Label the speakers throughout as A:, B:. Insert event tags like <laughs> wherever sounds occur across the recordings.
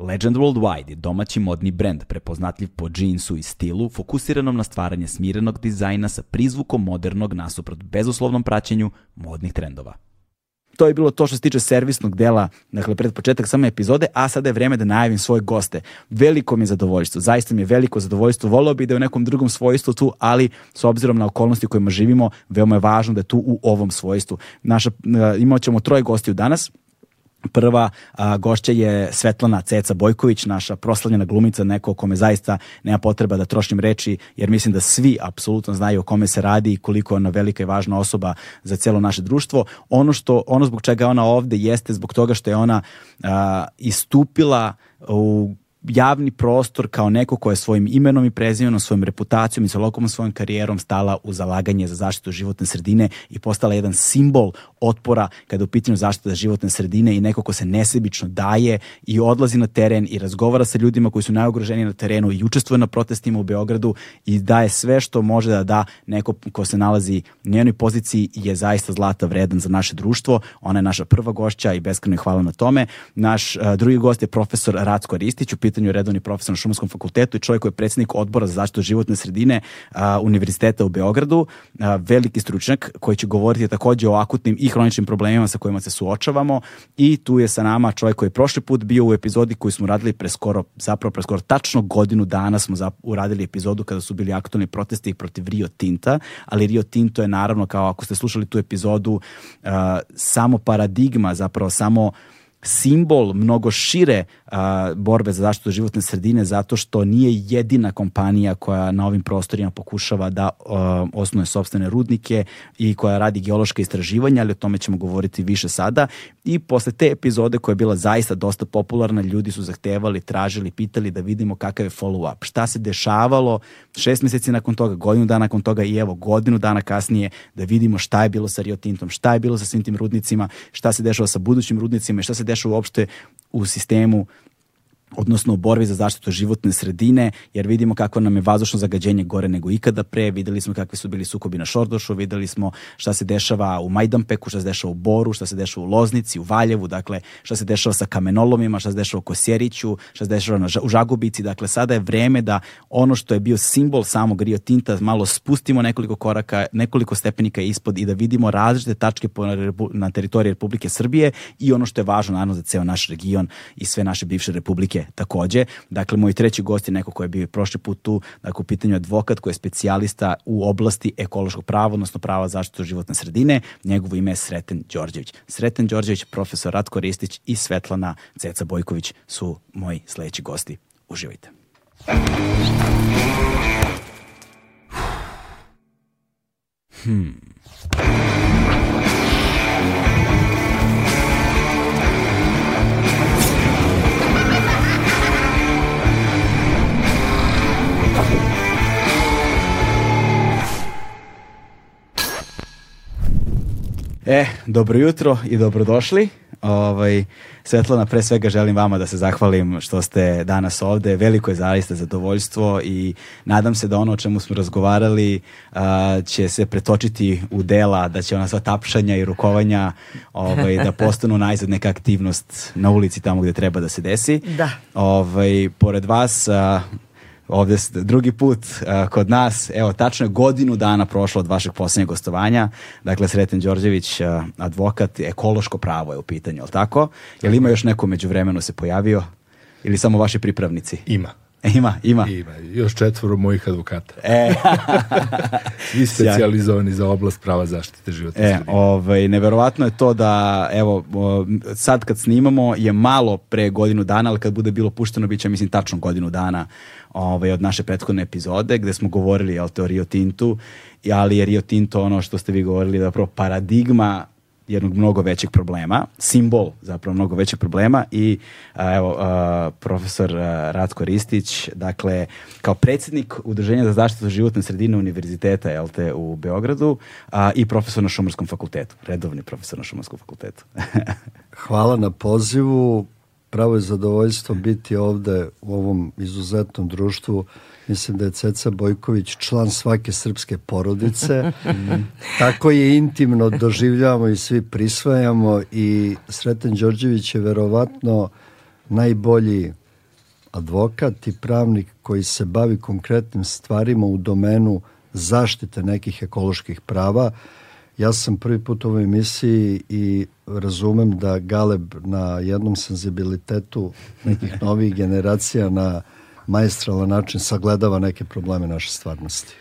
A: Legend Worldwide je domaći modni brend prepoznatljiv po džinsu i stilu, fokusiranom na stvaranje smirenog dizajna sa prizvukom modernog nasuprot bezuslovnom praćenju modnih trendova. To je bilo to što se tiče servisnog dela, dakle pred početak same epizode, a sada je vreme da najavim svoje goste. Veliko mi je zadovoljstvo, zaista mi je veliko zadovoljstvo, volao bi da je u nekom drugom svojstvu tu, ali s obzirom na okolnosti u kojima živimo, veoma je važno da je tu u ovom svojstvu. Naša, imat ćemo troje gostiju danas, Prva a, gošća je Svetlana Ceca Bojković, naša proslavljena glumica, neko o kome zaista nema potreba da trošim reči, jer mislim da svi apsolutno znaju o kome se radi i koliko je ona velika i važna osoba za celo naše društvo. Ono, što, ono zbog čega ona ovde jeste zbog toga što je ona a, istupila u javni prostor kao neko ko je svojim imenom i prezimenom, svojom reputacijom i celokom svojom karijerom stala u zalaganje za zaštitu životne sredine i postala jedan simbol otpora kada je u pitanju zaštita životne sredine i neko ko se nesebično daje i odlazi na teren i razgovara sa ljudima koji su najugroženiji na terenu i učestvuje na protestima u Beogradu i daje sve što može da da neko ko se nalazi u njenoj poziciji je zaista zlata vredan za naše društvo. Ona je naša prva gošća i beskreno hvala na tome. Naš uh, drugi gost je profesor Racko Ristić, pitanju redovni profesor na Šumarskom fakultetu i čovjek koji je predsednik odbora za zaštitu životne sredine uh, Univerziteta u Beogradu, uh, veliki stručnjak koji će govoriti takođe o akutnim i hroničnim problemima sa kojima se suočavamo. I tu je sa nama čovjek koji je prošli put bio u epizodi koju smo radili preskoro, zapravo preskoro tačno godinu dana smo uradili epizodu kada su bili aktualni protesti protiv Rio Tinta, ali Rio Tinto je naravno kao ako ste slušali tu epizodu uh, samo paradigma, zapravo samo simbol mnogo šire a, borbe za zaštitu životne sredine zato što nije jedina kompanija koja na ovim prostorima pokušava da a, osnuje sobstvene rudnike i koja radi geološke istraživanja, ali o tome ćemo govoriti više sada. I posle te epizode koja je bila zaista dosta popularna, ljudi su zahtevali, tražili, pitali da vidimo kakav je follow-up. Šta se dešavalo šest meseci nakon toga, godinu dana nakon toga i evo godinu dana kasnije da vidimo šta je bilo sa Rio Tintom, šta je bilo sa svim tim rudnicima, šta se dešava sa budućim rudnicima i šta se dešava uopšte u sistemu odnosno u borbi za zaštitu životne sredine, jer vidimo kako nam je vazdušno zagađenje gore nego ikada pre, videli smo kakvi su bili sukobi na Šordošu, videli smo šta se dešava u Majdanpeku, šta se dešava u Boru, šta se dešava u Loznici, u Valjevu, dakle šta se dešava sa kamenolomima, šta se dešava u Kosjeriću, šta se dešava u Žagubici, dakle sada je vreme da ono što je bio simbol samog Rio Tinta malo spustimo nekoliko koraka, nekoliko stepenika ispod i da vidimo različite tačke na teritoriji Republike Srbije i ono što je važno naravno za ceo naš region i sve naše bivše republike Amerike takođe. Dakle, moj treći gost je neko ko je bio prošli put tu, dakle, u pitanju advokat koji je specijalista u oblasti ekološkog prava, odnosno prava zaštitu životne sredine. Njegovo ime je Sreten Đorđević. Sreten Đorđević, profesor Ratko Ristić i Svetlana Ceca Bojković su moji sledeći gosti. Uživajte. Hmm. E, dobro jutro i dobrodošli. Ovaj, Svetlana, pre svega želim vama da se zahvalim što ste danas ovde. Veliko je zaista zadovoljstvo i nadam se da ono o čemu smo razgovarali a, će se pretočiti u dela, da će ona sva tapšanja i rukovanja ovaj, da postanu najzad neka aktivnost na ulici tamo gde treba da se desi.
B: Da.
A: Ovaj, pored vas, a, ovde drugi put uh, kod nas, evo tačno je godinu dana prošlo od vašeg poslednjeg gostovanja, dakle Sreten Đorđević, uh, advokat, ekološko pravo je u pitanju, ali tako? Je li ima još neko među vremenu se pojavio ili samo vaši pripravnici?
C: Ima.
A: Ima, ima.
C: Ima, još četvoro mojih advokata.
A: E. <laughs>
C: Svi specializovani za oblast prava zaštite životne
A: e, Ovaj, neverovatno je to da, evo, sad kad snimamo je malo pre godinu dana, ali kad bude bilo pušteno, bit će, mislim, tačno godinu dana ovaj, od naše prethodne epizode gde smo govorili o Rio Tintu, ali je Rio Tinto ono što ste vi govorili da prvo paradigma jednog mnogo većeg problema, simbol zapravo mnogo većeg problema i a, evo a, profesor a, Ratko Ristić, dakle kao predsjednik Udruženja za zaštitu životne sredine Univerziteta te, u Beogradu a, i profesor na Šumarskom fakultetu, redovni profesor na Šumarskom fakultetu. <laughs>
B: Hvala na pozivu, pravo je zadovoljstvo biti ovde u ovom izuzetnom društvu Mislim da je Ceca Bojković član svake srpske porodice. Tako je intimno doživljavamo i svi prisvajamo i Sreten Đorđević je verovatno najbolji advokat i pravnik koji se bavi konkretnim stvarima u domenu zaštite nekih ekoloških prava. Ja sam prvi put u ovoj emisiji i razumem da Galeb na jednom senzibilitetu nekih <laughs> novih generacija na maestralan način sagledava neke probleme naše stvarnosti.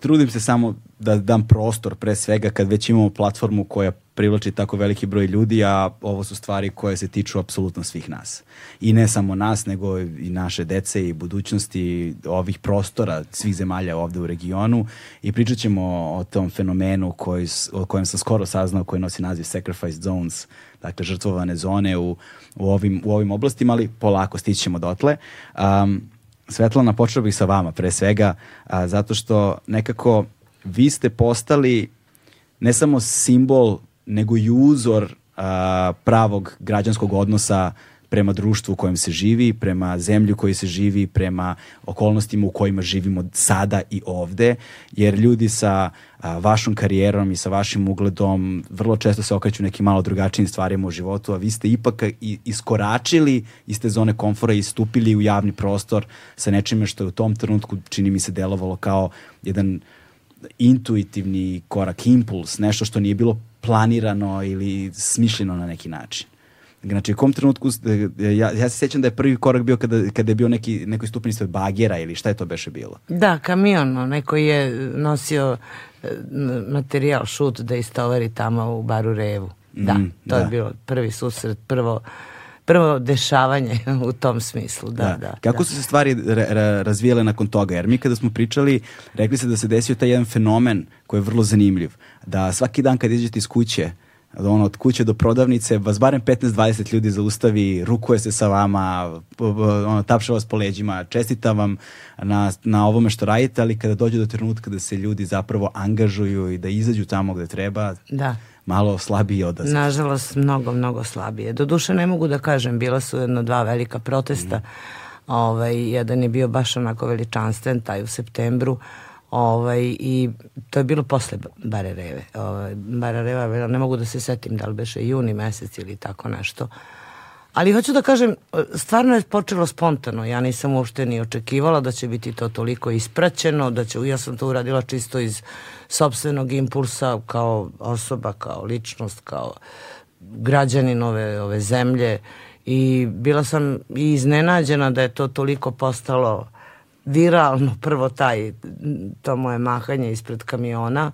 A: Trudim se samo da dam prostor pre svega kad već imamo platformu koja privlači tako veliki broj ljudi, a ovo su stvari koje se tiču apsolutno svih nas. I ne samo nas, nego i naše dece i budućnosti ovih prostora svih zemalja ovde u regionu i pričat ćemo o tom fenomenu koji, o kojem sam skoro saznao koji nosi naziv Sacrifice Zones, dakle žrtvovane zone u, u, ovim, u ovim oblastima, ali polako stićemo dotle. Um, Svetlana, počeo bih sa vama pre svega, a, zato što nekako vi ste postali ne samo simbol, nego i uzor a, pravog građanskog odnosa prema društvu u kojem se živi, prema zemlji u kojoj se živi, prema okolnostima u kojima živimo sada i ovde, jer ljudi sa a, vašom karijerom i sa vašim ugledom vrlo često se okreću nekim malo drugačijim stvarima u životu, a vi ste ipak iskoračili iz te zone komfora i stupili u javni prostor sa nečime što je u tom trenutku čini mi se delovalo kao jedan intuitivni korak, impuls, nešto što nije bilo planirano ili smišljeno na neki način. Znači, u kom trenutku, ja, ja se sjećam da je prvi korak bio kada, kada je bio neki, stupanj ispred bagera ili šta je to beše bilo?
D: Da, kamion, neko je nosio e, materijal, šut da istovari tamo u baru Revu. Da, mm, to da. je bilo prvi susret, prvo prvo dešavanje <laughs> u tom smislu. Da, da. da
A: Kako
D: da.
A: su se stvari ra razvijele nakon toga? Jer mi kada smo pričali, rekli se da se desio taj jedan fenomen koji je vrlo zanimljiv. Da svaki dan kad izađete iz kuće, ono, od kuće do prodavnice, vas barem 15-20 ljudi zaustavi, rukuje se sa vama, ono, tapša vas po leđima, čestita vam na, na ovome što radite, ali kada dođe do trenutka da se ljudi zapravo angažuju i da izađu tamo gde treba,
D: da
A: malo slabije odaziv.
D: Nažalost, mnogo, mnogo slabije. Doduše ne mogu da kažem, bila su jedno dva velika protesta. Mm. Ovaj, jedan je bio baš onako veličanstven, taj u septembru, Ovaj, I to je bilo posle Barereve. Ovaj, Barereva, ne mogu da se setim da li beše juni mesec ili tako nešto. Ali hoću da kažem, stvarno je počelo spontano. Ja nisam uopšte ni očekivala da će biti to toliko ispraćeno, da će, ja sam to uradila čisto iz sobstvenog impulsa kao osoba, kao ličnost, kao građanin ove, ove zemlje. I bila sam i iznenađena da je to toliko postalo viralno prvo taj to moje mahanje ispred kamiona.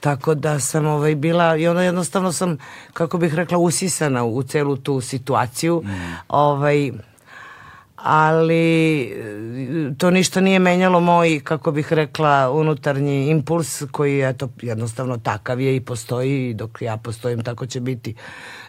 D: Tako da sam ovaj bila i onda jednostavno sam kako bih rekla usisana u celu tu situaciju. Mm. ovaj ali to ništa nije menjalo moj, kako bih rekla, unutarnji impuls koji je to jednostavno takav je i postoji i dok ja postojim tako će biti.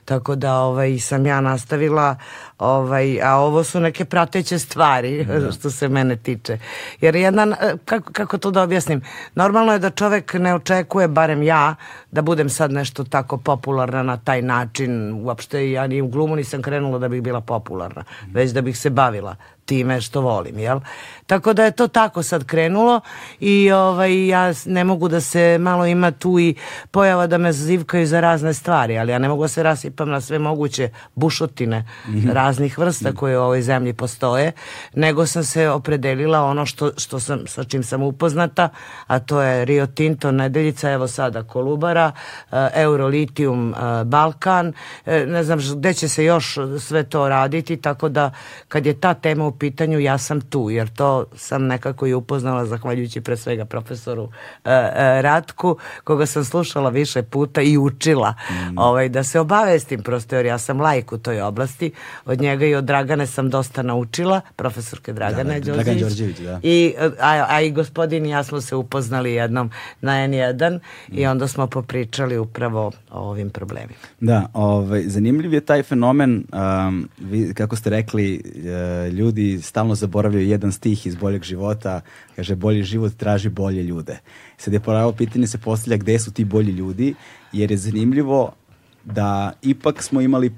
D: Tako da ovaj, sam ja nastavila, ovaj, a ovo su neke prateće stvari da. <laughs> što se mene tiče. Jer jedan, kako, kako to da objasnim, normalno je da čovek ne očekuje, barem ja, da budem sad nešto tako popularna na taj način. Uopšte ja ni u glumu nisam krenula da bih bila popularna, već da bih se bavila time što volim, jel? Tako da je to tako sad krenulo i ovaj, ja ne mogu da se, malo ima tu i pojava da me zivkaju za razne stvari, ali ja ne mogu da se rasipam na sve moguće bušotine mm -hmm. raznih vrsta koje u ovoj zemlji postoje, nego sam se opredelila ono što, što sam, sa čim sam upoznata, a to je Rio Tinto, Nedeljica, evo sada Kolubara, uh, Eurolitium, uh, Balkan, uh, ne znam gde će se još sve to raditi, tako da kad je ta tema u pitanju ja sam tu, jer to sam nekako i upoznala zahvaljujući pre svega profesoru uh, uh, Ratku, koga sam slušala više puta i učila mm. ovaj, da se obavestim prosto, jer ja sam lajk u toj oblasti. Od njega i od Dragane sam dosta naučila, profesorke Dragane da, da, Đorđević. Đorđević da. I, a, a i gospodin i ja smo se upoznali jednom na N1 mm. i onda smo popričali upravo o ovim problemima.
A: Da, ovaj, zanimljiv je taj fenomen, um, vi, kako ste rekli, uh, ljudi stalno zaboravljaju jedan stih iz boljeg života, kaže bolji život traži bolje ljude. Sad je pravo pitanje se postavlja gde su ti bolji ljudi, jer je zanimljivo da ipak smo imali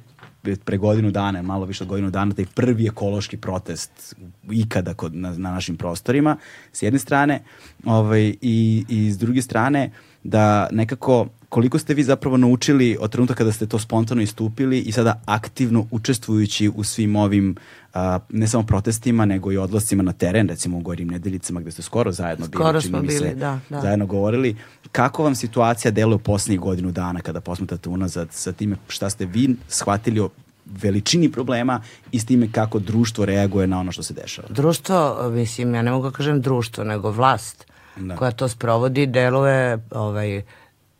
A: pre godinu dana, malo više od godinu dana, taj prvi ekološki protest ikada kod, na, na našim prostorima, s jedne strane, ovaj, i, i s druge strane, da nekako koliko ste vi zapravo naučili od trenutka kada ste to spontano istupili i sada aktivno učestvujući u svim ovim a, ne samo protestima, nego i odlascima na teren, recimo u Gorim nedeljicama gde ste skoro zajedno
D: skoro
A: bili,
D: smo bili, se, da, da.
A: zajedno govorili. Kako vam situacija deluje u poslednjih godinu dana kada posmetate unazad sa time šta ste vi shvatili o veličini problema i s time kako društvo reaguje na ono što se dešava?
D: Društvo, mislim, ja ne mogu da kažem društvo, nego vlast da. koja to sprovodi, deluje ovaj,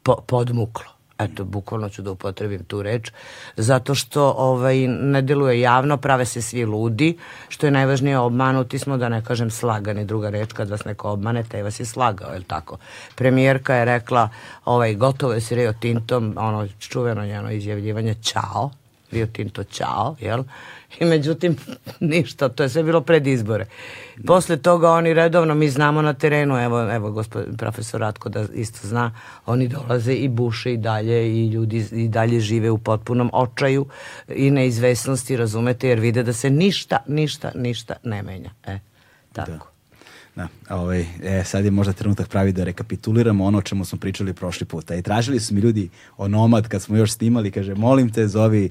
D: po, podmuklo. Eto, bukvalno ću da upotrebim tu reč, zato što ovaj, ne deluje javno, prave se svi ludi, što je najvažnije obmanuti smo, da ne kažem slagani, druga reč, kad vas neko obmane, taj vas je slagao, je li tako? Premijerka je rekla, ovaj, gotovo je s Rio Tintom, ono čuveno njeno izjavljivanje, čao, Rio Tinto čao, jel? I međutim, <laughs> ništa, to je sve bilo pred izbore. Posle toga oni redovno, mi znamo na terenu, evo, evo gospodin profesor Ratko da isto zna, oni dolaze i buše i dalje i ljudi i dalje žive u potpunom očaju i neizvesnosti, razumete, jer vide da se ništa, ništa, ništa ne menja. E, tako. Da.
A: Da, ovaj, e, sad je možda trenutak pravi da rekapituliramo ono o čemu smo pričali prošli puta. I tražili su mi ljudi o Nomad kad smo još snimali, kaže, molim te, zovi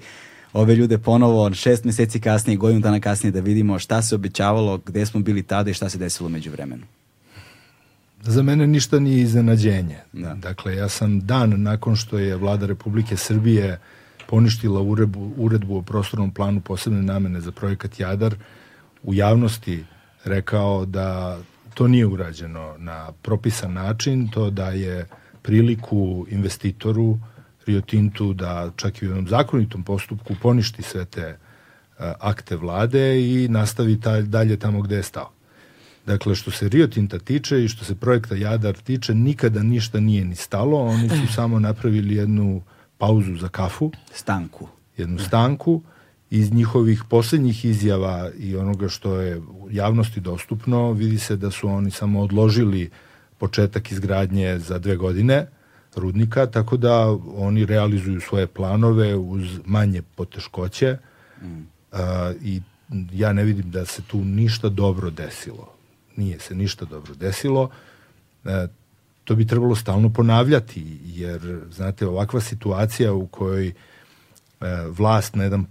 A: ove ljude ponovo šest meseci kasnije, godinu dana kasnije da vidimo šta se obećavalo, gde smo bili tada i šta se desilo među vremenu.
C: Za mene ništa nije iznenađenje. Da. Dakle, ja sam dan nakon što je vlada Republike Srbije poništila uredbu, uredbu o prostornom planu posebne namene za projekat Jadar, u javnosti rekao da to nije urađeno na propisan način, to da je priliku investitoru Rio Tintu da čak i u jednom zakonitom postupku poništi sve te uh, akte vlade i nastavi ta, dalje tamo gde je stao. Dakle, što se Rio Tinta tiče i što se projekta Jadar tiče, nikada ništa nije ni stalo, oni su <clears throat> samo napravili jednu pauzu za kafu.
A: Stanku.
C: Jednu stanku. Iz njihovih poslednjih izjava i onoga što je javnosti dostupno, vidi se da su oni samo odložili početak izgradnje za dve godine, rudnika, tako da oni realizuju svoje planove uz manje poteškoće mm. a, i ja ne vidim da se tu ništa dobro desilo. Nije se ništa dobro desilo. E, to bi trebalo stalno ponavljati, jer, znate, ovakva situacija u kojoj e, vlast na jedan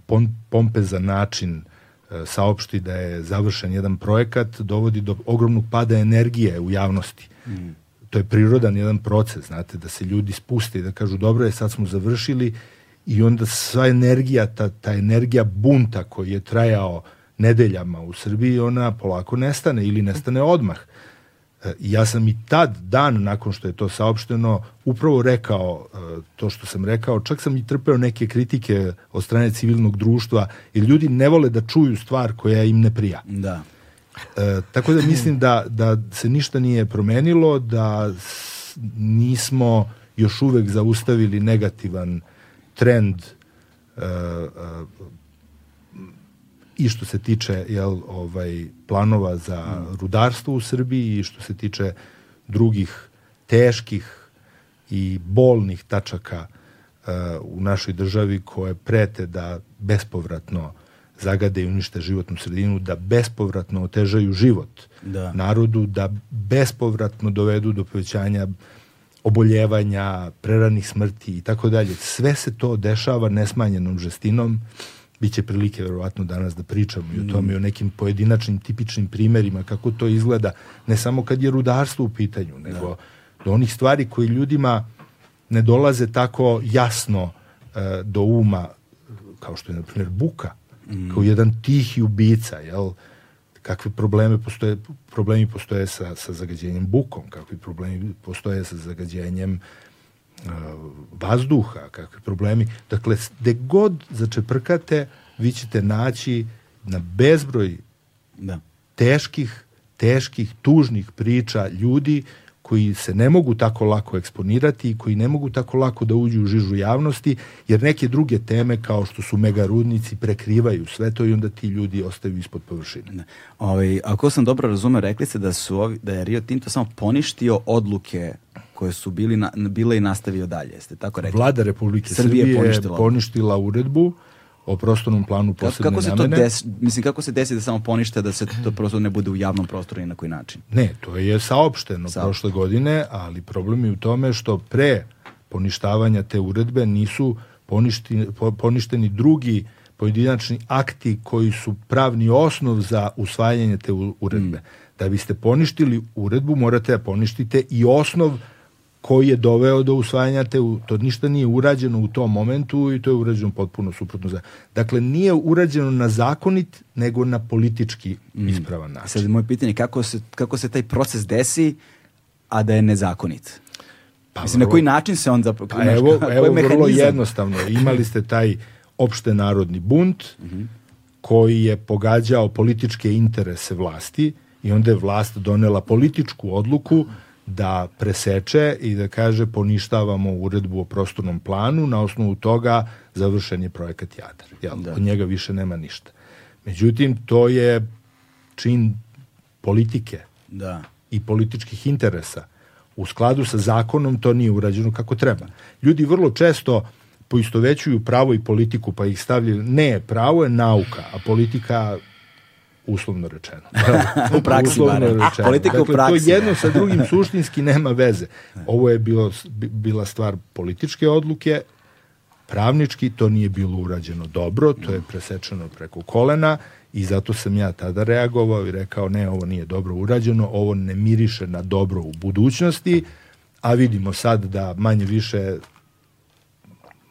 C: pompezan način e, saopšti da je završen jedan projekat, dovodi do ogromnog pada energije u javnosti. Mm to je prirodan jedan proces, znate, da se ljudi spuste i da kažu dobro je, sad smo završili i onda sva energija, ta, ta energija bunta koji je trajao nedeljama u Srbiji, ona polako nestane ili nestane odmah. E, ja sam i tad, dan nakon što je to saopšteno, upravo rekao e, to što sam rekao, čak sam i trpeo neke kritike od strane civilnog društva, jer ljudi ne vole da čuju stvar koja im ne prija.
A: Da.
C: E, tako da mislim da, da se ništa nije promenilo, da nismo još uvek zaustavili negativan trend e, e, i što se tiče jel, ovaj, planova za rudarstvo u Srbiji i što se tiče drugih teških i bolnih tačaka uh, u našoj državi koje prete da bespovratno zagade i unište životnu sredinu, da bespovratno otežaju život da. narodu, da bespovratno dovedu do povećanja oboljevanja, preranih smrti i tako dalje. Sve se to dešava nesmanjenom žestinom. Biće prilike verovatno danas da pričamo i o tome i o nekim pojedinačnim tipičnim primerima kako to izgleda, ne samo kad je rudarstvo u pitanju, nego da. do onih stvari koji ljudima ne dolaze tako jasno uh, do uma, kao što je, na primjer, buka mm. kao jedan tihi ubica, jel? kakve probleme postoje, problemi postoje sa, sa zagađenjem bukom, kakvi problemi postoje sa zagađenjem uh, vazduha, kakvi problemi. Dakle, gde god začeprkate, vi ćete naći na bezbroj da. teških, teških, tužnih priča ljudi koji se ne mogu tako lako eksponirati i koji ne mogu tako lako da uđu u žižu javnosti, jer neke druge teme kao što su megarudnici prekrivaju sve to i onda ti ljudi ostaju ispod površine.
A: Ne. Ovaj, ako sam dobro razumeo, rekli ste da, su ovi, da je Rio Tinto samo poništio odluke koje su bili na, bile i nastavio dalje. Jeste tako rekli?
C: Vlada Republike Srbije, Srbije poništila, poništila uredbu o prostornom planu posebne kako, kako
A: se namene. To desi, mislim, kako se desi da samo ponište da se to prostor ne bude u javnom prostoru i na koji način?
C: Ne, to je saopšteno Sa... prošle godine, ali problem je u tome što pre poništavanja te uredbe nisu poništi, poništeni drugi pojedinačni akti koji su pravni osnov za usvajanje te uredbe. Mm. Da biste poništili uredbu, morate da poništite i osnov koji je doveo do usvajanja te, to ništa nije urađeno u tom momentu i to je urađeno potpuno suprotno. Za, dakle, nije urađeno na zakonit, nego na politički mm. ispravan način.
A: Sad, moje pitanje, kako se, kako se taj proces desi, a da je nezakonit? Pa, Mislim, vrlo, na koji način se on zapravo...
C: Pa, evo, evo vrlo jednostavno. Imali ste taj opšte narodni bunt, <laughs> mm -hmm. koji je pogađao političke interese vlasti i onda je vlast donela političku odluku da preseče i da kaže poništavamo uredbu o prostornom planu, na osnovu toga završen je projekat Jadar. Jel? Da. Od njega više nema ništa. Međutim, to je čin politike da. i političkih interesa. U skladu sa zakonom to nije urađeno kako treba. Ljudi vrlo često poistovećuju pravo i politiku, pa ih stavljaju, ne, pravo je nauka, a politika uslovno rečeno. <laughs>
A: u praksi uslovno
C: rečeno. Politika dakle, u praksi. To jedno sa drugim suštinski nema veze. Ovo je bilo, bila stvar političke odluke, pravnički to nije bilo urađeno dobro, to je presečeno preko kolena i zato sam ja tada reagovao i rekao ne, ovo nije dobro urađeno, ovo ne miriše na dobro u budućnosti, a vidimo sad da manje više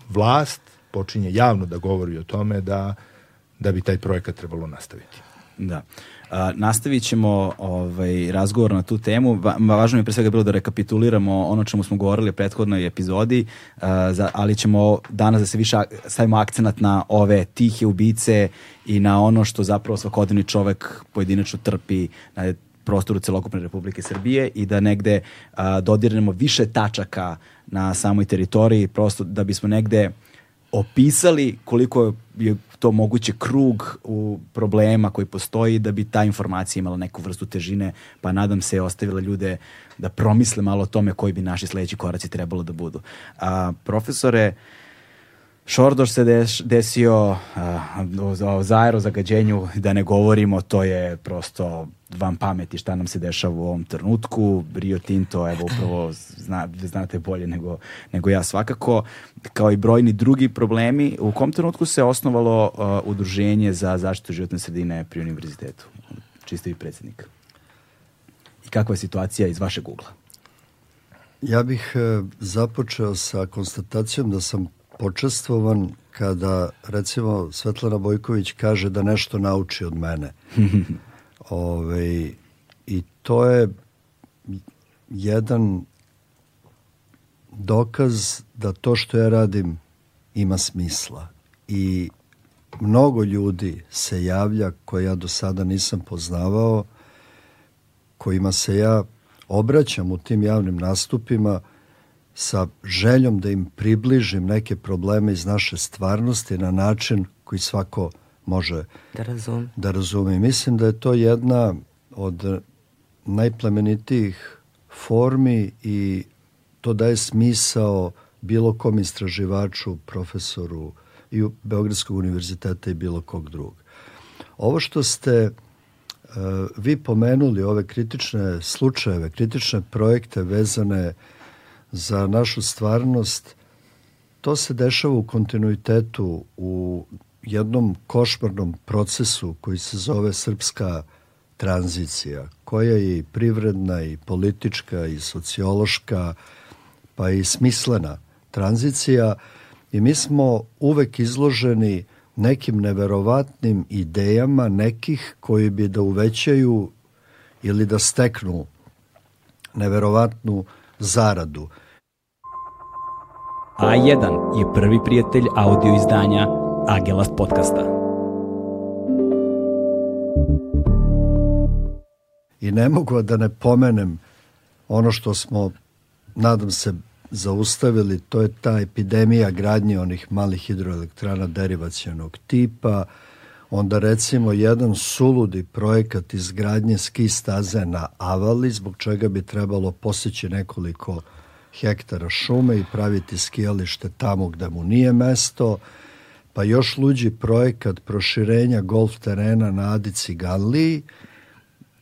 C: vlast počinje javno da govori o tome da, da bi taj projekat trebalo nastaviti.
A: Da. A, nastavit ćemo ovaj, razgovor na tu temu. Va, važno mi je pre svega bilo da rekapituliramo ono čemu smo govorili u prethodnoj epizodi, a, za, ali ćemo danas da se više stavimo akcenat na ove tihe ubice i na ono što zapravo svakodnevni čovek pojedinačno trpi na prostoru celokupne Republike Srbije i da negde a, dodirnemo više tačaka na samoj teritoriji, prosto da bismo negde opisali koliko je to moguće krug u problema koji postoji da bi ta informacija imala neku vrstu težine, pa nadam se ostavila ljude da promisle malo o tome koji bi naši sledeći koraci trebalo da budu. A, profesore, Šordoš se des, desio, o, o aerozagađenju, da ne govorimo, to je prosto vam pameti šta nam se dešava u ovom trenutku. Rio Tinto, evo upravo zna, znate bolje nego, nego ja svakako, kao i brojni drugi problemi. U kom trenutku se osnovalo uh, udruženje za zaštitu životne sredine pri univerzitetu? Čisto i predsednik. I kakva je situacija iz vašeg ugla?
B: Ja bih e, započeo sa konstatacijom da sam počestvovan kada recimo Svetlana Bojković kaže da nešto nauči od mene. <laughs> Ove, I to je jedan dokaz da to što ja radim ima smisla. I mnogo ljudi se javlja koje ja do sada nisam poznavao, kojima se ja obraćam u tim javnim nastupima sa željom da im približim neke probleme iz naše stvarnosti na način koji svako može
D: da razume.
B: Da razume. Mislim da je to jedna od najplemenitijih formi i to daje smisao bilo kom istraživaču, profesoru i u Beogradskog univerziteta i bilo kog drugog. Ovo što ste uh, vi pomenuli, ove kritične slučajeve, kritične projekte vezane za našu stvarnost, to se dešava u kontinuitetu u jednom košmarnom procesu koji se zove srpska tranzicija, koja je i privredna i politička i sociološka, pa i smislena tranzicija i mi smo uvek izloženi nekim neverovatnim idejama nekih koji bi da uvećaju ili da steknu neverovatnu zaradu.
A: A1 je prvi prijatelj audio izdanja Agelast podcasta.
B: I ne mogu da ne pomenem ono što smo, nadam se, zaustavili, to je ta epidemija gradnje onih malih hidroelektrana derivacijanog tipa, onda recimo jedan suludi projekat izgradnje ski staze na Avali, zbog čega bi trebalo poseći nekoliko hektara šume i praviti skijalište tamo gde mu nije mesto, pa još luđi projekat proširenja golf terena na Adici Ganliji,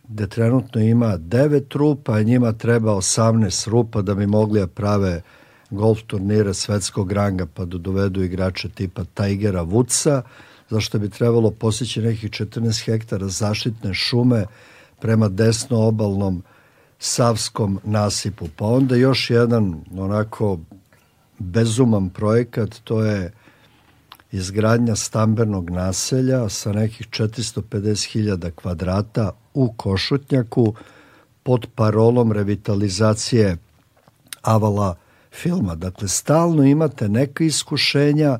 B: gde trenutno ima 9 rupa, a njima treba 18 rupa da bi mogli da prave golf turnire svetskog ranga pa da dovedu igrače tipa Tigera Woodsa, zašto bi trebalo posjeći nekih 14 hektara zaštitne šume prema desnoobalnom Savskom nasipu. Pa onda još jedan onako bezuman projekat, to je izgradnja stambenog naselja sa nekih 450.000 kvadrata u Košutnjaku pod parolom revitalizacije avala filma. Dakle, stalno imate neka iskušenja,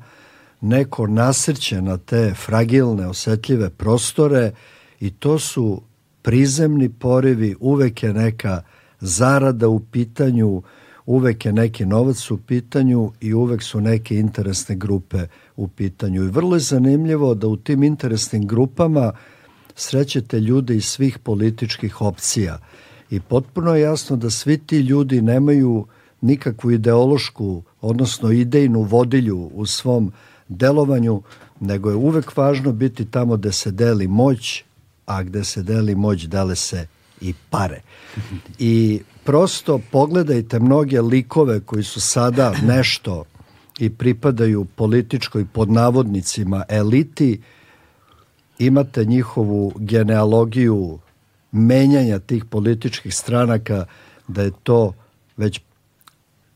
B: neko nasrće na te fragilne, osetljive prostore i to su prizemni porivi, uvek je neka zarada u pitanju, uvek je neki novac u pitanju i uvek su neke interesne grupe u pitanju. I vrlo je zanimljivo da u tim interesnim grupama srećete ljude iz svih političkih opcija. I potpuno je jasno da svi ti ljudi nemaju nikakvu ideološku, odnosno idejnu vodilju u svom delovanju, nego je uvek važno biti tamo gde se deli moć, a gde se deli moć dele se i pare. I prosto pogledajte mnoge likove koji su sada nešto i pripadaju političkoj pod navodnicima eliti, imate njihovu genealogiju menjanja tih političkih stranaka da je to već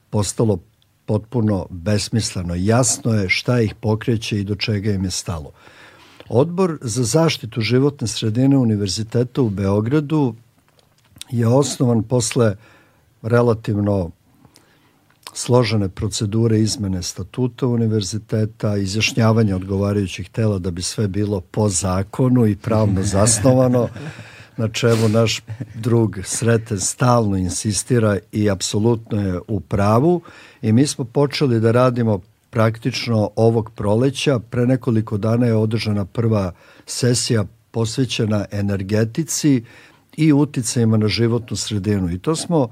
B: postalo potpuno besmisleno. Jasno je šta ih pokreće i do čega im je stalo. Odbor za zaštitu životne sredine Univerziteta u Beogradu je osnovan posle relativno složene procedure izmene statuta univerziteta, izjašnjavanja odgovarajućih tela da bi sve bilo po zakonu i pravno zasnovano, na čemu naš drug Sreten stalno insistira i apsolutno je u pravu i mi smo počeli da radimo praktično ovog proleća. Pre nekoliko dana je održana prva sesija posvećena energetici i uticajima na životnu sredinu. I to smo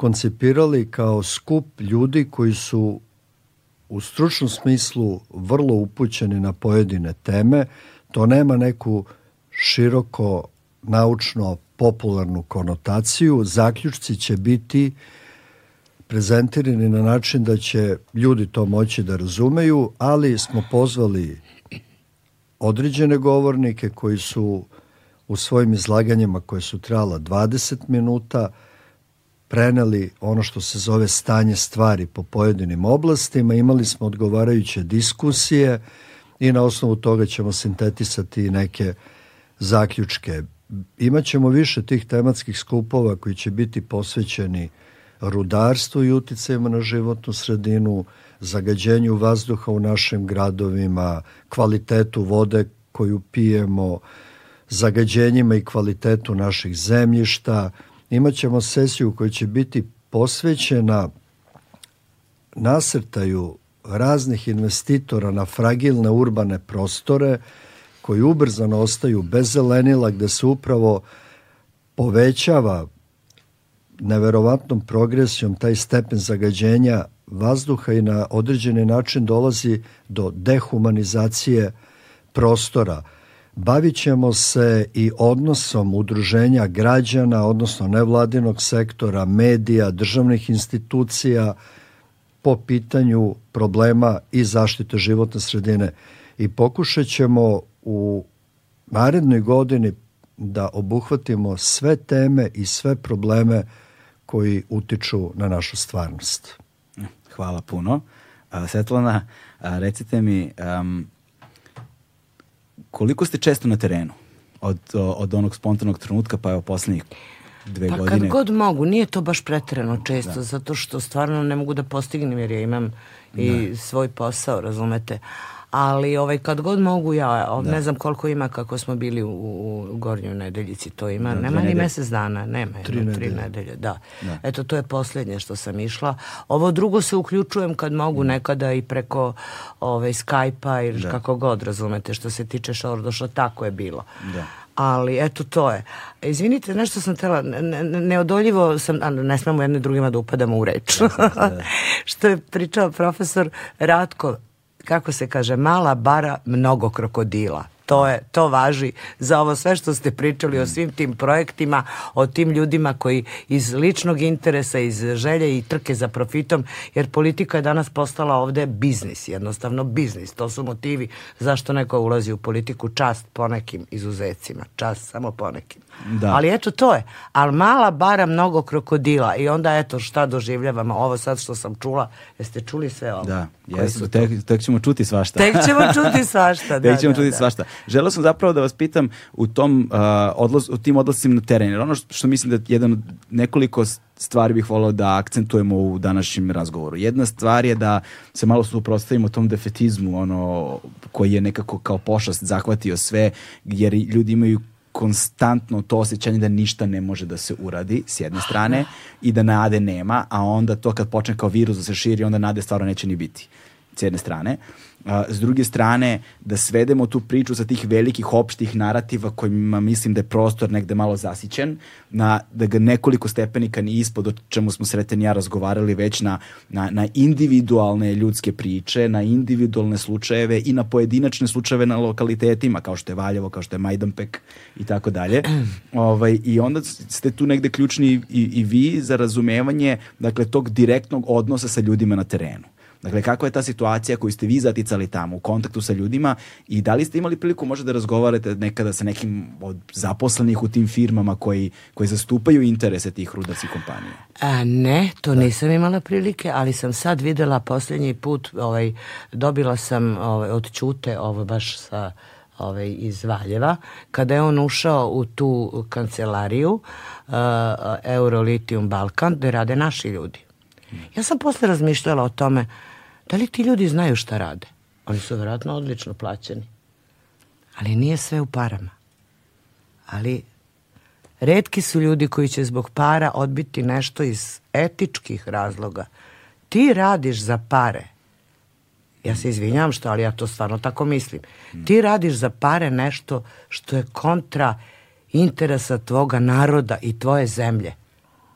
B: koncipirali kao skup ljudi koji su u stručnom smislu vrlo upućeni na pojedine teme. To nema neku široko naučno popularnu konotaciju. Zaključci će biti prezentirani na način da će ljudi to moći da razumeju, ali smo pozvali određene govornike koji su u svojim izlaganjima koje su trajala 20 minuta preneli ono što se zove stanje stvari po pojedinim oblastima, imali smo odgovarajuće diskusije i na osnovu toga ćemo sintetisati neke zaključke. Imaćemo više tih tematskih skupova koji će biti posvećeni rudarstvu i uticajima na životnu sredinu, zagađenju vazduha u našim gradovima, kvalitetu vode koju pijemo, zagađenjima i kvalitetu naših zemljišta. Imaćemo sesiju koja će biti posvećena nasrtaju raznih investitora na fragilne urbane prostore koji ubrzano ostaju bez zelenila gde se upravo povećava neverovatnom progresijom taj stepen zagađenja vazduha i na određeni način dolazi do dehumanizacije prostora. Bavit ćemo se i odnosom udruženja građana, odnosno nevladinog sektora, medija, državnih institucija po pitanju problema i zaštite životne sredine. I pokušat ćemo u narednoj godini da obuhvatimo sve teme i sve probleme koji utiču na našu stvarnost.
A: Hvala puno. Svetlana, recite mi, um, koliko ste često na terenu? Od, od onog spontanog trenutka pa evo poslednjih dve
D: pa
A: godine.
D: kad god mogu, nije to baš pretreno često, da. zato što stvarno ne mogu da postignem jer ja imam i da. svoj posao, razumete ali ovaj, kad god mogu ja, da. ne znam koliko ima kako smo bili u, u Gornjoj nedeljici, to ima, da, nema ni mesec dana, nema, tri, jedno, tri nedelje, da. da. Eto, to je poslednje što sam išla. Ovo drugo se uključujem kad mogu nekada i preko ovaj, Skype-a ili da. kako god, razumete, što se tiče šordoša, tako je bilo. Da ali eto to je. Izvinite, nešto sam tela, ne, neodoljivo sam, a ne smemo jedne drugima da upadamo u reč. Da. <laughs> što je pričao profesor Ratko, kako se kaže, mala bara, mnogo krokodila. To, je, to važi za ovo sve što ste pričali o svim tim projektima, o tim ljudima koji iz ličnog interesa, iz želje i trke za profitom, jer politika je danas postala ovde biznis, jednostavno biznis. To su motivi zašto neko ulazi u politiku čast ponekim izuzecima, čast samo ponekim. Da. Ali eto to je. Ali mala bara mnogo krokodila i onda eto šta doživljavamo. Ovo sad što sam čula, jeste čuli sve ovo?
A: Da, jesu, tek, tek ćemo čuti svašta.
D: Tek ćemo čuti <laughs> svašta, da.
A: tek ćemo da, čuti da. svašta. Želeo sam zapravo da vas pitam u, tom, uh, odlaz, u tim odlascima na teren, jer ono što, što mislim da je jedan od nekoliko stvari bih volao da akcentujemo u današnjem razgovoru. Jedna stvar je da se malo suprostavimo tom defetizmu, ono koji je nekako kao pošast zahvatio sve, jer ljudi imaju konstantno to osjećanje da ništa ne može da se uradi s jedne strane i da nade nema, a onda to kad počne kao virus da se širi, onda nade stvarno neće ni biti s jedne strane a, s druge strane da svedemo tu priču sa tih velikih opštih narativa kojima mislim da je prostor negde malo zasićen, na, da ga nekoliko stepenika ni ispod o čemu smo sreten ja razgovarali već na, na, na individualne ljudske priče, na individualne slučajeve i na pojedinačne slučajeve na lokalitetima kao što je Valjevo, kao što je Majdanpek i tako dalje. <clears throat> Ovaj, I onda ste tu negde ključni i, i vi za razumevanje dakle, tog direktnog odnosa sa ljudima na terenu. Dakle, kako je ta situacija koju ste vi zaticali tamo u kontaktu sa ljudima i da li ste imali priliku možda da razgovarate nekada sa nekim od zaposlenih u tim firmama koji, koji zastupaju interese tih rudarskih kompanija?
D: A, ne, to da. nisam imala prilike, ali sam sad videla posljednji put, ovaj, dobila sam ovaj, od Ćute, ovo baš sa ovaj, iz Valjeva, kada je on ušao u tu kancelariju uh, Eurolitium Balkan, gde rade naši ljudi. Ja sam posle razmišljala o tome Da li ti ljudi znaju šta rade? Oni su vjerojatno odlično plaćeni. Ali nije sve u parama. Ali redki su ljudi koji će zbog para odbiti nešto iz etičkih razloga. Ti radiš za pare. Ja se izvinjam što, ali ja to stvarno tako mislim. Ti radiš za pare nešto što je kontra interesa tvoga naroda i tvoje zemlje.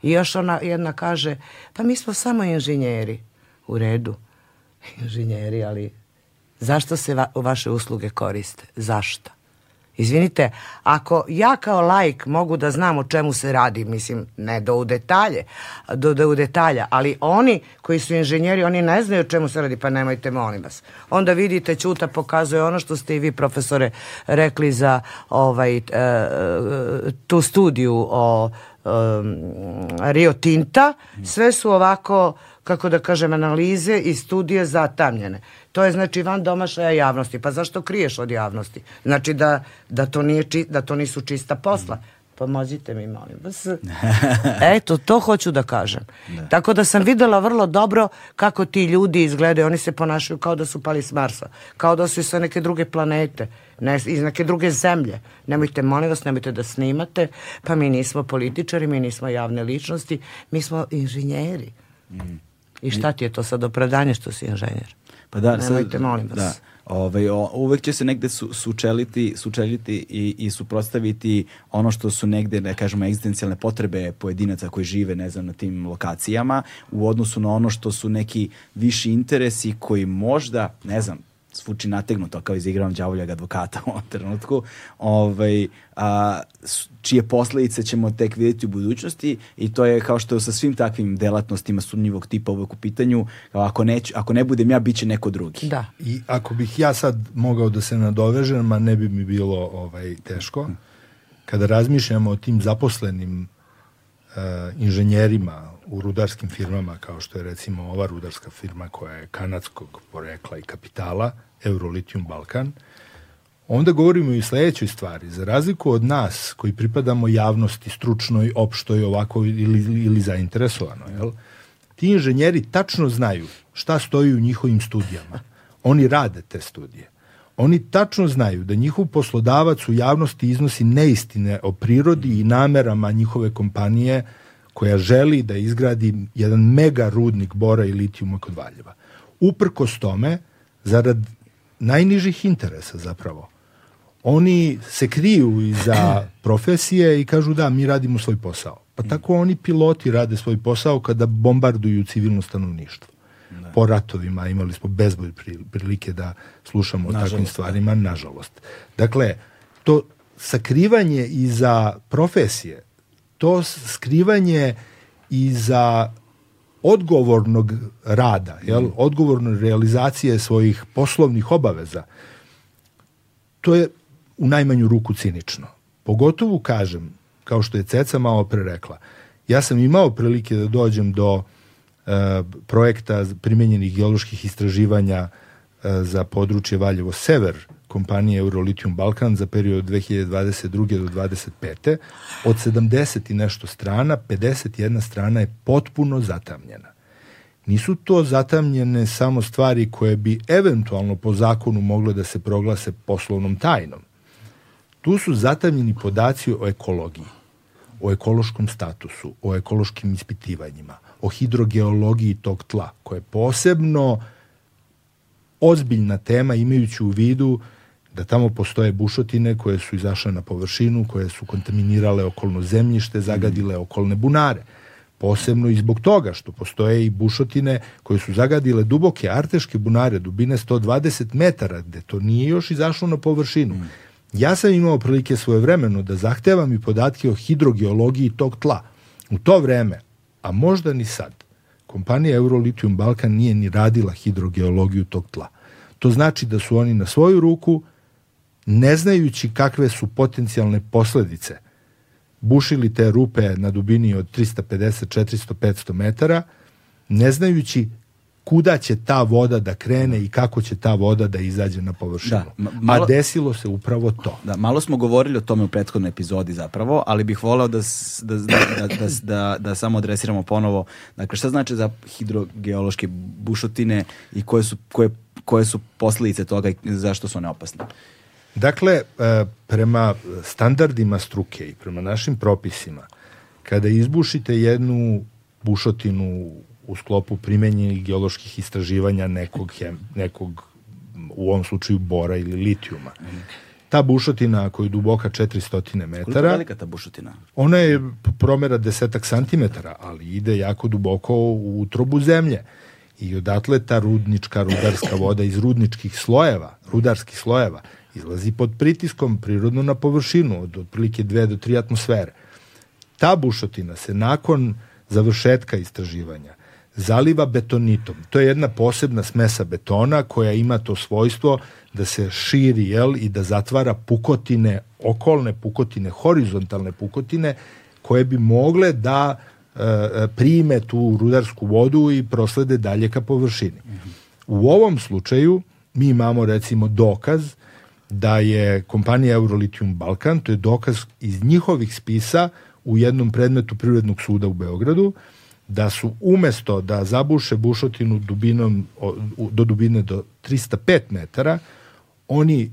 D: I još ona jedna kaže, pa mi smo samo inženjeri. U redu <laughs> inženjeri, ali zašto se va, vaše usluge koriste? Zašto? Izvinite, ako ja kao lajk mogu da znam o čemu se radi, mislim, ne do u detalje, do, do u detalja, ali oni koji su inženjeri, oni ne znaju o čemu se radi, pa nemojte, molim vas. Onda vidite, Ćuta pokazuje ono što ste i vi, profesore, rekli za ovaj, e, tu studiju o um, Rio Tinta, sve su ovako kako da kažem, analize i studije zatamljene. To je znači van domašaja javnosti. Pa zašto kriješ od javnosti? Znači da, da, to, nije či, da to nisu čista posla. Pomozite mi, molim vas. <laughs> Eto, to hoću da kažem. Da. Tako da sam videla vrlo dobro kako ti ljudi izgledaju. Oni se ponašaju kao da su pali s Marsa. Kao da su sa neke druge planete. Ne, iz neke druge zemlje. Nemojte, molim vas, nemojte da snimate. Pa mi nismo političari, mi nismo javne ličnosti. Mi smo inženjeri. Mm. I šta ti je to sad opravdanje što si inženjer? Pa da, Nemojte, sad, molim vas. Da.
A: Ovaj, o, uvek će se negde su, sučeliti, sučeliti i, i suprostaviti ono što su negde, da kažemo, egzistencijalne potrebe pojedinaca koji žive, ne znam, na tim lokacijama u odnosu na ono što su neki viši interesi koji možda, ne znam, zvuči nategnuto kao izigravam đavoljag advokata u ovom trenutku, ovaj, a, čije posledice ćemo tek vidjeti u budućnosti i to je kao što je sa svim takvim delatnostima sumnjivog tipa uvek u pitanju, ako, ne, ako ne budem ja, bit će neko drugi.
D: Da.
C: I ako bih ja sad mogao da se nadovežem, ma ne bi mi bilo ovaj, teško, kada razmišljamo o tim zaposlenim uh, inženjerima u rudarskim firmama, kao što je recimo ova rudarska firma koja je kanadskog porekla i kapitala, Eurolitium Balkan, onda govorimo i sledećoj stvari. Za razliku od nas koji pripadamo javnosti stručnoj, opštoj, ovako ili, ili zainteresovano, jel? ti inženjeri tačno znaju šta stoji u njihovim studijama. Oni rade te studije. Oni tačno znaju da njihov poslodavac u javnosti iznosi neistine o prirodi i namerama njihove kompanije koja želi da izgradi jedan mega rudnik bora i litijuma kod Valjeva. Uprkos tome, zarad najnižih interesa zapravo, oni se kriju iza <clears throat> profesije i kažu da, mi radimo svoj posao. Pa tako oni piloti rade svoj posao kada bombarduju civilno stanovništvo. Ne. Po ratovima imali smo bezboj prilike da slušamo o takvim da. stvarima, nažalost. Dakle, to sakrivanje iza profesije, to skrivanje iza odgovornog rada, jel, mm. odgovorne realizacije svojih poslovnih obaveza, to je u najmanju ruku cinično. Pogotovo kažem, kao što je Ceca malo pre rekla, ja sam imao prilike da dođem do e, projekta primenjenih geoloških istraživanja e, za područje Valjevo Sever kompanije Eurolitium Balkan za period 2022. do 2025. Od 70 i nešto strana, 51 strana je potpuno zatamnjena. Nisu to zatamnjene samo stvari koje bi eventualno po zakonu mogle da se proglase poslovnom tajnom Tu su zatamljeni podaci o ekologiji, o ekološkom statusu, o ekološkim ispitivanjima, o hidrogeologiji tog tla, koja je posebno ozbiljna tema imajući u vidu da tamo postoje bušotine koje su izašle na površinu, koje su kontaminirale okolno zemljište, zagadile okolne bunare. Posebno i zbog toga što postoje i bušotine koje su zagadile duboke arteške bunare dubine 120 metara, gde to nije još izašlo na površinu. Ja sam imao prilike svoje vremeno da zahtevam i podatke o hidrogeologiji tog tla. U to vreme, a možda ni sad, kompanija Eurolitium Balkan nije ni radila hidrogeologiju tog tla. To znači da su oni na svoju ruku, ne znajući kakve su potencijalne posledice, bušili te rupe na dubini od 350, 400, 500 metara, ne znajući kuda će ta voda da krene i kako će ta voda da izađe na površinu. Da, malo, A desilo se upravo to.
A: Da, malo smo govorili o tome u prethodnoj epizodi zapravo, ali bih voleo da, da, da, da, da, da samo adresiramo ponovo. Dakle, šta znači za hidrogeološke bušotine i koje su, koje, koje su posledice toga i zašto su one opasne?
C: Dakle, e, prema standardima struke i prema našim propisima, kada izbušite jednu bušotinu u sklopu primenjenih geoloških istraživanja nekog, hem, nekog u ovom slučaju bora ili litijuma. Ta bušotina koja je duboka 400 metara... Koliko je
A: velika ta bušotina?
C: Ona je promera desetak santimetara, ali ide jako duboko u utrobu zemlje. I odatle ta rudnička, rudarska voda iz rudničkih slojeva, rudarskih slojeva, izlazi pod pritiskom prirodno na površinu od otprilike 2 do 3 atmosfere. Ta bušotina se nakon završetka istraživanja zaliva betonitom. To je jedna posebna smesa betona koja ima to svojstvo da se širi jel, i da zatvara pukotine, okolne pukotine, horizontalne pukotine koje bi mogle da e, prime tu rudarsku vodu i proslede dalje ka površini. U ovom slučaju mi imamo recimo dokaz da je kompanija Eurolitium Balkan, to je dokaz iz njihovih spisa u jednom predmetu Prirodnog suda u Beogradu, da su umesto da zabuše bušotinu dubinom do dubine do 305 metara, oni e,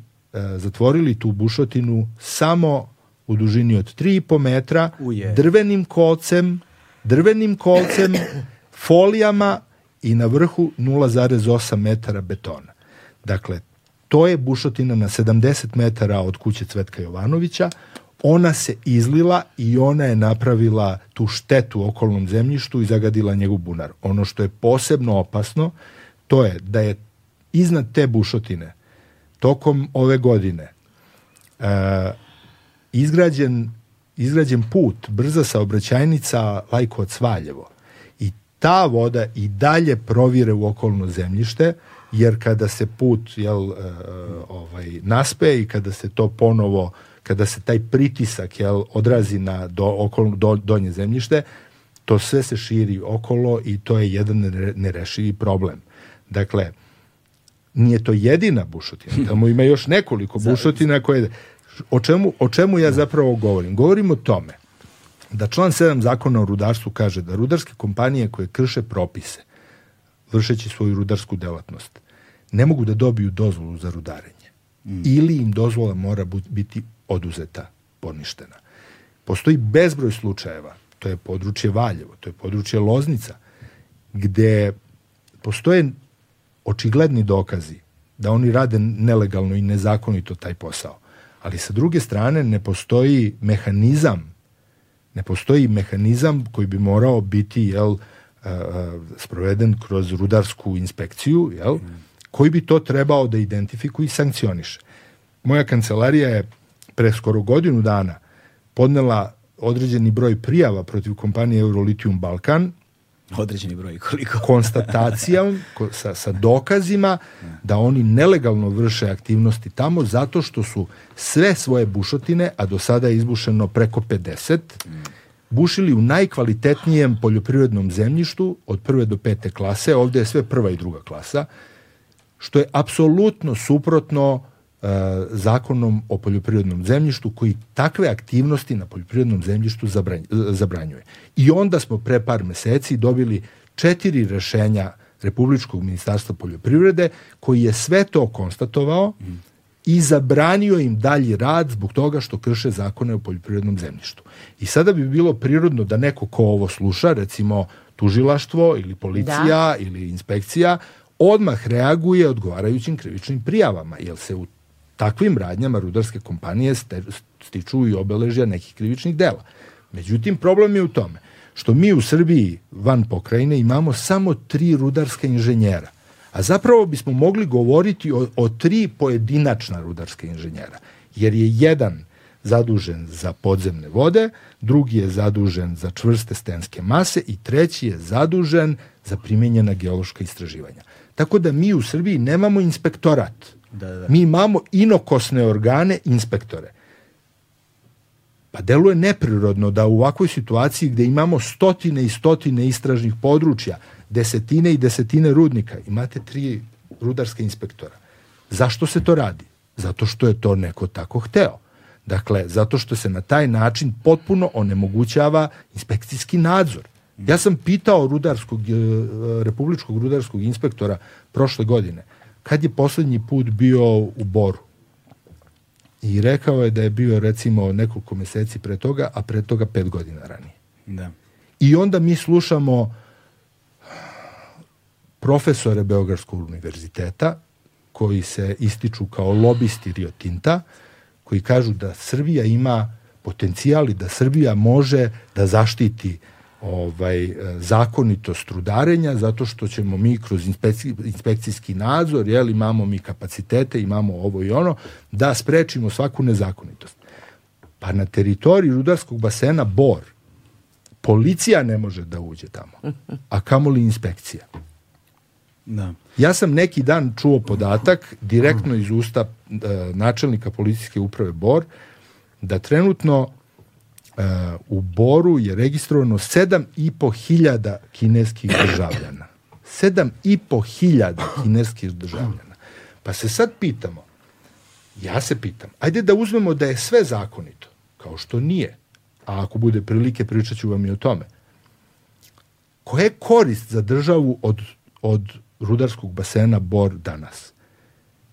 C: zatvorili tu bušotinu samo u dužini od 3,5 metra Uje. drvenim kolcem, drvenim kolcem, folijama i na vrhu 0,8 metara betona. Dakle, to je bušotina na 70 metara od kuće Cvetka Jovanovića, ona se izlila i ona je napravila tu štetu okolnom zemljištu i zagadila njegov bunar. Ono što je posebno opasno, to je da je iznad te bušotine tokom ove godine uh, izgrađen, izgrađen put, brza saobraćajnica Lajkovac-Valjevo. I ta voda i dalje provire u okolno zemljište, jer kada se put jel, uh, ovaj, naspe i kada se to ponovo kada se taj pritisak jel, odrazi na do, okolo, do, donje zemljište, to sve se širi okolo i to je jedan nerešivi problem. Dakle, nije to jedina bušotina, <laughs> tamo ima još nekoliko bušotina koje... O čemu, o čemu ja zapravo govorim? Govorim o tome da član 7 zakona o rudarstvu kaže da rudarske kompanije koje krše propise, vršeći svoju rudarsku delatnost, ne mogu da dobiju dozvolu za rudarenje. Mm. Ili im dozvola mora biti oduzeta, poništena. Postoji bezbroj slučajeva, to je područje Valjevo, to je područje Loznica, gde postoje očigledni dokazi da oni rade nelegalno i nezakonito taj posao. Ali sa druge strane ne postoji mehanizam ne postoji mehanizam koji bi morao biti jel, sproveden kroz rudarsku inspekciju, jel, koji bi to trebao da identifikuje i sankcioniše. Moja kancelarija je pre skoro godinu dana podnela određeni broj prijava protiv kompanije Eurolitium Balkan.
A: Određeni broj koliko? <laughs>
C: Konstatacijom sa, sa dokazima da oni nelegalno vrše aktivnosti tamo zato što su sve svoje bušotine a do sada je izbušeno preko 50 bušili u najkvalitetnijem poljoprivrednom zemljištu od prve do pete klase. Ovde je sve prva i druga klasa što je apsolutno suprotno e, zakonom o poljoprivrednom zemljištu koji takve aktivnosti na poljoprivrednom zemljištu zabranjuje. I onda smo pre par meseci dobili četiri rešenja Republičkog ministarstva poljoprivrede koji je sve to konstatovao i zabranio im dalji rad zbog toga što krše zakone o poljoprivrednom zemljištu. I sada bi bilo prirodno da neko ko ovo sluša, recimo tužilaštvo ili policija da. ili inspekcija, odmah reaguje odgovarajućim krivičnim prijavama, jer se u takvim radnjama rudarske kompanije stiču i obeležja nekih krivičnih dela. Međutim, problem je u tome što mi u Srbiji van pokrajine imamo samo tri rudarska inženjera, a zapravo bismo mogli govoriti o, o tri pojedinačna rudarska inženjera, jer je jedan zadužen za podzemne vode, drugi je zadužen za čvrste stenske mase i treći je zadužen za primenjena geološka istraživanja. Tako da mi u Srbiji nemamo inspektorat. Da, da. Mi imamo inokosne organe inspektore. Pa deluje neprirodno da u ovakvoj situaciji gde imamo stotine i stotine istražnih područja, desetine i desetine rudnika, imate tri rudarska inspektora. Zašto se to radi? Zato što je to neko tako hteo. Dakle, zato što se na taj način potpuno onemogućava inspekcijski nadzor. Ja sam pitao rudarskog, e, republičkog rudarskog inspektora prošle godine, kad je poslednji put bio u Boru? I rekao je da je bio recimo nekoliko meseci pre toga, a pre toga pet godina ranije.
A: Da.
C: I onda mi slušamo profesore Beogradskog univerziteta koji se ističu kao lobisti Rio Tinta, koji kažu da Srbija ima potencijal i da Srbija može da zaštiti ovaj zakonitost rudarenja zato što ćemo mi kroz inspekci, inspekcijski nadzor, jel, imamo mi kapacitete, imamo ovo i ono, da sprečimo svaku nezakonitost. Pa na teritoriji rudarskog basena Bor policija ne može da uđe tamo, a kamoli inspekcija.
A: Da.
C: Ja sam neki dan čuo podatak direktno iz usta e, načelnika policijske uprave Bor da trenutno e, u Boru je registrovano 7,5 hiljada kineskih državljana. 7,5 hiljada kineskih državljana. Pa se sad pitamo, ja se pitam, ajde da uzmemo da je sve zakonito, kao što nije, a ako bude prilike pričat ću vam i o tome. Koja je korist za državu od, od rudarskog basena Bor danas?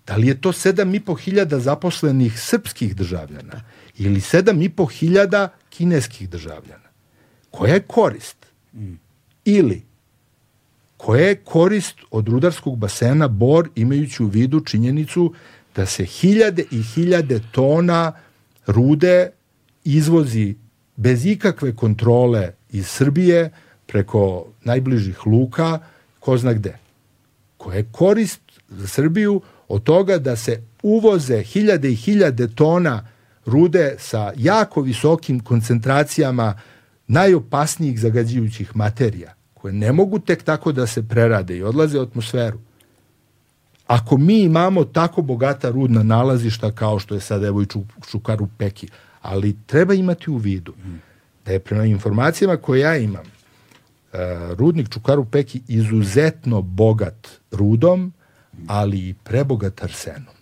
C: Da li je to 7,5 hiljada zaposlenih srpskih državljana ili 7,5 hiljada kineskih državljana? Koja je korist? Ili koja je korist od rudarskog basena Bor imajući u vidu činjenicu da se hiljade i hiljade tona rude izvozi bez ikakve kontrole iz Srbije preko najbližih luka, ko zna gde koja je korist za Srbiju od toga da se uvoze hiljade i hiljade tona rude sa jako visokim koncentracijama najopasnijih zagađujućih materija, koje ne mogu tek tako da se prerade i odlaze u atmosferu. Ako mi imamo tako bogata rudna nalazišta kao što je sad evo i Čukaru Peki, ali treba imati u vidu da je prema informacijama koje ja imam, E, rudnik Čukaru Peki izuzetno bogat rudom, ali i prebogat arsenom.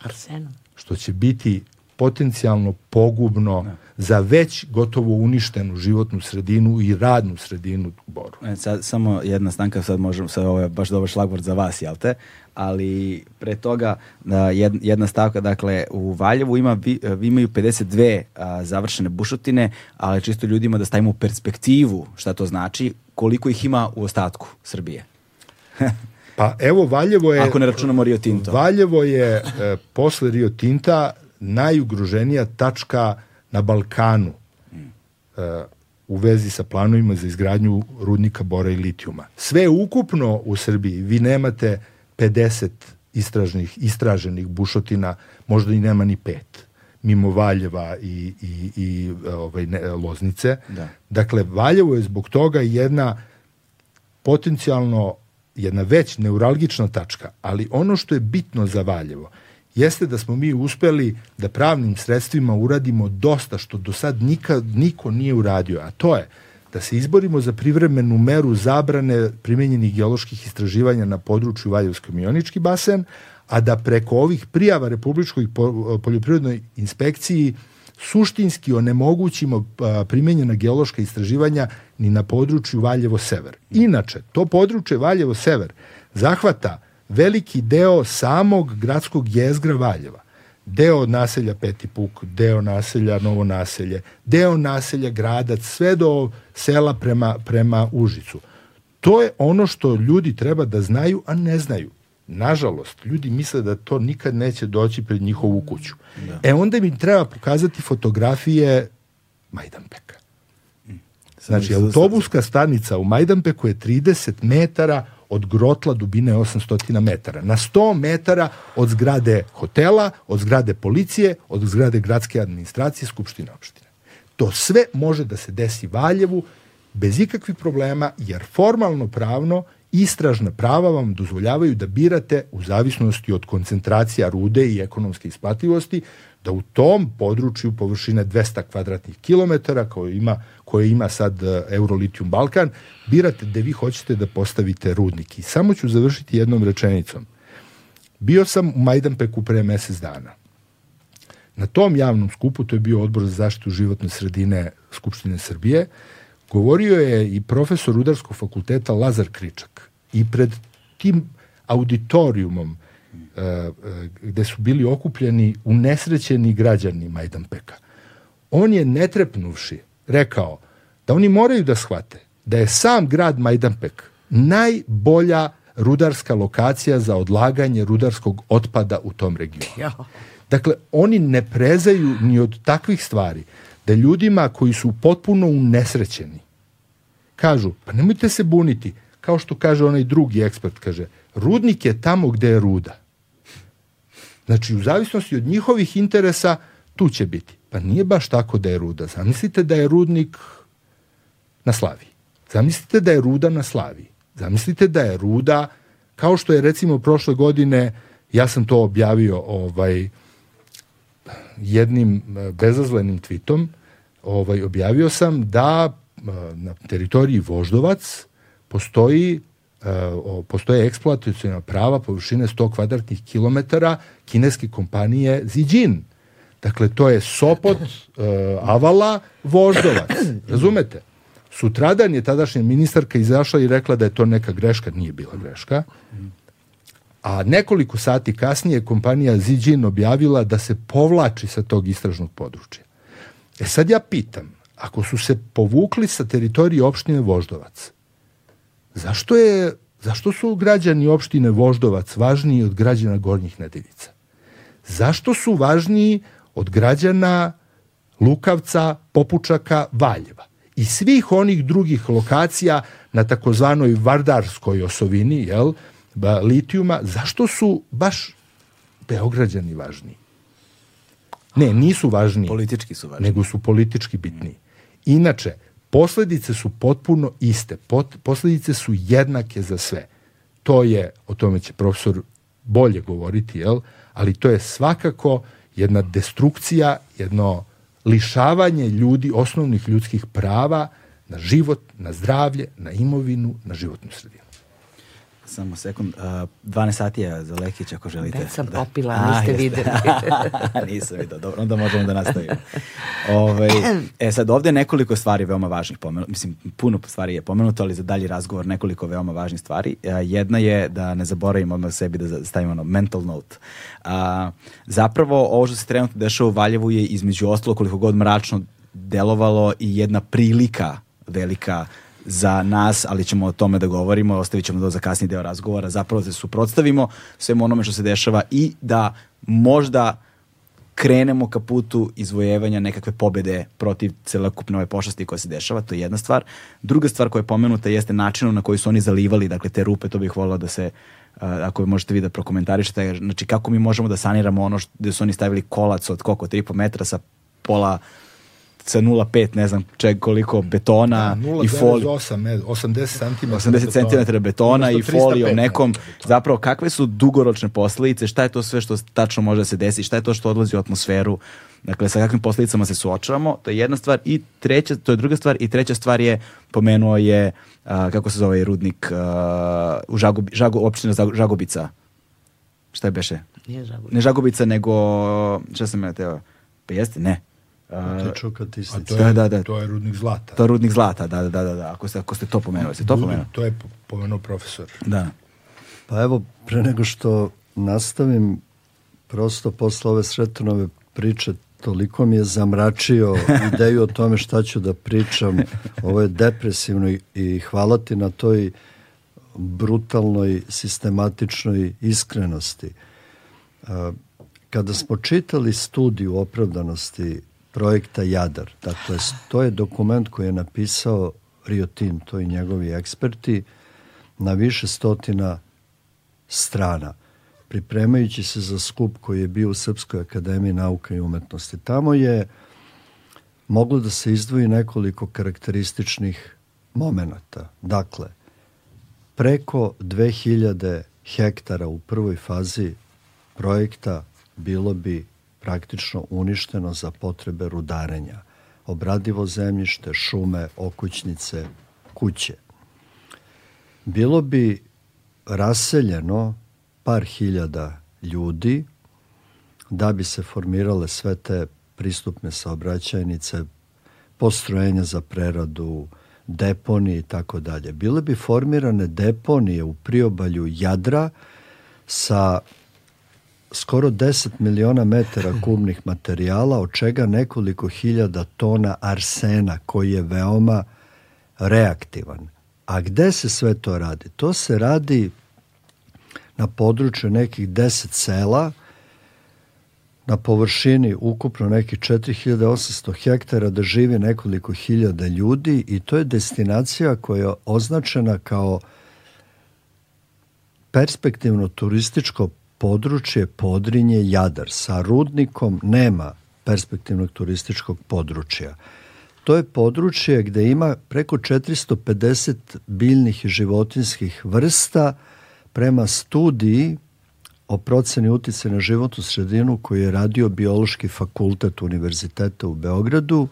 D: Arsenom.
C: Što će biti potencijalno pogubno za već gotovo uništenu životnu sredinu i radnu sredinu u Boru.
A: E, sad, samo jedna stanka, sad možemo, sad ovo je baš dobar šlagvord za vas, jel te? Ali pre toga da, jed, jedna stavka, dakle, u Valjevu ima, imaju 52 a, završene bušotine, ali čisto ljudima da stavimo perspektivu šta to znači, koliko ih ima u ostatku Srbije.
C: Pa evo Valjevo je...
A: Ako ne računamo Rio Tinto.
C: Valjevo je e, posle Rio Tinta najugroženija tačka na Balkanu e, u vezi sa planovima za izgradnju rudnika bora i litijuma. Sve ukupno u Srbiji vi nemate 50 istražnih, istraženih bušotina, možda i nema ni pet mimo Valjeva i, i, i ovaj, ne, Loznice.
A: Da.
C: Dakle, Valjevo je zbog toga jedna potencijalno jedna već neuralgična tačka, ali ono što je bitno za Valjevo jeste da smo mi uspeli da pravnim sredstvima uradimo dosta što do sad nikad niko nije uradio, a to je da se izborimo za privremenu meru zabrane primenjenih geoloških istraživanja na području Valjevsko-Mionički basen, a da preko ovih prijava Republičkoj poljoprivrednoj inspekciji suštinski onemogućimo primenjena geološka istraživanja ni na području Valjevo-Sever. Inače, to područje Valjevo-Sever zahvata veliki deo samog gradskog jezgra Valjeva. Deo naselja Peti Puk, deo naselja Novo naselje, deo naselja Gradac, sve do sela prema, prema Užicu. To je ono što ljudi treba da znaju, a ne znaju. Nažalost, ljudi misle da to nikad neće doći pred njihovu kuću. Da. E onda mi treba pokazati fotografije Majdanpeka. Znači, autobuska stanica u Majdanpeku je 30 metara od grotla dubine 800 metara. Na 100 metara od zgrade hotela, od zgrade policije, od zgrade gradske administracije, skupštine opštine. To sve može da se desi Valjevu bez ikakvih problema, jer formalno pravno istražna prava vam dozvoljavaju da birate u zavisnosti od koncentracija rude i ekonomske isplativosti, da u tom području površine 200 kvadratnih kilometara koje ima, koje ima sad e, Eurolitium Balkan, birate gde vi hoćete da postavite rudnik. I samo ću završiti jednom rečenicom. Bio sam u Majdanpeku pre mesec dana. Na tom javnom skupu, to je bio odbor za zaštitu životne sredine Skupštine Srbije, govorio je i profesor Rudarskog fakulteta Lazar Kričak. I pred tim auditorijumom E, e, gde su bili okupljeni unesrećeni građani Majdanpeka. On je netrepnuvši rekao da oni moraju da shvate da je sam grad Majdanpek najbolja rudarska lokacija za odlaganje rudarskog otpada u tom regionu. Dakle, oni ne prezaju ni od takvih stvari da ljudima koji su potpuno unesrećeni kažu, pa nemojte se buniti, kao što kaže onaj drugi ekspert, kaže, rudnik je tamo gde je ruda. Znači, u zavisnosti od njihovih interesa, tu će biti. Pa nije baš tako da je ruda. Zamislite da je rudnik na slavi. Zamislite da je ruda na slavi. Zamislite da je ruda, kao što je recimo prošle godine, ja sam to objavio ovaj, jednim eh, bezazlenim tvitom, ovaj, objavio sam da eh, na teritoriji Voždovac postoji uh, postoje eksploatacijona prava površine 100 kvadratnih kilometara kineske kompanije Zijin. Dakle, to je Sopot, uh, Avala, Voždovac. <clears throat> Razumete? Sutradan je tadašnja ministarka izašla i rekla da je to neka greška. Nije bila greška. A nekoliko sati kasnije kompanija Zijin objavila da se povlači sa tog istražnog područja. E sad ja pitam, ako su se povukli sa teritorije opštine Voždovac, Zašto, je, zašto su građani opštine Voždovac važniji od građana Gornjih Nedeljica? Zašto su važniji od građana Lukavca, Popučaka, Valjeva i svih onih drugih lokacija na takozvanoj Vardarskoj osovini, jel, litijuma, zašto su baš Beograđani važniji? Ne, nisu važniji.
A: Politički su važniji.
C: Nego su politički bitniji. Inače, Posledice su potpuno iste. Pot, posledice su jednake za sve. To je, o tome će profesor bolje govoriti, jel? ali to je svakako jedna destrukcija, jedno lišavanje ljudi osnovnih ljudskih prava na život, na zdravlje, na imovinu, na životnu sredinu.
A: Samo sekund. Uh, 12 sati je za Lekić ako želite.
D: Već sam
A: da.
D: popila,
A: A,
D: niste
A: jeste.
D: videli. <laughs>
A: Nisam vidio. Dobro, onda možemo da nastavimo. Ove, e sad, ovde je nekoliko stvari veoma važnih pomenuto. Mislim, puno stvari je pomenuto, ali za dalji razgovor nekoliko veoma važnih stvari. E, jedna je da ne zaboravimo odmah sebi da stavimo ono mental note. A, zapravo, ovo što se trenutno dešava u Valjevu je između ostalo koliko god mračno delovalo i jedna prilika velika za nas, ali ćemo o tome da govorimo, ostavit ćemo to za kasniji deo razgovora, zapravo da se suprotstavimo svemu onome što se dešava i da možda krenemo ka putu izvojevanja nekakve pobede protiv celokupne ove pošasti koja se dešava, to je jedna stvar. Druga stvar koja je pomenuta jeste načinom na koji su oni zalivali, dakle te rupe, to bih volao da se ako možete vi da prokomentarišete, znači kako mi možemo da saniramo ono što, gde su oni stavili kolac od koliko, 3,5 metra sa pola sa 0,5 ne znam čeg koliko betona
C: Da,
A: i folije
C: 0,8, 80 cm.
A: 80 cm betona i folijom nekom. Zapravo, kakve su dugoročne posledice, šta je to sve što tačno može da se desi, šta je to što odlazi u atmosferu, dakle, sa kakvim posledicama se suočavamo, to je jedna stvar. I treća, to je druga stvar. I treća stvar je, pomenuo je, a, kako se zove rudnik a, u Žagobi, Žago, opština Žagobica. Šta je beše?
D: Nije žago.
A: Ne Žagobica, nego, šta sam ja teo? Pa jeste? Ne. A,
B: Tičuka
C: A
B: tisnica.
C: to je,
A: Da, da, da.
C: to je rudnik zlata.
A: to je rudnik zlata, da, da, da, da. Ako ste, ako ste to pomenuli, ste to pomenuli?
C: To je pomenuo profesor.
A: Da.
B: Pa evo, pre nego što nastavim, prosto posle ove Sretanove priče, toliko mi je zamračio <laughs> ideju o tome šta ću da pričam. Ovo je depresivno i- i hvala ti na toj brutalnoj, sistematičnoj iskrenosti. A, Kada smo čitali studiju opravdanosti projekta Jadar, dakle, to je dokument koji je napisao Rio Tinto i njegovi eksperti na više stotina strana, pripremajući se za skup koji je bio u Srpskoj akademiji nauka i umetnosti. Tamo je moglo da se izdvoji nekoliko karakterističnih momenata. Dakle, preko 2000 hektara u prvoj fazi projekta bilo bi praktično uništeno za potrebe rudarenja. Obradivo zemljište, šume, okućnice, kuće. Bilo bi raseljeno par hiljada ljudi da bi se formirale sve te pristupne saobraćajnice, postrojenja za preradu, deponije i tako dalje. Bile bi formirane deponije u priobalju Jadra sa skoro 10 miliona metara <laughs> kubnih materijala, od čega nekoliko hiljada tona arsena koji je veoma reaktivan. A gde se sve to radi? To se radi na području nekih 10 sela, na površini ukupno nekih 4800 hektara da živi nekoliko hiljada ljudi i to je destinacija koja je označena kao perspektivno turističko područje Podrinje Jadar. Sa rudnikom nema perspektivnog turističkog područja. To je područje gde ima preko 450 biljnih i životinskih vrsta prema studiji o proceni utice na životnu sredinu koju je radio Biološki fakultet Univerziteta u Beogradu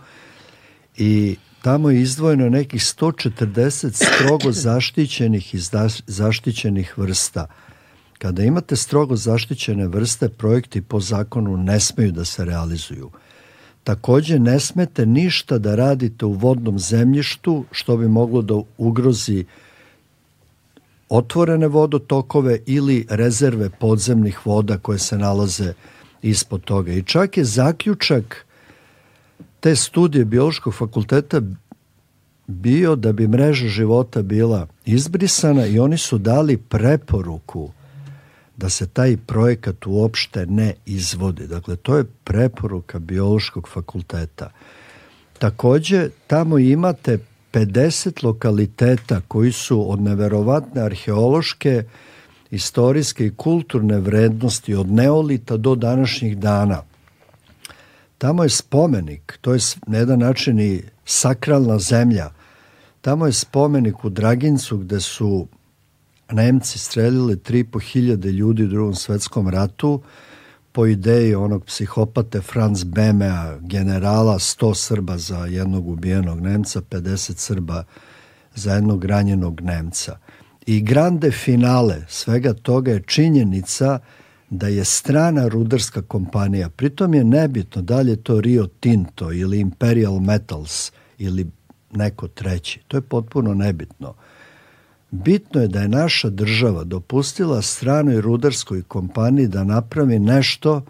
B: i tamo je izdvojeno nekih 140 strogo zaštićenih i zaštićenih vrsta. Kada imate strogo zaštićene vrste, projekti po zakonu ne smeju da se realizuju. Takođe, ne smete ništa da radite u vodnom zemljištu što bi moglo da ugrozi otvorene vodotokove ili rezerve podzemnih voda koje se nalaze ispod toga. I čak je zaključak te studije biološkog fakulteta bio da bi mreža života bila izbrisana i oni su dali preporuku da se taj projekat uopšte ne izvodi. Dakle, to je preporuka biološkog fakulteta. Takođe, tamo imate 50 lokaliteta koji su od neverovatne arheološke, istorijske i kulturne vrednosti od neolita do današnjih dana. Tamo je spomenik, to je na jedan način i sakralna zemlja. Tamo je spomenik u Dragincu gde su Nemci streljali 3,5 hiljade ljudi u drugom svetskom ratu po ideji onog psihopate Franz Bemea, generala, 100 Srba za jednog ubijenog Nemca, 50 Srba za jednog ranjenog Nemca. I grande finale svega toga je činjenica da je strana rudarska kompanija, pritom je nebitno da li je to Rio Tinto ili Imperial Metals ili neko treći, to je potpuno nebitno. Bitno je da je naša država dopustila stranoj rudarskoj kompaniji da napravi nešto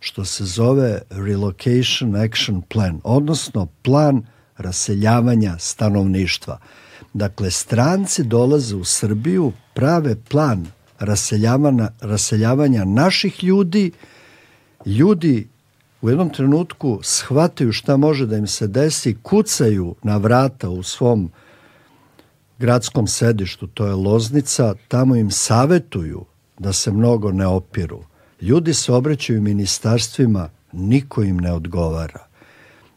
B: što se zove Relocation Action Plan, odnosno plan raseljavanja stanovništva. Dakle, stranci dolaze u Srbiju, prave plan raseljavanja, raseljavanja naših ljudi, ljudi u jednom trenutku shvataju šta može da im se desi, kucaju na vrata u svom gradskom sedištu, to je Loznica, tamo im savetuju da se mnogo ne opiru. Ljudi se obraćaju ministarstvima, niko im ne odgovara.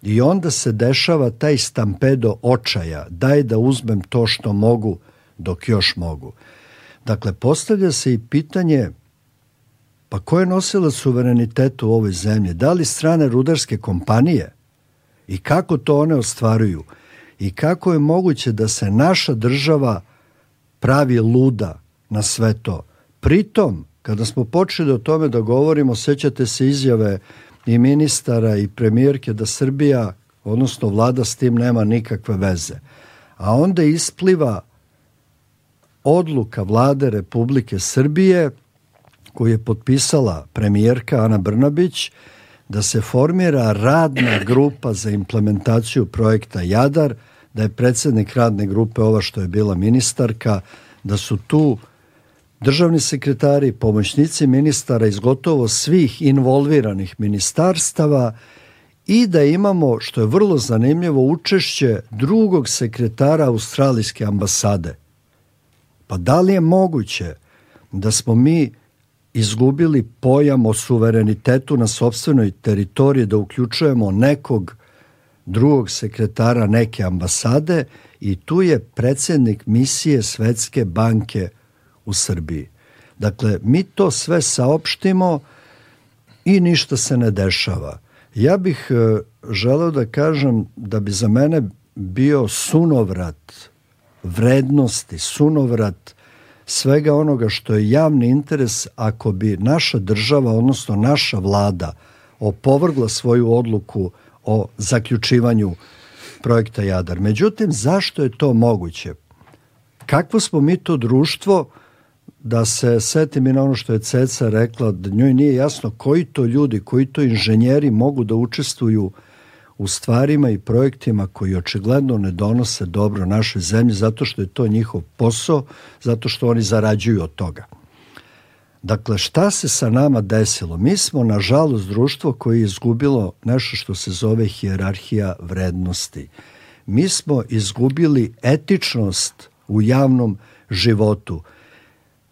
B: I onda se dešava taj stampedo očaja, daj da uzmem to što mogu dok još mogu. Dakle, postavlja se i pitanje pa ko je nosila suverenitetu u ovoj zemlji? Da li strane rudarske kompanije? I kako to one ostvaruju? I kako je moguće da se naša država pravi luda na sve to? Pritom, kada smo počeli o tome da govorimo, sećate se izjave i ministara i premijerke da Srbija, odnosno vlada s tim nema nikakve veze. A onda ispliva odluka vlade Republike Srbije koju je potpisala premijerka Ana Brnabić da se formira radna grupa za implementaciju projekta Jadar, da je predsednik radne grupe ova što je bila ministarka, da su tu državni sekretari, pomoćnici ministara iz gotovo svih involviranih ministarstava i da imamo, što je vrlo zanimljivo, učešće drugog sekretara Australijske ambasade. Pa da li je moguće da smo mi izgubili pojam o suverenitetu na sobstvenoj teritoriji, da uključujemo nekog drugog sekretara neke ambasade i tu je predsednik misije Svetske banke u Srbiji. Dakle, mi to sve saopštimo i ništa se ne dešava. Ja bih e, želeo da kažem da bi za mene bio sunovrat vrednosti, sunovrat svega onoga što je javni interes ako bi naša država, odnosno naša vlada opovrgla svoju odluku o zaključivanju projekta Jadar. Međutim, zašto je to moguće? Kakvo smo mi to društvo da se setim i na ono što je Ceca rekla, da njoj nije jasno koji to ljudi, koji to inženjeri mogu da učestvuju u stvarima i projektima koji očigledno ne donose dobro našoj zemlji zato što je to njihov posao, zato što oni zarađuju od toga. Dakle, šta se sa nama desilo? Mi smo, nažalost, društvo koje je izgubilo nešto što se zove hijerarhija vrednosti. Mi smo izgubili etičnost u javnom životu.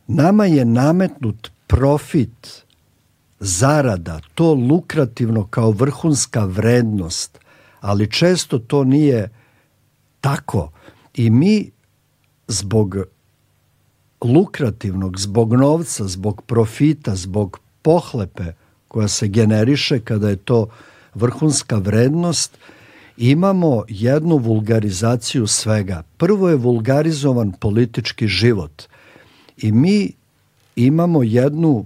B: Nama je nametnut profit, zarada, to lukrativno kao vrhunska vrednost, ali često to nije tako. I mi zbog lukrativnog, zbog novca, zbog profita, zbog pohlepe koja se generiše kada je to vrhunska vrednost, imamo jednu vulgarizaciju svega. Prvo je vulgarizovan politički život i mi imamo jednu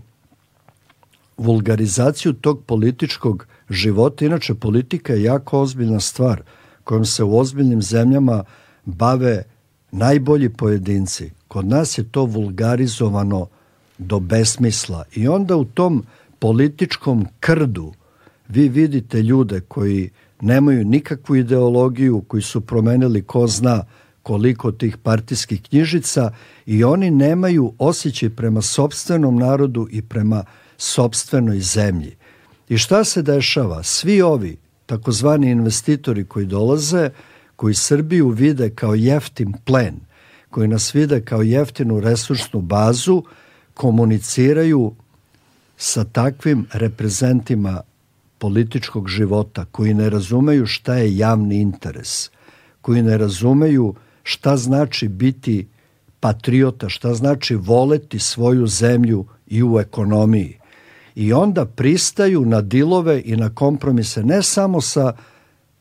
B: vulgarizaciju tog političkog života. Inače, politika je jako ozbiljna stvar kojom se u ozbiljnim zemljama bave najbolji pojedinci. Kod nas je to vulgarizovano do besmisla i onda u tom političkom krdu vi vidite ljude koji nemaju nikakvu ideologiju, koji su promenili ko zna koliko tih partijskih knjižica i oni nemaju osjećaj prema sobstvenom narodu i prema sobstvenoj zemlji. I šta se dešava? Svi ovi takozvani investitori koji dolaze, koji Srbiju vide kao jeftin plen, koji nas vide kao jeftinu resursnu bazu, komuniciraju sa takvim reprezentima političkog života koji ne razumeju šta je javni interes, koji ne razumeju šta znači biti patriota, šta znači voleti svoju zemlju i u ekonomiji. I onda pristaju na dilove i na kompromise ne samo sa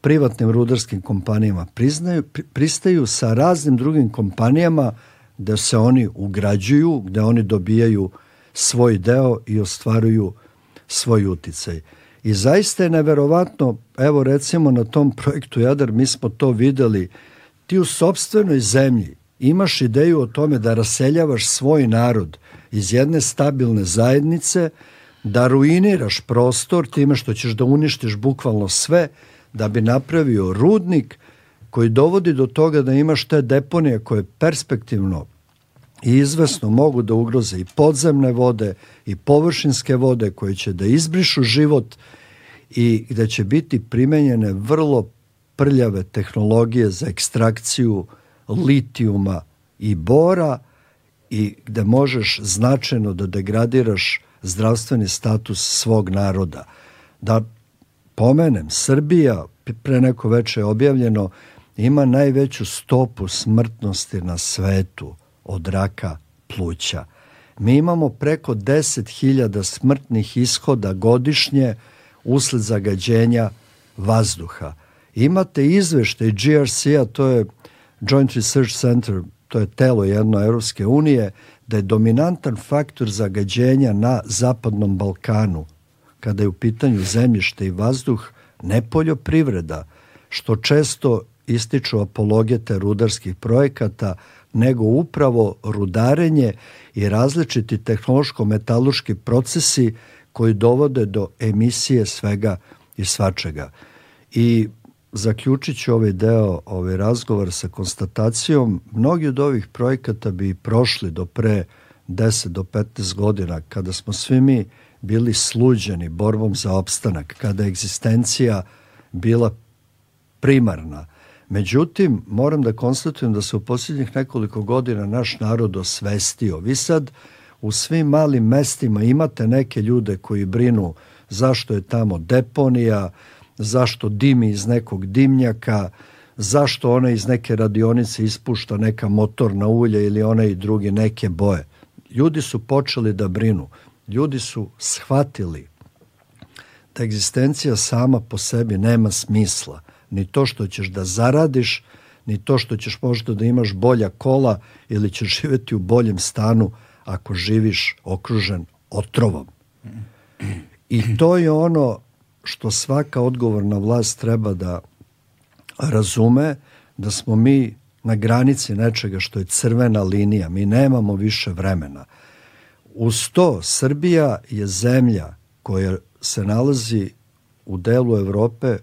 B: privatnim rudarskim kompanijama, priznaju, pristaju sa raznim drugim kompanijama gde se oni ugrađuju, gde oni dobijaju svoj deo i ostvaruju svoj uticaj. I zaista je neverovatno, evo recimo na tom projektu Jadar, mi smo to videli, ti u sobstvenoj zemlji imaš ideju o tome da raseljavaš svoj narod iz jedne stabilne zajednice, da ruiniraš prostor time što ćeš da uništiš bukvalno sve, da bi napravio rudnik koji dovodi do toga da imaš te deponije koje perspektivno i izvesno mogu da ugroze i podzemne vode i površinske vode koje će da izbrišu život i gde će biti primenjene vrlo prljave tehnologije za ekstrakciju litijuma i bora i gde možeš značajno da degradiraš zdravstveni status svog naroda. Da pomenem, Srbija, pre neko veče je objavljeno, ima najveću stopu smrtnosti na svetu od raka pluća. Mi imamo preko 10.000 smrtnih ishoda godišnje usled zagađenja vazduha. Imate izveštaj GRC-a, to je Joint Research Center, to je telo jedno Evropske unije, da je dominantan faktor zagađenja na Zapadnom Balkanu, kada je u pitanju zemljište i vazduh, ne poljoprivreda, što često ističu apologete rudarskih projekata, nego upravo rudarenje i različiti tehnološko-metaluški procesi koji dovode do emisije svega i svačega. I zaključit ću ovaj deo, ovaj razgovor sa konstatacijom, mnogi od ovih projekata bi prošli do pre 10 do 15 godina, kada smo svi mi bili sluđeni borbom za opstanak, kada je egzistencija bila primarna. Međutim, moram da konstatujem da se u posljednjih nekoliko godina naš narod osvestio. Vi sad u svim malim mestima imate neke ljude koji brinu zašto je tamo deponija, zašto dimi iz nekog dimnjaka, zašto ona iz neke radionice ispušta neka motorna ulja ili one i drugi neke boje. Ljudi su počeli da brinu. Ljudi su shvatili da egzistencija sama po sebi nema smisla. Ni to što ćeš da zaradiš, ni to što ćeš možda da imaš bolja kola ili ćeš živeti u boljem stanu ako živiš okružen otrovom. I to je ono što svaka odgovorna vlast treba da razume da smo mi na granici nečega što je crvena linija. Mi nemamo više vremena. Uz to, Srbija je zemlja koja se nalazi u delu Evrope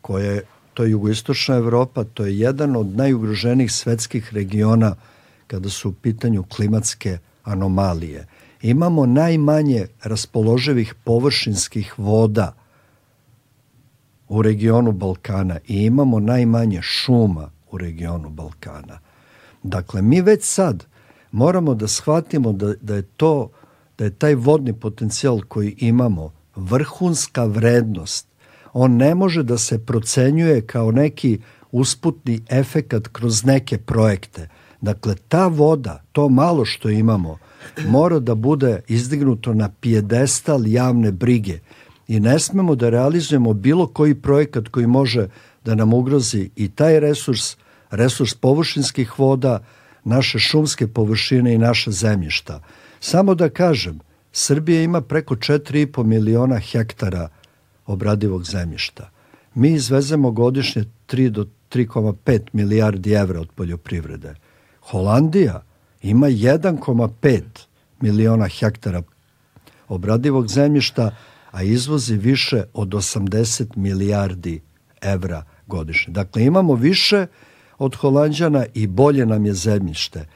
B: koja je, to je jugoistočna Evropa, to je jedan od najugroženijih svetskih regiona kada su u pitanju klimatske anomalije. Imamo najmanje raspoloživih površinskih voda u regionu Balkana i imamo najmanje šuma u regionu Balkana. Dakle, mi već sad moramo da shvatimo da, da je to da je taj vodni potencijal koji imamo vrhunska vrednost. On ne može da se procenjuje kao neki usputni efekat kroz neke projekte. Dakle, ta voda, to malo što imamo, mora da bude izdignuto na pijedestal javne brige i ne smemo da realizujemo bilo koji projekat koji može da nam ugrozi i taj resurs, resurs površinskih voda, naše šumske površine i naša zemljišta. Samo da kažem, Srbija ima preko 4,5 miliona hektara obradivog zemljišta. Mi izvezemo godišnje 3 do 3,5 milijardi evra od poljoprivrede. Holandija ima 1,5 miliona hektara obradivog zemljišta, a izvozi više od 80 milijardi evra godišnje. Dakle, imamo više od Holandjana i bolje nam je zemljište,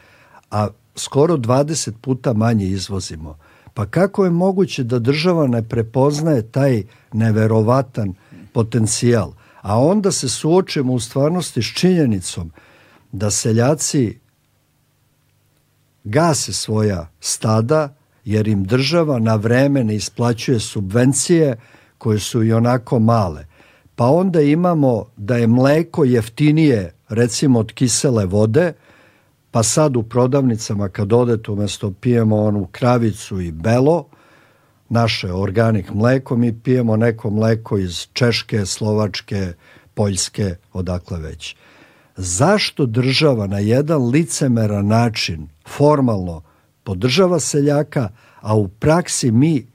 B: a skoro 20 puta manje izvozimo. Pa kako je moguće da država ne prepoznaje taj neverovatan potencijal, a onda se suočemo u stvarnosti s činjenicom da seljaci gase svoja stada jer im država na vreme ne isplaćuje subvencije koje su i onako male. Pa onda imamo da je mleko jeftinije recimo od kisele vode, pa sad u prodavnicama kad odete umesto pijemo onu kravicu i belo, naše organik mleko, mi pijemo neko mleko iz Češke, Slovačke, Poljske, odakle već. zašto država na jedan licemeran način formalno podržava seljaka, a u praksi mi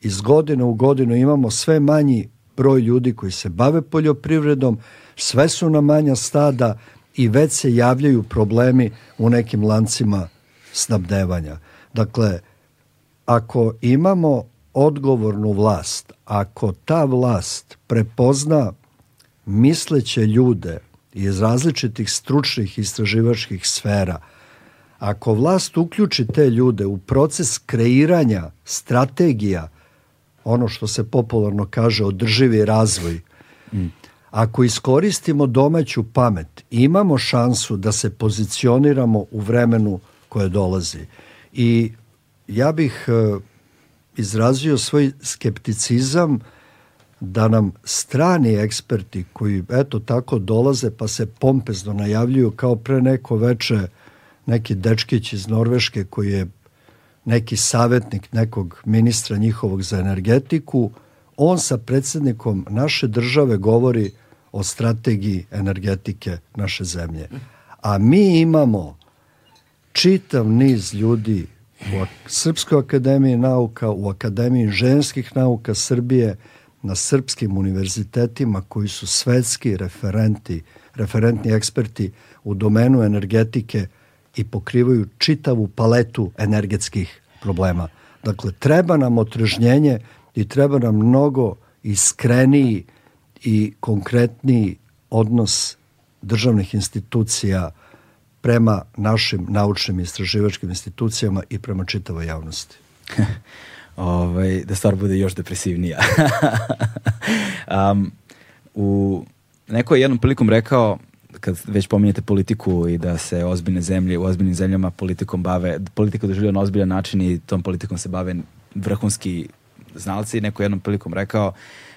B: iz godine u godinu imamo sve manji broj ljudi koji se bave poljoprivredom, sve su na manja stada i već se javljaju problemi u nekim lancima snabdevanja. Dakle, ako imamo odgovornu vlast, ako ta vlast prepozna misleće ljude iz različitih stručnih istraživačkih sfera, ako vlast uključi te ljude u proces kreiranja strategija, ono što se popularno kaže održivi razvoj, ako iskoristimo domaću pamet, imamo šansu da se pozicioniramo u vremenu koje dolazi. I ja bih e, izrazio svoj skepticizam da nam strani eksperti koji eto tako dolaze pa se pompezno najavljuju kao pre neko veče neki dečkić iz Norveške koji je neki savetnik nekog ministra njihovog za energetiku, on sa predsednikom naše države govori o strategiji energetike naše zemlje. A mi imamo čitav niz ljudi u Srpskoj akademiji nauka, u Akademiji ženskih nauka Srbije, na srpskim univerzitetima koji su svetski referenti, referentni eksperti u domenu energetike i pokrivaju čitavu paletu energetskih problema. Dakle, treba nam otrežnjenje i treba nam mnogo iskreniji i konkretniji odnos državnih institucija prema našim naučnim istraživačkim institucijama i prema čitavoj javnosti. <laughs>
A: ovaj, da stvar bude još depresivnija. <laughs> um, u neko je jednom prilikom rekao kad već pominjete politiku i da se ozbiljne zemlje u ozbiljnim zemljama politikom bave, politiku doživljaju na ozbiljan način i tom politikom se bave vrhunski znalci. Neko je jednom prilikom rekao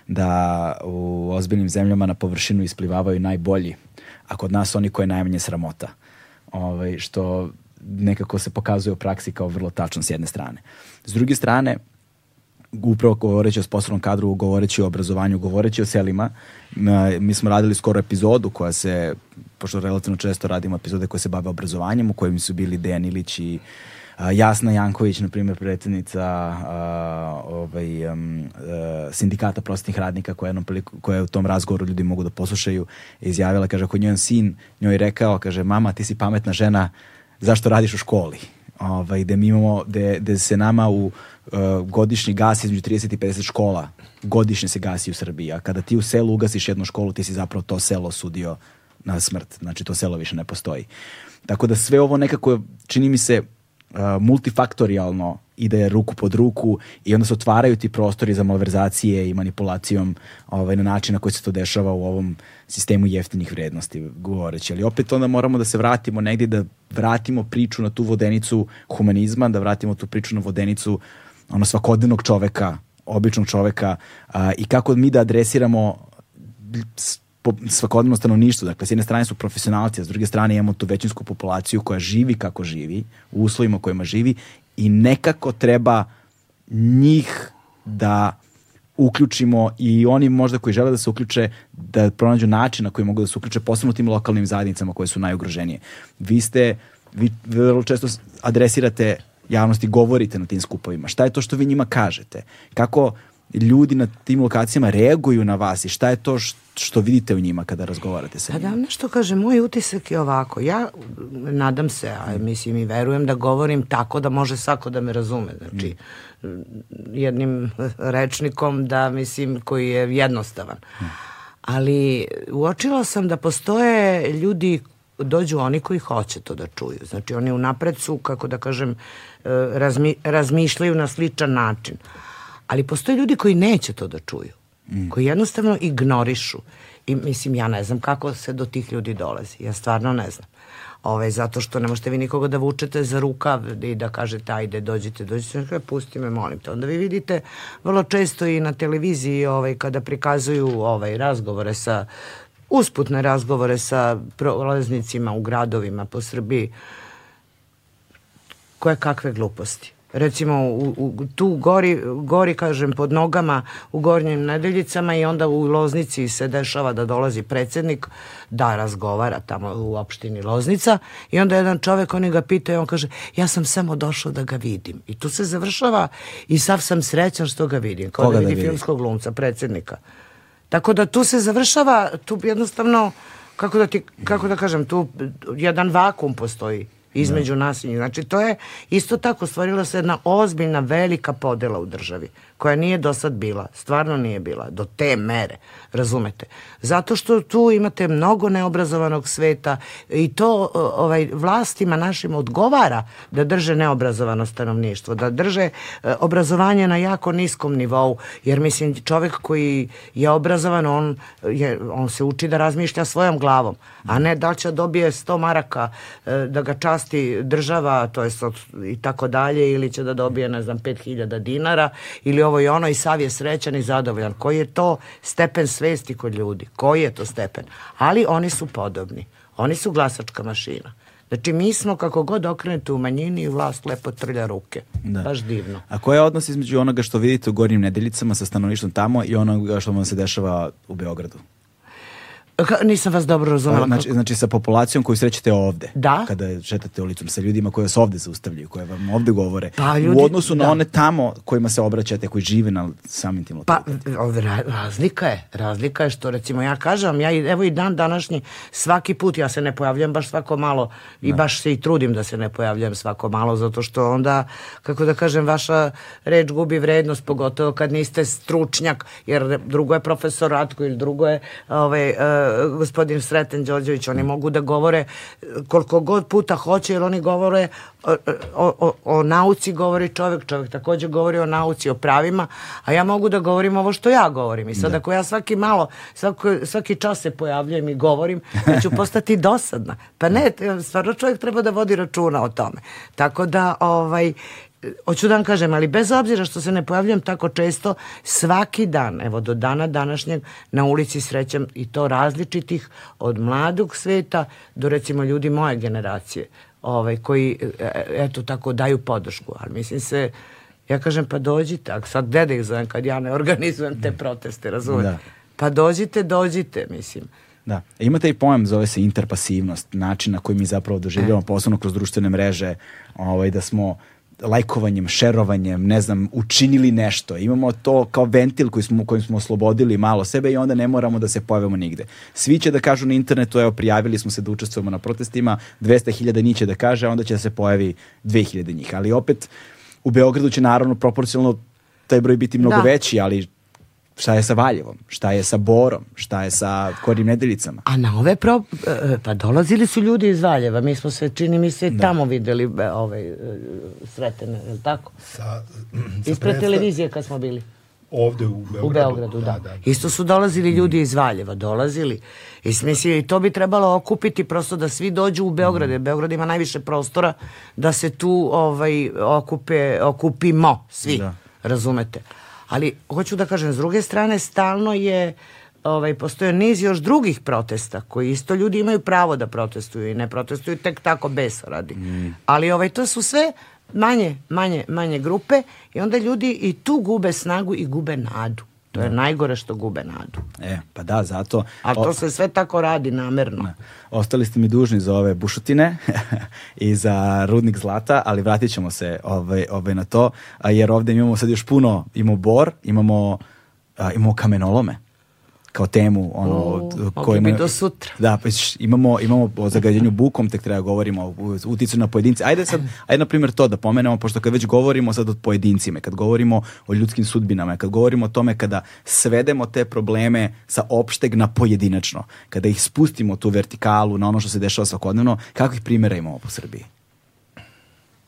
A: da u ozbiljnim zemljama na površinu isplivavaju najbolji, a kod nas oni koje je najmanje sramota. Ovaj, što nekako se pokazuje u praksi kao vrlo tačno s jedne strane. S druge strane, upravo govoreći o sposobnom kadru, govoreći o obrazovanju, govoreći o selima, mi smo radili skoro epizodu koja se, pošto relativno često radimo epizode koje se bave obrazovanjem, u kojim su bili Dejan Ilić i Jasna Janković, na primjer, predsednica ovaj, um, sindikata prostih radnika koja, jednom priliku, koja je u tom razgovoru ljudi mogu da poslušaju, izjavila, kaže, ako njoj sin njoj rekao, kaže, mama, ti si pametna žena, zašto radiš u školi? Ovaj, gde mi imamo, gde, gde se nama u uh, godišnji gas između 30 i 50 škola godišnje se gasi u Srbiji, a kada ti u selu ugasiš jednu školu, ti si zapravo to selo sudio na smrt. Znači, to selo više ne postoji. Tako da sve ovo nekako, čini mi se, uh, multifaktorijalno ide ruku pod ruku i onda se otvaraju ti prostori za malverzacije i manipulacijom ovaj, na način na koji se to dešava u ovom sistemu jeftinih vrednosti govoreći. Ali opet onda moramo da se vratimo negdje da vratimo priču na tu vodenicu humanizma, da vratimo tu priču na vodenicu ono svakodnevnog čoveka, običnog čoveka a, i kako mi da adresiramo svakodnevno stanovništvo. Dakle, s jedne strane su profesionalci, a s druge strane imamo tu većinsku populaciju koja živi kako živi, u uslovima kojima živi i nekako treba njih da uključimo i oni možda koji žele da se uključe da pronađu način na koji mogu da se uključe posebno tim lokalnim zajednicama koje su najugroženije. Vi ste, vi vrlo često adresirate javnosti, govorite na tim skupovima. Šta je to što vi njima kažete? Kako ljudi na tim lokacijama reaguju na vas i šta je to što vidite u njima kada razgovarate sa
D: pa
A: njima?
D: Da, nešto kaže, moj utisak je ovako. Ja nadam se, a mislim i verujem da govorim tako da može svako da me razume. Znači, jednim rečnikom da, mislim, koji je jednostavan. Ali uočila sam da postoje ljudi dođu oni koji hoće to da čuju. Znači oni unapred su, kako da kažem, e, razmi, razmišljaju na sličan način. Ali postoje ljudi koji neće to da čuju. Mm. Koji jednostavno ignorišu. I mislim, ja ne znam kako se do tih ljudi dolazi. Ja stvarno ne znam. Ove, zato što ne možete vi nikoga da vučete za rukav i da kažete ajde dođite, dođite, pusti me, molim te. Onda vi vidite vrlo često i na televiziji ovaj, kada prikazuju ovaj, razgovore sa usputne razgovore sa prolaznicima u gradovima po Srbiji koje kakve gluposti. recimo u, u, tu gori, gori, kažem, pod nogama u gornjim nedeljicama i onda u Loznici se dešava da dolazi predsednik da razgovara tamo u opštini Loznica i onda jedan čovek, oni ga pita i on kaže, ja sam samo došao da ga vidim. I tu se završava i sav sam srećan što ga vidim. Kao
A: Koga
D: da
A: da
D: vidi
A: vidi?
D: filmskog glumca, predsednika. Tako da tu se završava, tu jednostavno, kako da, ti, kako da kažem, tu jedan vakum postoji između nas i njih. Znači, to je isto tako stvorila se jedna ozbiljna, velika podela u državi, koja nije do sad bila, stvarno nije bila, do te mere, razumete. Zato što tu imate mnogo neobrazovanog sveta i to ovaj, vlastima našim odgovara da drže neobrazovano stanovništvo, da drže e, obrazovanje na jako niskom nivou, jer mislim čovek koji je obrazovan, on, je, on se uči da razmišlja svojom glavom, a ne da će da dobije 100 maraka e, da ga časti država, to je i tako dalje, ili će da dobije, ne znam, 5000 dinara, ili ovo i ono i sav je srećan i zadovoljan. Koji je to stepen svesti kod ljudi? Koji je to stepen? Ali oni su podobni. Oni su glasačka mašina. Znači mi smo kako god okrenete u manjini i vlast lepo trlja ruke.
A: Da.
D: Baš divno.
A: A koji je odnos između onoga što vidite u gornjim nedeljicama sa stanovništvom tamo i onoga što vam se dešava u Beogradu?
D: Ka, nisam vas dobro razumela.
A: Znači, znači sa populacijom koju srećete ovde.
D: Da.
A: Kada šetate ulicom, sa ljudima koji vas ovde zaustavljaju, koje vam ovde govore.
D: Pa, ljudi-
A: u odnosu na
D: da.
A: one tamo kojima se obraćate, koji žive na samim tim
D: Pa,
A: lokalitetima.
D: ovde ra- razlika je. Razlika je što, recimo, ja kažem, ja evo i dan današnji, svaki put ja se ne pojavljam baš svako malo i baš se i trudim da se ne pojavljam svako malo, zato što onda, kako da kažem, vaša reč gubi vrednost, pogotovo kad niste stručnjak, jer drugo je profesor Ratko ili drugo je ovaj, uh, gospodin Sreten Đorđević, oni mogu da govore e, koliko god puta hoće, jer oni govore o, o, o, o nauci govori čovek, čovek takođe govori o nauci, o pravima, a ja mogu da govorim ovo što ja govorim. I sad ako ja svaki malo, svaki, svaki čas se pojavljujem i govorim, ja ću <laughs> postati dosadna. Pa ne, stvarno čovjek treba da vodi računa o tome. Tako da, ovaj, hoću da vam kažem, ali bez obzira što se ne pojavljujem tako često, svaki dan, evo do dana današnjeg, na ulici srećem i to različitih od mladog sveta do recimo ljudi moje generacije, ovaj, koji e, eto tako daju podršku, ali mislim se, ja kažem pa dođite, a sad gde da ih zovem kad ja ne organizujem te proteste, razumete?
A: Da.
D: Pa dođite, dođite, mislim.
A: Da. E, Imate i pojam, zove se interpasivnost, način na koji mi zapravo doživljavamo,
D: E.
A: posebno kroz društvene mreže, ovaj, da smo lajkovanjem, šerovanjem, ne znam, učinili nešto. Imamo to kao ventil koji smo, kojim smo oslobodili malo sebe i onda ne moramo da se pojavimo nigde. Svi će da kažu na internetu, evo, prijavili smo se da učestvujemo na protestima, 200.000 njih će da kaže, a onda će da se pojavi 2.000 njih. Ali opet, u Beogradu će naravno proporcionalno taj broj biti mnogo
D: Da.
A: veći, ali šta je sa Valjevom, šta je sa Borom, šta je sa Kornim nedeljicama.
D: A na ove pro... e, pa dolazili su ljudi iz Valjeva, mi smo se, čini mi se, tamo videli e, ovaj, e, sretene, je li tako?
C: Sa, sa
D: Ispred
C: predstav-
D: televizije kad smo bili.
C: Ovde u Beogradu.
D: U Beogradu, da. Isto su dolazili ljudi iz Valjeva, dolazili. I smisli, i to bi trebalo okupiti prosto da svi dođu u Beograd, jer Beograd ima najviše prostora da se tu ovaj, okupe, okupimo svi,
A: Da.
D: razumete. Ali, hoću da kažem, s druge strane, stalno je ovaj, postoje niz još drugih protesta koji isto ljudi imaju pravo da protestuju i ne protestuju tek tako besa radi. Ali ovaj, to su sve manje, manje, manje grupe i onda ljudi i tu gube snagu i gube nadu. To je najgore što gube nadu.
A: E, pa da, zato... O-
D: to se sve tako radi namerno.
A: Ostali ste mi dužni za ove bušotine <laughs> i za rudnik zlata, ali vratit ćemo se ovaj, ovaj na to, a, jer ovde imamo sad još puno, imamo bor, imamo, a, imamo kamenolome kao temu ono
D: O, mogli
A: kojima-
D: bi do sutra.
A: Da, pa š- imamo imamo o zagađenju bukom, tek treba govorimo o uticaju na pojedince. Ajde sad, ajde na primjer to da pomenemo pošto kad već govorimo sad o pojedincima, kad govorimo o ljudskim sudbinama, kad govorimo o tome kada svedemo te probleme sa opšteg na pojedinačno, kada ih spustimo tu vertikalu na ono što se dešava svakodnevno, kakvih primjera imamo po Srbiji?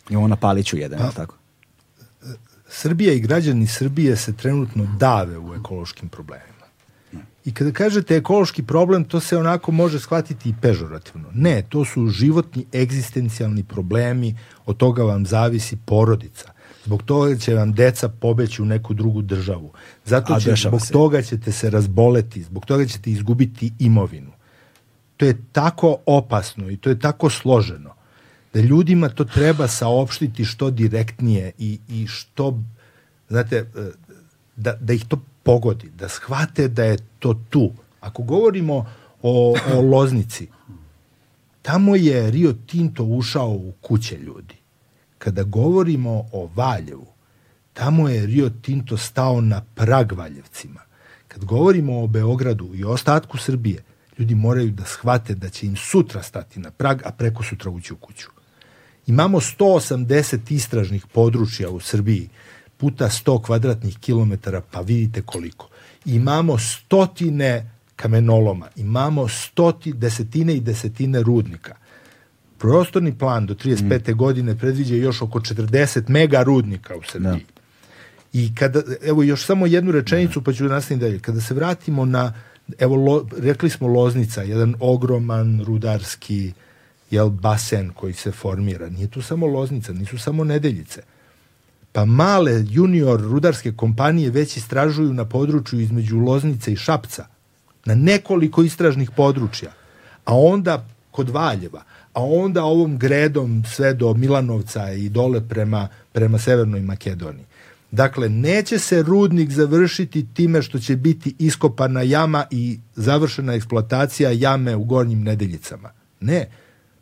A: Imamo na Paliću jedan, pa, tako?
C: Srbija i građani Srbije se trenutno dave u ekološkim problemima. I kada kažete ekološki problem, to se onako može shvatiti i pežorativno. Ne, to su životni, egzistencijalni problemi, od toga vam zavisi porodica. Zbog toga će vam deca pobeći u neku drugu državu. Zato će, zbog
A: se.
C: toga ćete se razboleti, zbog toga ćete izgubiti imovinu. To je tako opasno i to je tako složeno Da ljudima to treba saopštiti što direktnije i, i što, znate, e, da, da ih to pogodi, da shvate da je to tu. Ako govorimo o, o Loznici, tamo je Rio Tinto ušao u kuće ljudi. Kada govorimo o Valjevu, tamo je Rio Tinto stao na prag Valjevcima. Kad govorimo o Beogradu i ostatku Srbije, ljudi moraju da shvate da će im sutra stati na prag, a preko sutra ući u kuću. Imamo 180 istražnih područja u Srbiji, puta 100 kvadratnih kilometara, pa vidite koliko. Imamo stotine kamenoloma, imamo stoti, desetine i desetine rudnika. Prostorni plan do 35. Mm. godine predviđa još oko 40 mega rudnika u Srbiji. Da. I kada, evo još samo jednu rečenicu, pa ću da nastavim dalje. Kada se vratimo na, evo, lo, rekli smo Loznica, jedan ogroman rudarski jel, basen koji se formira. Nije tu samo Loznica, nisu samo Nedeljice. Pa male junior rudarske kompanije već istražuju na području između Loznice i Šapca, na nekoliko istražnih područja, a onda kod Valjeva, a onda ovom gredom sve do Milanovca i dole prema, prema Severnoj Makedoniji. Dakle, neće se rudnik završiti time što će biti iskopana jama i završena eksploatacija jame u gornjim nedeljicama. Ne,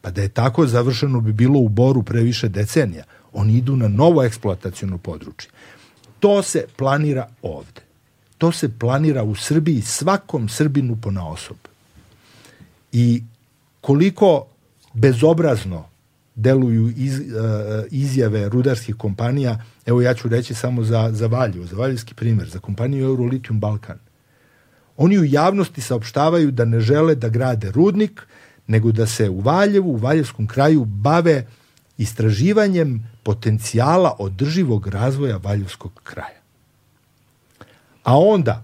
C: pa da je tako završeno bi bilo u Boru previše decenija. Oni idu na novo eksploatacijono područje. To se planira ovde. To se planira u Srbiji svakom Srbinu po naosob. I koliko bezobrazno deluju iz, uh, izjave rudarskih kompanija, evo ja ću reći samo za, za Valju, za valjevski primer, za kompaniju Eurolitium Balkan. Oni u javnosti saopštavaju da ne žele da grade rudnik, nego da se u Valjevu, u Valjevskom kraju bave istraživanjem potencijala održivog razvoja Valjevskog kraja. A onda,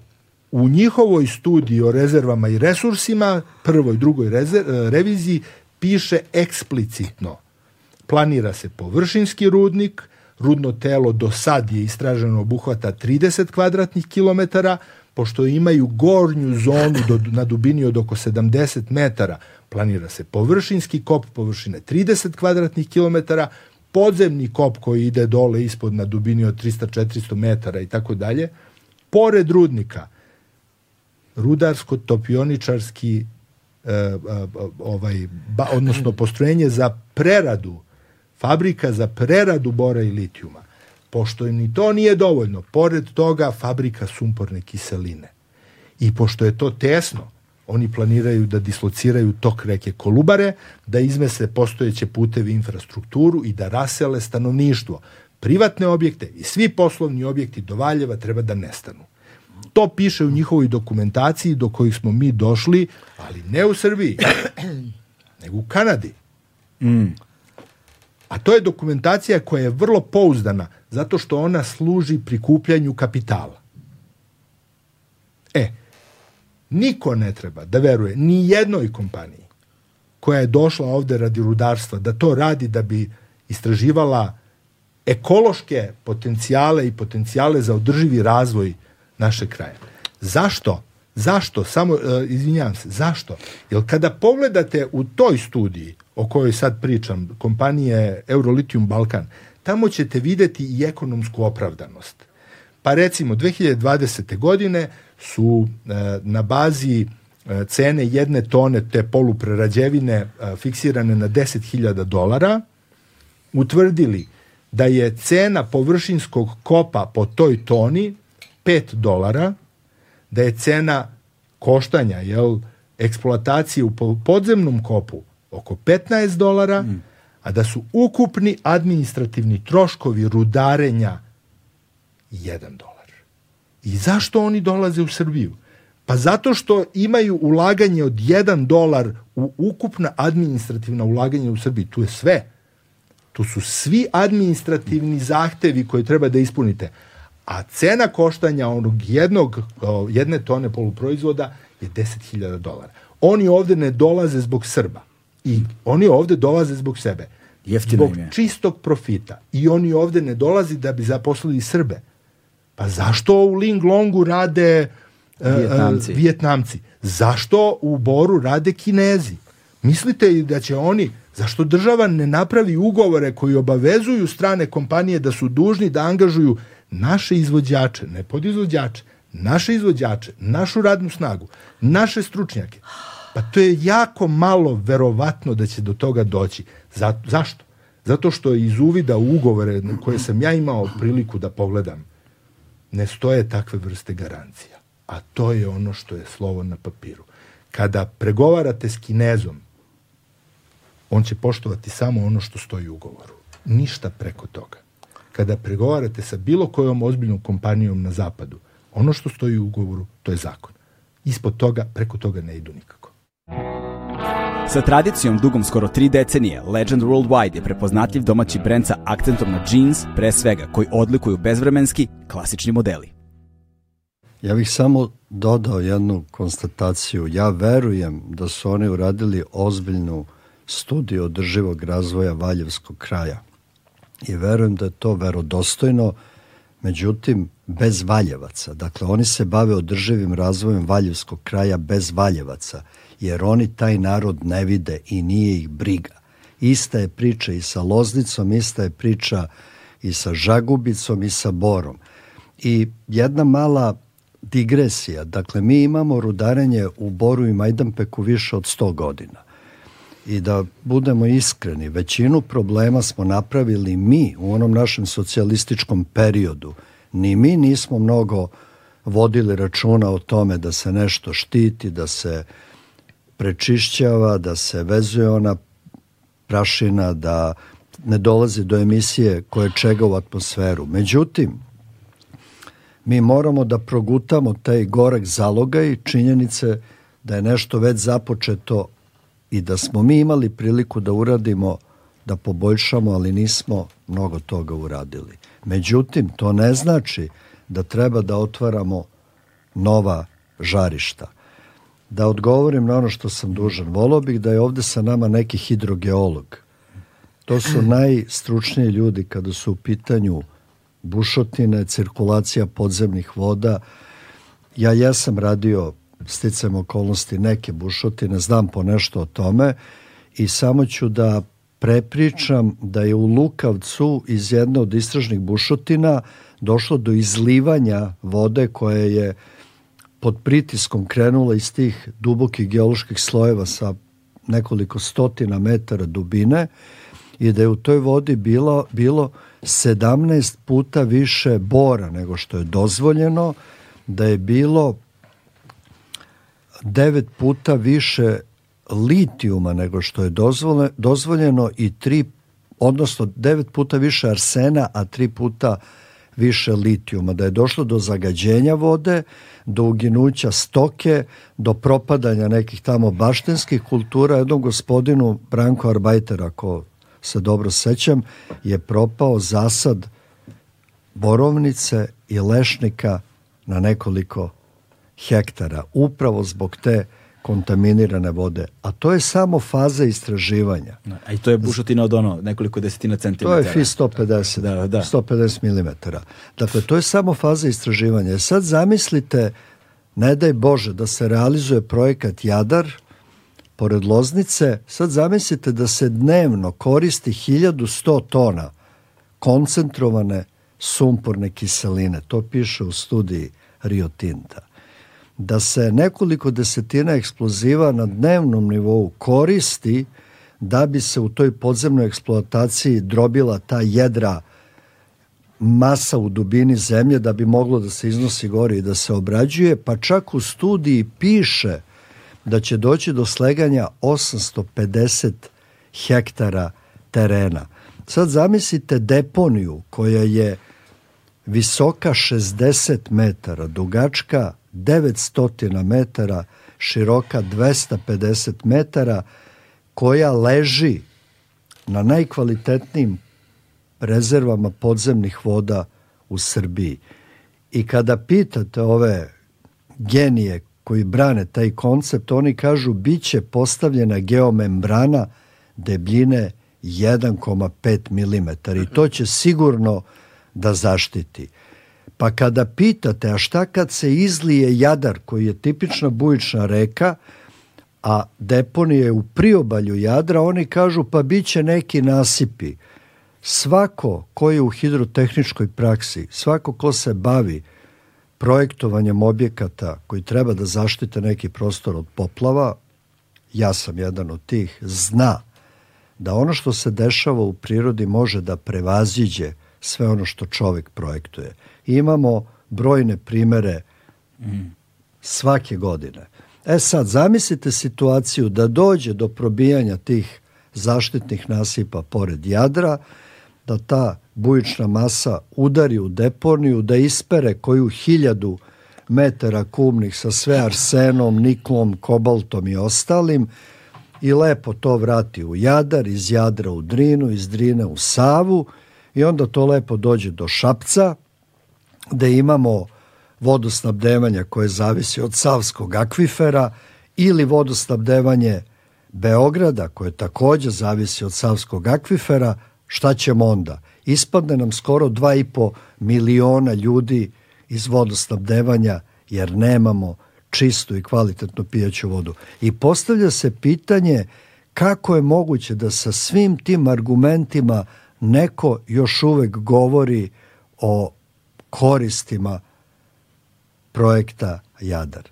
C: u njihovoj studiji o rezervama i resursima, prvoj, drugoj rezer, reviziji, piše eksplicitno planira se površinski rudnik, rudno telo do sad je istraženo obuhvata 30 kvadratnih kilometara, pošto imaju gornju zonu do, na dubini od oko 70 metara, planira se površinski kop površine 30 kvadratnih kilometara, podzemni kop koji ide dole ispod na dubini od 300-400 metara i tako dalje, pored rudnika, rudarsko-topioničarski e, e, ovaj, ba, odnosno postrojenje za preradu fabrika za preradu bora i litijuma. Pošto im ni to nije dovoljno, pored toga fabrika sumporne kiseline. I pošto je to tesno, oni planiraju da dislociraju tok reke Kolubare, da izmese postojeće putevi infrastrukturu i da rasele stanovništvo. Privatne objekte i svi poslovni objekti do Valjeva treba da nestanu. To piše u njihovoj dokumentaciji do kojih smo mi došli, ali ne u Srbiji, <clears throat> nego u Kanadi. Mm. A to je dokumentacija koja je vrlo pouzdana, zato što ona služi prikupljanju kapitala. E, niko ne treba da veruje ni jednoj kompaniji koja je došla ovde radi rudarstva, da to radi da bi istraživala ekološke potencijale i potencijale za održivi razvoj našeg kraja. Zašto? Zašto? Samo, uh, izvinjavam se, zašto? Jer kada pogledate u toj studiji o kojoj sad pričam, kompanije Eurolitium Balkan, tamo ćete videti i ekonomsku opravdanost. Pa recimo, 2020. godine su e, na bazi e, cene jedne tone te poluprerađevine e, fiksirane na 10.000 dolara, utvrdili da je cena površinskog kopa po toj toni 5 dolara, da je cena koštanja, jel, eksploatacije u podzemnom kopu oko 15 dolara, mm. a da su ukupni administrativni troškovi rudarenja 1 dolar. I zašto oni dolaze u Srbiju? Pa zato što imaju ulaganje od 1 dolar u ukupna administrativna ulaganja u Srbiji. Tu je sve. Tu su svi administrativni zahtevi koje treba da ispunite. A cena koštanja onog jednog, jedne tone poluproizvoda je 10.000 dolara. Oni ovde ne dolaze zbog Srba. I oni ovde dolaze zbog sebe.
A: Jeftino
C: zbog čistog profita. I oni ovde ne dolazi da bi zaposlili Srbe. Pa zašto u Ling Longu rade uh, Vjetnamci. Uh, Vjetnamci? Zašto u Boru rade Kinezi? Mislite da će oni, zašto država ne napravi ugovore koji obavezuju strane kompanije da su dužni da angažuju naše izvođače, ne podizvođače, naše izvođače, našu radnu snagu, naše stručnjake. Pa to je jako malo verovatno da će do toga doći. Za, zašto? Zato što iz uvida u ugovore koje sam ja imao priliku da pogledam, ne stoje takve vrste garancija. A to je ono što je slovo na papiru. Kada pregovarate s kinezom, on će poštovati samo ono što stoji u ugovoru. Ništa preko toga. Kada pregovarate sa bilo kojom ozbiljnom kompanijom na zapadu, ono što stoji u ugovoru, to je zakon. Ispod toga, preko toga ne idu nikako.
A: Sa tradicijom dugom skoro tri decenije, Legend Worldwide je prepoznatljiv domaći brend sa akcentom na jeans, pre svega, koji odlikuju bezvremenski, klasični modeli.
B: Ja bih samo dodao jednu konstataciju. Ja verujem da su oni uradili ozbiljnu studiju održivog razvoja Valjevskog kraja. I verujem da je to verodostojno, međutim, bez Valjevaca. Dakle, oni se bave održivim razvojem Valjevskog kraja bez Valjevaca jer oni taj narod ne vide i nije ih briga. Ista je priča i sa Loznicom, ista je priča i sa Žagubicom i sa Borom. I jedna mala digresija. Dakle, mi imamo rudarenje u Boru i Majdanpeku više od 100 godina. I da budemo iskreni, većinu problema smo napravili mi u onom našem socijalističkom periodu. Ni mi nismo mnogo vodili računa o tome da se nešto štiti, da se prečišćava, da se vezuje ona prašina, da ne dolazi do emisije koje čega u atmosferu. Međutim, mi moramo da progutamo taj gorak zaloga i činjenice da je nešto već započeto i da smo mi imali priliku da uradimo, da poboljšamo, ali nismo mnogo toga uradili. Međutim, to ne znači da treba da otvaramo nova žarišta da odgovorim na ono što sam dužan. Volao bih da je ovde sa nama neki hidrogeolog. To su <clears throat> najstručniji ljudi kada su u pitanju bušotine, cirkulacija podzemnih voda. Ja jesam radio sticam okolnosti neke bušotine, znam po nešto o tome i samo ću da prepričam da je u Lukavcu iz jedne od istražnih bušotina došlo do izlivanja vode koje je pod pritiskom krenula iz tih dubokih geoloških slojeva sa nekoliko stotina metara dubine i da je u toj vodi bilo, bilo 17 puta više bora nego što je dozvoljeno, da je bilo 9 puta više litijuma nego što je dozvoljeno i tri odnosno 9 puta više arsena, a 3 puta više litijuma, da je došlo do zagađenja vode, do uginuća stoke, do propadanja nekih tamo baštenskih kultura. Jednom gospodinu Branko Arbajter, ako se dobro sećam, je propao zasad borovnice i lešnika na nekoliko hektara, upravo zbog te kontaminirane vode. A to je samo faza istraživanja.
A: Da, a i to je bušotina od ono nekoliko desetina centimetara.
B: To je FI 150, da, da. 150 mm. Dakle, to je samo faza istraživanja. Sad zamislite, ne daj Bože, da se realizuje projekat Jadar, pored Loznice, sad zamislite da se dnevno koristi 1100 tona koncentrovane sumporne kiseline. To piše u studiji Rio Tinta da se nekoliko desetina eksploziva na dnevnom nivou koristi da bi se u toj podzemnoj eksploataciji drobila ta jedra masa u dubini zemlje da bi moglo da se iznosi gore i da se obrađuje, pa čak u studiji piše da će doći do sleganja 850 hektara terena. Sad zamislite deponiju koja je visoka 60 metara, dugačka 900 metara, široka 250 metara, koja leži na najkvalitetnijim rezervama podzemnih voda u Srbiji. I kada pitate ove genije koji brane taj koncept, oni kažu biće postavljena geomembrana debljine 1,5 mm i to će sigurno da zaštiti. Pa kada pitate, a šta kad se izlije Jadar, koji je tipična bujična reka, a deponije u priobalju Jadra, oni kažu pa bit će neki nasipi. Svako ko je u hidrotehničkoj praksi, svako ko se bavi projektovanjem objekata koji treba da zaštite neki prostor od poplava, ja sam jedan od tih, zna da ono što se dešava u prirodi može da prevaziđe sve ono što čovek projektuje. Imamo brojne primere svake godine. E sad, zamislite situaciju da dođe do probijanja tih zaštitnih nasipa pored Jadra, da ta bujična masa udari u deponiju, da ispere koju hiljadu metara kubnih sa sve arsenom, niklom, kobaltom i ostalim i lepo to vrati u Jadar, iz Jadra u Drinu, iz Drine u Savu i onda to lepo dođe do Šapca, da imamo vodosnabdevanja koje zavisi od Savskog akvifera ili vodosnabdevanje Beograda koje takođe zavisi od Savskog akvifera, šta ćemo onda? Ispadne nam skoro 2,5 miliona ljudi iz vodosnabdevanja jer nemamo čistu i kvalitetnu pijaću vodu. I postavlja se pitanje kako je moguće da sa svim tim argumentima neko još uvek govori o koristima projekta Jadar.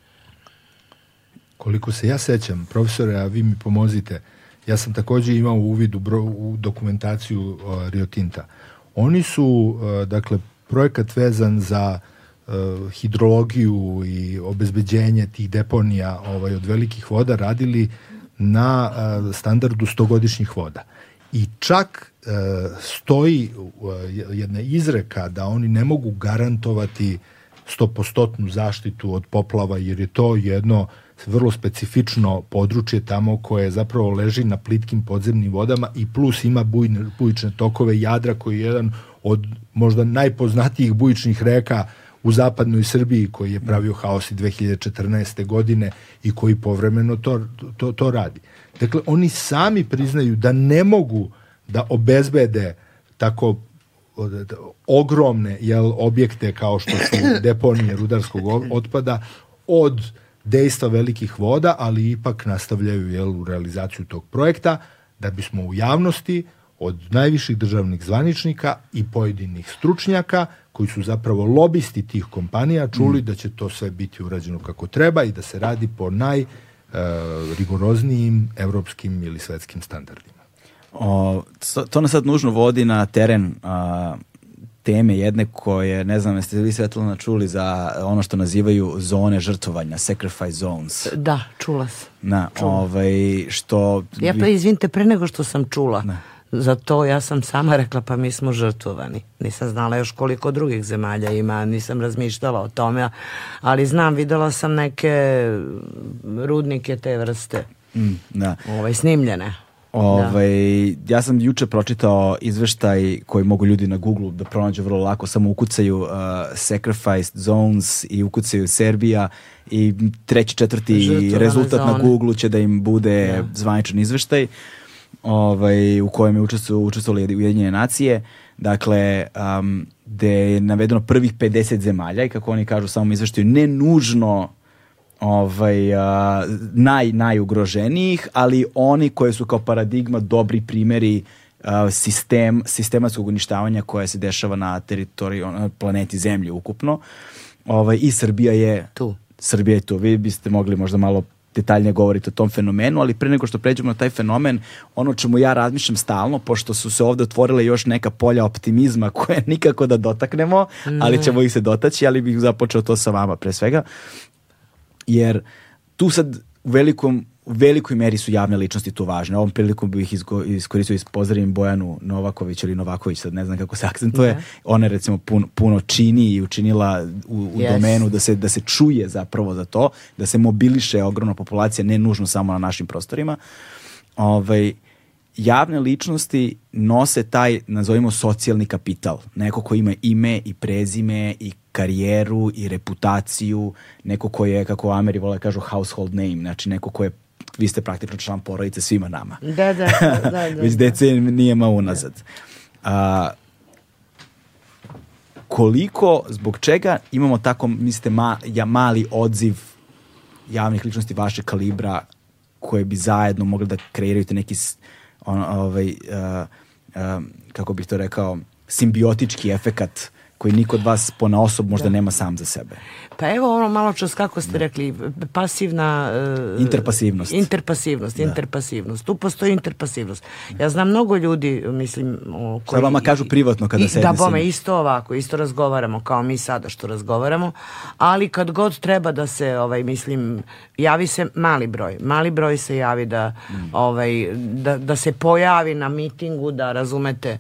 C: Koliko se ja sećam, profesore, a vi mi pomozite, ja sam takođe imao uvid u, bro, u dokumentaciju uh, Rio Tinta. Oni su, uh, dakle, projekat vezan za uh, hidrologiju i obezbeđenje tih deponija ovaj, od velikih voda radili na uh, standardu stogodišnjih voda. I čak uh, stoji uh, jedna izreka da oni ne mogu garantovati stopostotnu zaštitu od poplava, jer je to jedno vrlo specifično područje tamo koje zapravo leži na plitkim podzemnim vodama i plus ima bujne, bujične tokove Jadra koji je jedan od možda najpoznatijih bujičnih reka u zapadnoj Srbiji koji je pravio haos i 2014. godine i koji povremeno to, to, to radi. Dakle, oni sami priznaju da ne mogu da obezbede tako ogromne jel, objekte kao što su <coughs> deponije rudarskog otpada od dejstva velikih voda, ali ipak nastavljaju jel, u realizaciju tog projekta da bismo u javnosti od najviših državnih zvaničnika i pojedinih stručnjaka koji su zapravo lobisti tih kompanija čuli mm. da će to sve biti urađeno kako treba i da se radi po najrigoroznijim evropskim ili svetskim standardima.
A: O, to nas sad nužno vodi na teren a, teme jedne koje, ne znam, jeste li Svetlana čuli za ono što nazivaju zone žrtvovanja, sacrifice zones.
D: Da, čula sam.
A: Na, čula. ovaj, što...
D: Ja pa izvinite, pre nego što sam čula, ne. Za to ja sam sama rekla pa mi smo žrtvovani. Nisam znala još koliko drugih zemalja ima, nisam razmišljala o tome, ali znam, videla sam neke rudnike te vrste. Mm, da. Ovaj, snimljene.
A: Ovaj, da. Ja sam juče pročitao izveštaj koji mogu ljudi na Google da pronađu vrlo lako, samo ukucaju uh, Sacrificed Zones i ukucaju Serbija i treći, četvrti Žrtovane rezultat zone. na Google će da im bude. Da. zvaničan izveštaj ovaj, u kojem je učestvovali, učestvovali Ujedinjene nacije. Dakle, um, gde je navedeno prvih 50 zemalja i kako oni kažu u samom izveštaju, ne nužno ovaj, a, naj, najugroženijih, ali oni koji su kao paradigma dobri primeri a, sistem, sistematskog uništavanja koje se dešava na teritoriji na planeti Zemlje ukupno. Ovaj, I Srbija je
D: tu.
A: Srbija je tu. Vi biste mogli možda malo detaljnije govoriti o tom fenomenu, ali pre nego što pređemo na taj fenomen, ono čemu ja razmišljam stalno, pošto su se ovde otvorile još neka polja optimizma <laughs> koje nikako da dotaknemo, ali ćemo ih se dotaći, ali bih započeo to sa vama pre svega. Jer tu sad u velikom u velikoj meri su javne ličnosti tu važne. Ovom prilikom bih iskoristio i pozdravim Bojanu Novaković ili Novaković, sad ne znam kako se akcentuje. Yeah. Ona je recimo puno, puno čini i učinila u, u yes. domenu da se, da se čuje zapravo za to, da se mobiliše ogromna populacija, ne nužno samo na našim prostorima. Ovaj, javne ličnosti nose taj, nazovimo, socijalni kapital. Neko ko ima ime i prezime i karijeru i reputaciju, neko ko je, kako Ameri vole da kažu, household name, znači neko ko je vi ste praktično član porodice svima nama.
D: Da, da, da. <laughs> da, da
A: Već decenijama unazad. A, koliko, zbog čega imamo tako, mislite, ma, ja, mali odziv javnih ličnosti vašeg kalibra koje bi zajedno mogli da kreiraju te neki on, ovaj, uh, uh, kako bih to rekao, simbiotički efekat koji niko od vas po osob možda da. nema sam za sebe.
D: Pa evo ono malo čas kako ste da. rekli, pasivna...
A: Uh, interpasivnost.
D: Interpasivnost, da. interpasivnost. Tu postoji interpasivnost. Ja znam mnogo ljudi, mislim...
A: O, koji, Sad vama kažu privatno kada sedne
D: Da, bome, isto ovako, isto razgovaramo kao mi sada što razgovaramo, ali kad god treba da se, ovaj, mislim, javi se mali broj. Mali broj se javi da, mm. ovaj, da, da se pojavi na mitingu, da razumete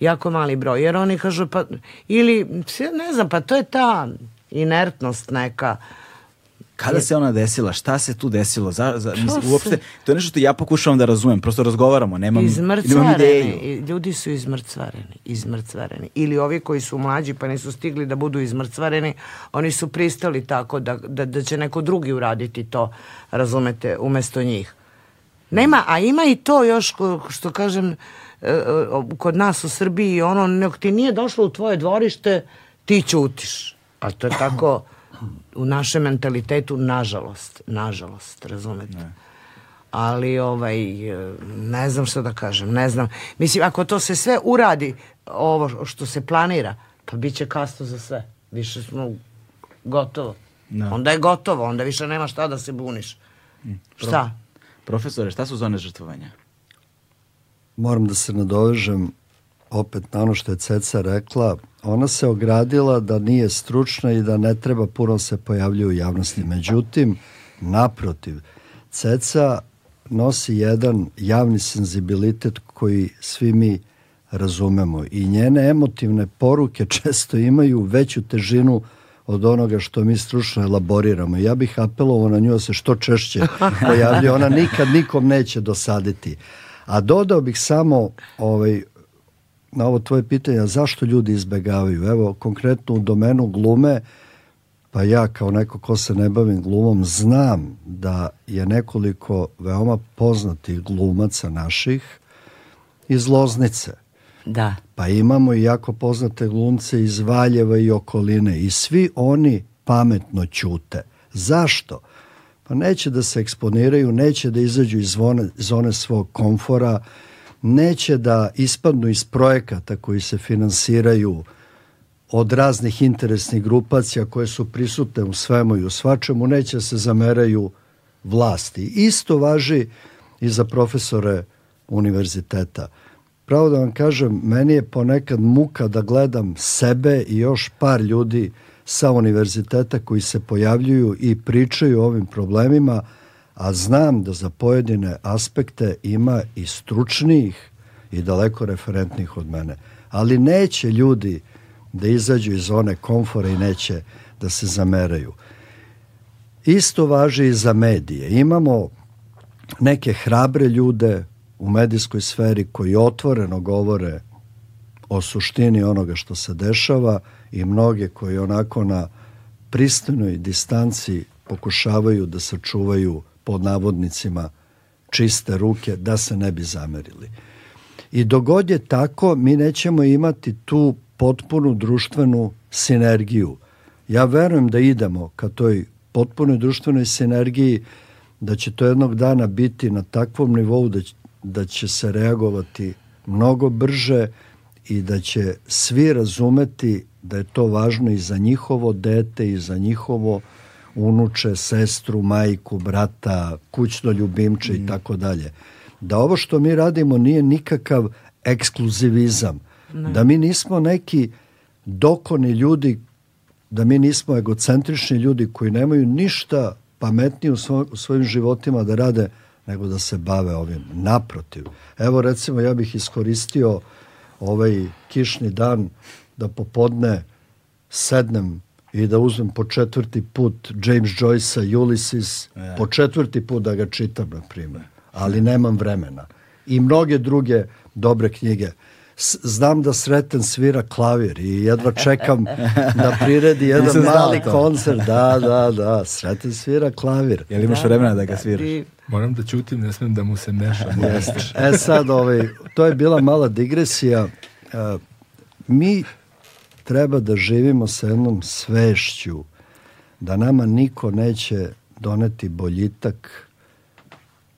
D: jako mali broj, jer oni kažu pa, ili ne znam, pa to je ta inertnost neka,
A: Kada se ona desila? Šta se tu desilo? Za, za, mislim, uopšte, to je nešto što ja pokušavam da razumem, prosto razgovaramo, nemam, nemam ideju.
D: Ljudi su izmrcvareni, izmrcvareni. Ili ovi koji su mlađi pa nisu stigli da budu izmrcvareni, oni su pristali tako da, da, da će neko drugi uraditi to, razumete, umesto njih. Nema, a ima i to još, što kažem, e, kod nas u Srbiji ono, nek ti nije došlo u tvoje dvorište, ti ćutiš. A to je tako u našem mentalitetu, nažalost, nažalost, razumete? Ne. Ali, ovaj, ne znam što da kažem, ne znam. Mislim, ako to se sve uradi, ovo što se planira, pa bit će kasto za sve. Više smo gotovo. Ne. Onda je gotovo, onda više nema šta da se buniš. Mm. Šta?
A: Profesore, šta su zone žrtvovanja?
B: Moram da se nadovežem opet na ono što je Ceca rekla, ona se ogradila da nije stručna i da ne treba puno se pojavljuje u javnosti. Međutim, naprotiv, Ceca nosi jedan javni senzibilitet koji svi mi razumemo i njene emotivne poruke <laughs> često imaju veću težinu od onoga što mi stručno elaboriramo. Ja bih apelovao na nju da se što češće pojavljuje. Ona nikad nikom neće dosaditi. A dodao bih samo ovaj, na ovo tvoje pitanje, zašto ljudi izbegavaju? Evo, konkretno u domenu glume, pa ja kao neko ko se ne bavim glumom, znam da je nekoliko veoma poznatih glumaca naših iz Loznice.
D: Da.
B: Pa imamo i jako poznate glumce iz Valjeva i okoline i svi oni pametno ćute. Zašto? Pa neće da se eksponiraju, neće da izađu iz zone, zone svog komfora, neće da ispadnu iz projekata koji se finansiraju od raznih interesnih grupacija koje su prisutne u svemu i u svačemu, neće da se zameraju vlasti. Isto važi i za profesore univerziteta. Pravo da vam kažem, meni je ponekad muka da gledam sebe i još par ljudi sa univerziteta koji se pojavljuju i pričaju o ovim problemima, a znam da za pojedine aspekte ima i stručnijih i daleko referentnih od mene. Ali neće ljudi da izađu iz zone komfora i neće da se zameraju. Isto važi i za medije. Imamo neke hrabre ljude u medijskoj sferi koji otvoreno govore o suštini onoga što se dešava i mnoge koji onako na pristojnoj distanci pokušavaju da sačuvaju pod navodnicima čiste ruke da se ne bi zamerili. I dogod je tako, mi nećemo imati tu potpunu društvenu sinergiju. Ja verujem da idemo ka toj potpunoj društvenoj sinergiji, da će to jednog dana biti na takvom nivou da, da će se reagovati mnogo brže i da će svi razumeti da je to važno i za njihovo dete i za njihovo unuče, sestru, majku, brata, kućno ljubimče mm. i tako dalje. Da ovo što mi radimo nije nikakav ekskluzivizam. Ne. Da mi nismo neki dokoni ljudi, da mi nismo egocentrični ljudi koji nemaju ništa pametnije u, svoj, u svojim životima da rade nego da se bave ovim. Naprotiv. Evo recimo ja bih iskoristio ovaj kišni dan da popodne sednem i da uzmem po četvrti put James Joyce-a Ulysses, yeah. po četvrti put da ga čitam, na primjer. Ali nemam vremena. I mnoge druge dobre knjige. Znam da Sreten svira klavir i jedva čekam da priredi <laughs> jedan mali koncert. Da, da, da, Sreten svira klavir.
A: Jel imaš da, vremena da ga sviraš?
C: Moram da ćutim, ne smem da mu se mešam. <laughs>
B: e sad, ovaj, to je bila mala digresija. Uh, mi treba da živimo sa jednom svešću da nama niko neće doneti boljitak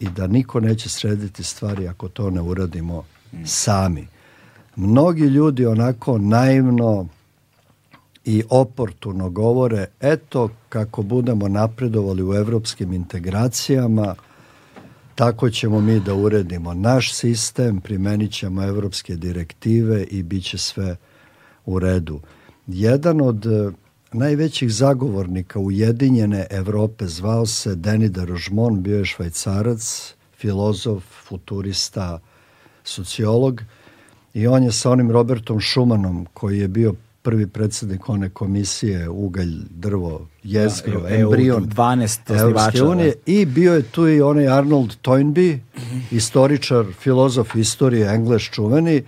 B: i da niko neće srediti stvari ako to ne uradimo sami. Mnogi ljudi onako naivno i oportuno govore eto kako budemo napredovali u evropskim integracijama tako ćemo mi da uredimo naš sistem, primenit ćemo evropske direktive i bit će sve u redu. Jedan od e, najvećih zagovornika Ujedinjene Evrope zvao se Denis de Rožmon, bio je švajcarac, filozof, futurista, sociolog i on je sa onim Robertom Schumannom koji je bio prvi predsednik one komisije Ugalj, drvo, jezgro, da, embrion
A: 12 osnivača unije
B: da. i bio je tu i onaj Arnold Toynbee, mm -hmm. istoričar, filozof istorije, engles čuveni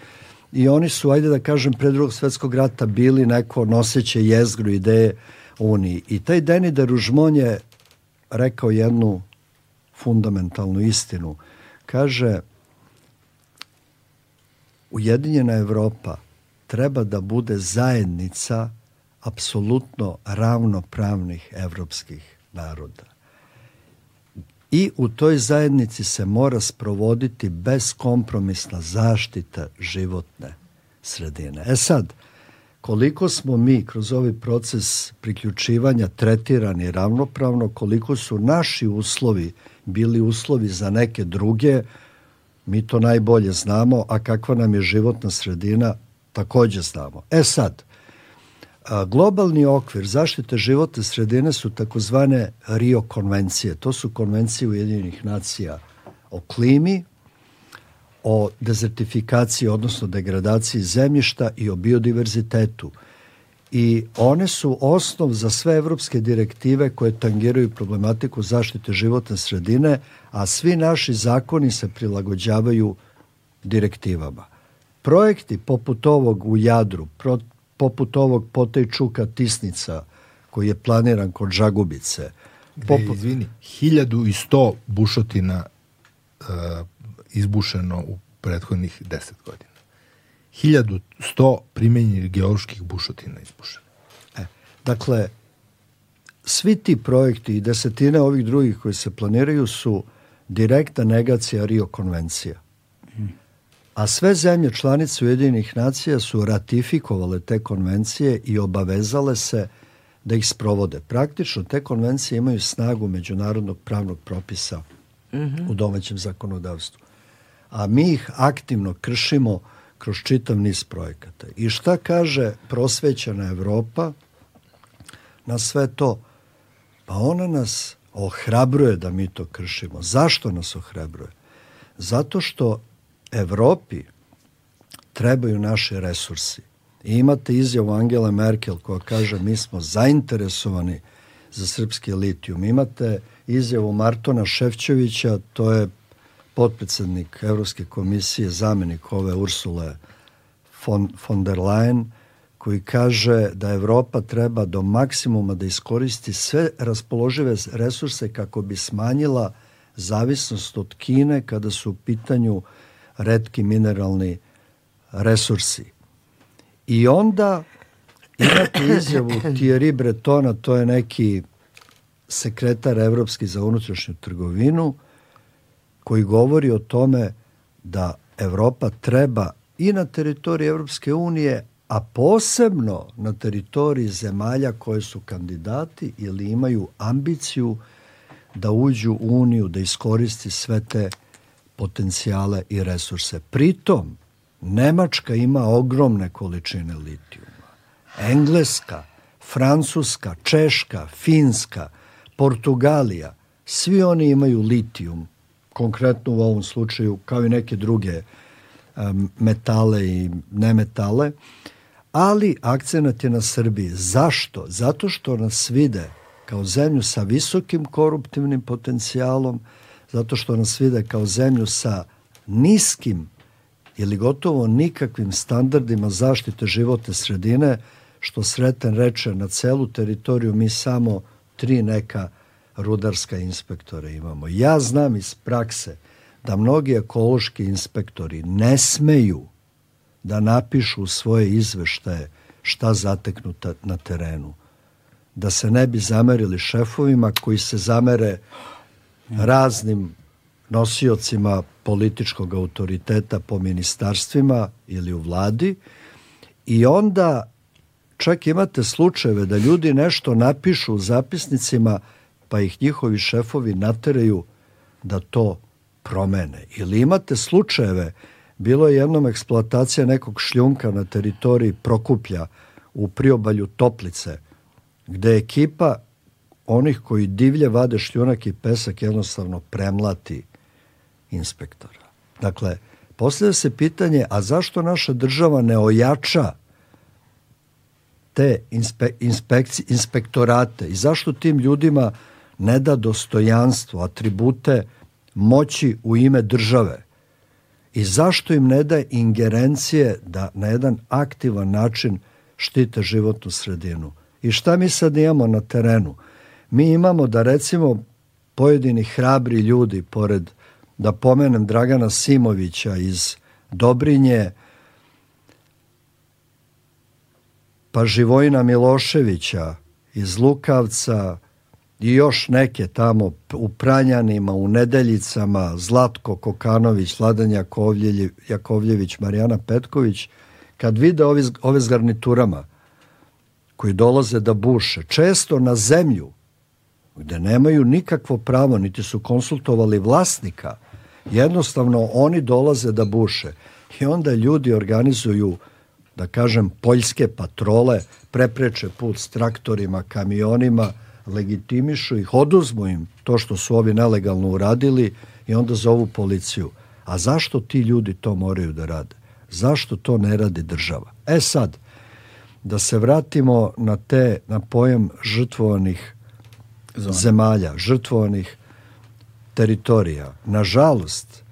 B: i oni su, ajde da kažem, pre drugog svetskog rata bili neko noseće jezgru ideje Uniji. I taj Deni de Ružmon je rekao jednu fundamentalnu istinu. Kaže, Ujedinjena Evropa treba da bude zajednica apsolutno ravnopravnih evropskih naroda. I u toj zajednici se mora sprovoditi beskompromisna zaštita životne sredine. E sad, koliko smo mi kroz ovaj proces priključivanja tretirani ravnopravno, koliko su naši uslovi bili uslovi za neke druge, mi to najbolje znamo, a kakva nam je životna sredina, takođe znamo. E sad, globalni okvir zaštite životne sredine su takozvane Rio konvencije. To su konvencije Ujedinjenih nacija o klimi, o dezertifikaciji, odnosno degradaciji zemljišta i o biodiverzitetu. I one su osnov za sve evropske direktive koje tangiraju problematiku zaštite životne sredine, a svi naši zakoni se prilagođavaju direktivama. Projekti poput ovog u Jadru, pro, poput ovog Potejčuka Tisnica, koji je planiran kod Žagubice.
C: Poput... izvini, 1100 bušotina uh, izbušeno u prethodnih 10 godina. 1100 primenjenih geoloških bušotina izbušeno.
B: E, dakle, svi ti projekti i desetine ovih drugih koji se planiraju su direkta negacija Rio konvencija a sve zemlje članice Ujedinih nacija su ratifikovale te konvencije i obavezale se da ih sprovode. Praktično te konvencije imaju snagu međunarodnog pravnog propisa mm -hmm. u domaćem zakonodavstvu. A mi ih aktivno kršimo kroz čitav niz projekata. I šta kaže prosvećena Evropa na sve to? Pa ona nas ohrabruje da mi to kršimo. Zašto nas ohrabruje? Zato što Evropi trebaju naši resursi. I imate izjavu Angela Merkel koja kaže mi smo zainteresovani za srpski litijum. Imate izjavu Martona Ševčevića, to je potpredsednik Evropske komisije, zamenik ove Ursule von, von der Leyen, koji kaže da Evropa treba do maksimuma da iskoristi sve raspoložive resurse kako bi smanjila zavisnost od Kine kada su u pitanju redki mineralni resursi. I onda imate izjavu Thierry Bretona, to je neki sekretar Evropski za unutrašnju trgovinu, koji govori o tome da Evropa treba i na teritoriji Evropske unije, a posebno na teritoriji zemalja koje su kandidati ili imaju ambiciju da uđu u Uniju, da iskoristi sve te potencijale i resurse. Pritom, Nemačka ima ogromne količine litijuma. Engleska, Francuska, Češka, Finska, Portugalija, svi oni imaju litijum, konkretno u ovom slučaju, kao i neke druge metale i nemetale, ali akcenat je na Srbiji. Zašto? Zato što nas vide kao zemlju sa visokim koruptivnim potencijalom, zato što nas vide kao zemlju sa niskim ili gotovo nikakvim standardima zaštite životne sredine, što Sreten reče na celu teritoriju mi samo tri neka rudarska inspektora imamo. Ja znam iz prakse da mnogi ekološki inspektori ne smeju da napišu svoje izveštaje šta zateknu na terenu. Da se ne bi zamerili šefovima koji se zamere raznim nosiocima političkog autoriteta po ministarstvima ili u vladi i onda čak imate slučajeve da ljudi nešto napišu u zapisnicima pa ih njihovi šefovi nateraju da to promene. Ili imate slučajeve, bilo je jednom eksploatacija nekog šljunka na teritoriji Prokuplja u priobalju Toplice, gde je ekipa onih koji divlje vade šljunak i pesak jednostavno premlati inspektora. Dakle, postavlja se pitanje, a zašto naša država ne ojača te inspe, inspekci, inspektorate i zašto tim ljudima ne da dostojanstvo, atribute moći u ime države i zašto im ne da ingerencije da na jedan aktivan način štite životnu sredinu. I šta mi sad imamo na terenu? Mi imamo da recimo pojedini hrabri ljudi, pored da pomenem Dragana Simovića iz Dobrinje, pa Živojina Miloševića iz Lukavca i još neke tamo u Pranjanima, u Nedeljicama, Zlatko Kokanović, Vladan Jakovljević, Jakovljević Marijana Petković, kad vide ove, ove s garniturama koji dolaze da buše, često na zemlju, gde nemaju nikakvo pravo, niti su konsultovali vlasnika, jednostavno oni dolaze da buše. I onda ljudi organizuju da kažem, poljske patrole prepreče put s traktorima, kamionima, legitimišu ih, oduzmu im to što su ovi nelegalno uradili i onda zovu policiju. A zašto ti ljudi to moraju da rade? Zašto to ne radi država? E sad, da se vratimo na te, na pojam žrtvovanih Zone. zemalja, žrtvovanih teritorija. Nažalost,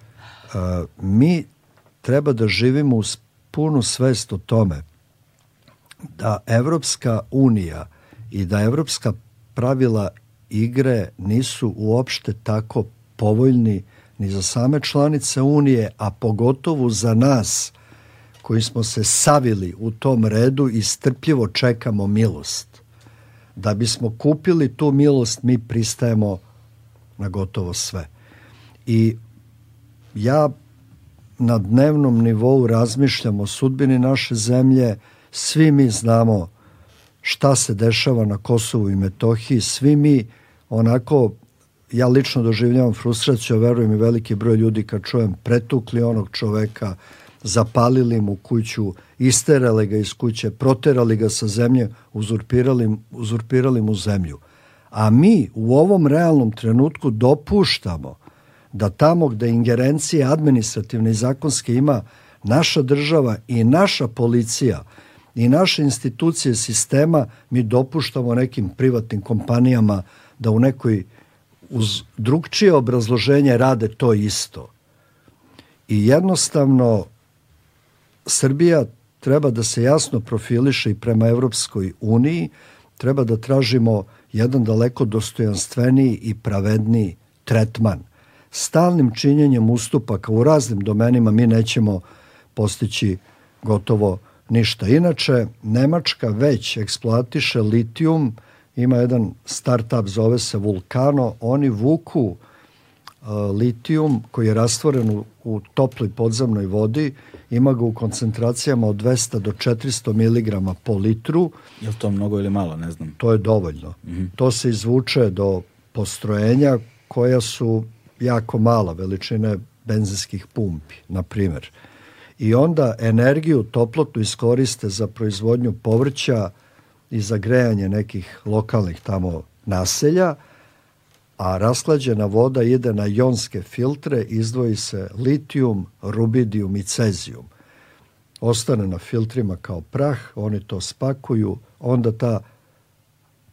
B: uh, mi treba da živimo u punu svest o tome da Evropska unija i da evropska pravila igre nisu uopšte tako povoljni ni za same članice Unije, a pogotovo za nas koji smo se savili u tom redu i strpljivo čekamo milost. Da bismo kupili tu milost, mi pristajemo na gotovo sve. I ja na dnevnom nivou razmišljamo o sudbini naše zemlje, svi mi znamo šta se dešava na Kosovu i Metohiji, svi mi onako, ja lično doživljavam frustraciju, verujem i veliki broj ljudi kad čujem pretukli onog čoveka, zapalili mu kuću, isterali ga iz kuće, proterali ga sa zemlje, uzurpirali, uzurpirali mu zemlju. A mi u ovom realnom trenutku dopuštamo da tamo gde ingerencije administrativne i zakonske ima naša država i naša policija i naše institucije sistema, mi dopuštamo nekim privatnim kompanijama da u nekoj uz drugčije obrazloženje rade to isto. I jednostavno Srbija treba da se jasno profiliše i prema Evropskoj uniji, treba da tražimo jedan daleko dostojanstveniji i pravedniji tretman stalnim činjenjem ustupaka u raznim domenima mi nećemo postići gotovo ništa. Inače, Nemačka već eksploatiše litijum, ima jedan startup, zove se Vulkano, oni vuku uh, litijum koji je rastvoren u, u toploj podzemnoj vodi, ima ga u koncentracijama od 200 do 400 mg po litru.
A: Je li to mnogo ili malo, ne znam?
B: To je dovoljno. Mm -hmm. To se izvuče do postrojenja koja su jako mala veličine benzinskih pumpi, na primjer. I onda energiju toplotnu iskoriste za proizvodnju povrća i za grejanje nekih lokalnih tamo naselja, a rasklađena voda ide na jonske filtre, izdvoji se litijum, rubidijum i cezijum. Ostane na filtrima kao prah, oni to spakuju, onda ta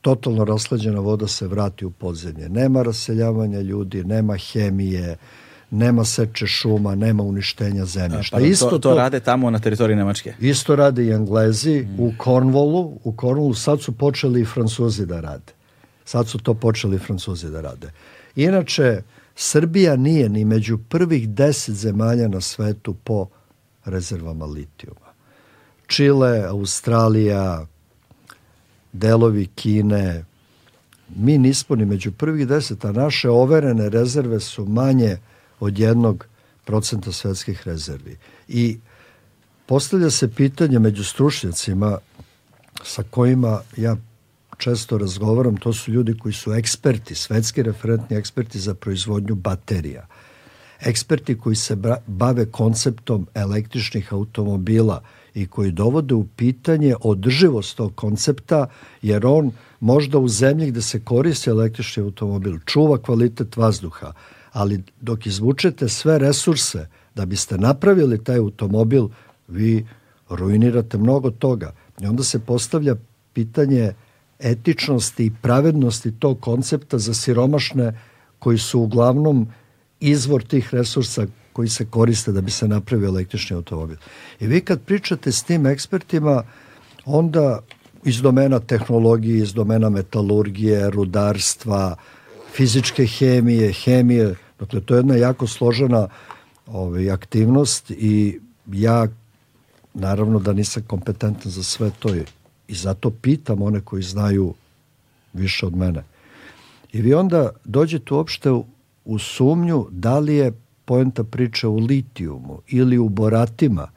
B: totalno raslađena voda se vrati u podzemlje. Nema raseljavanja ljudi, nema hemije, nema seče šuma, nema uništenja zemljišta.
A: Pa, isto to, to, rade tamo na teritoriji Nemačke?
B: Isto rade i Englezi mm. u Cornwallu. U Cornwallu sad su počeli i Francuzi da rade. Sad su to počeli Francuzi da rade. Inače, Srbija nije ni među prvih deset zemalja na svetu po rezervama litijuma. Čile, Australija, delovi Kine. Mi nismo ni među prvih deset, a naše overene rezerve su manje od jednog procenta svetskih rezervi. I postavlja se pitanje među stručnjacima sa kojima ja često razgovaram, to su ljudi koji su eksperti, svetski referentni eksperti za proizvodnju baterija. Eksperti koji se bave konceptom električnih automobila i koji dovode u pitanje održivost tog koncepta, jer on možda u zemlji gde se koristi električni automobil čuva kvalitet vazduha, ali dok izvučete sve resurse da biste napravili taj automobil, vi ruinirate mnogo toga. I onda se postavlja pitanje etičnosti i pravednosti tog koncepta za siromašne koji su uglavnom izvor tih resursa koji se koriste da bi se napravio električni automobil. I vi kad pričate s tim ekspertima, onda iz domena tehnologije, iz domena metalurgije, rudarstva, fizičke hemije, hemije, dakle to je jedna jako složena ovaj, aktivnost i ja naravno da nisam kompetentan za sve to i zato pitam one koji znaju više od mene. I vi onda dođete uopšte u, u sumnju da li je poenta priče u litijumu ili u boratima.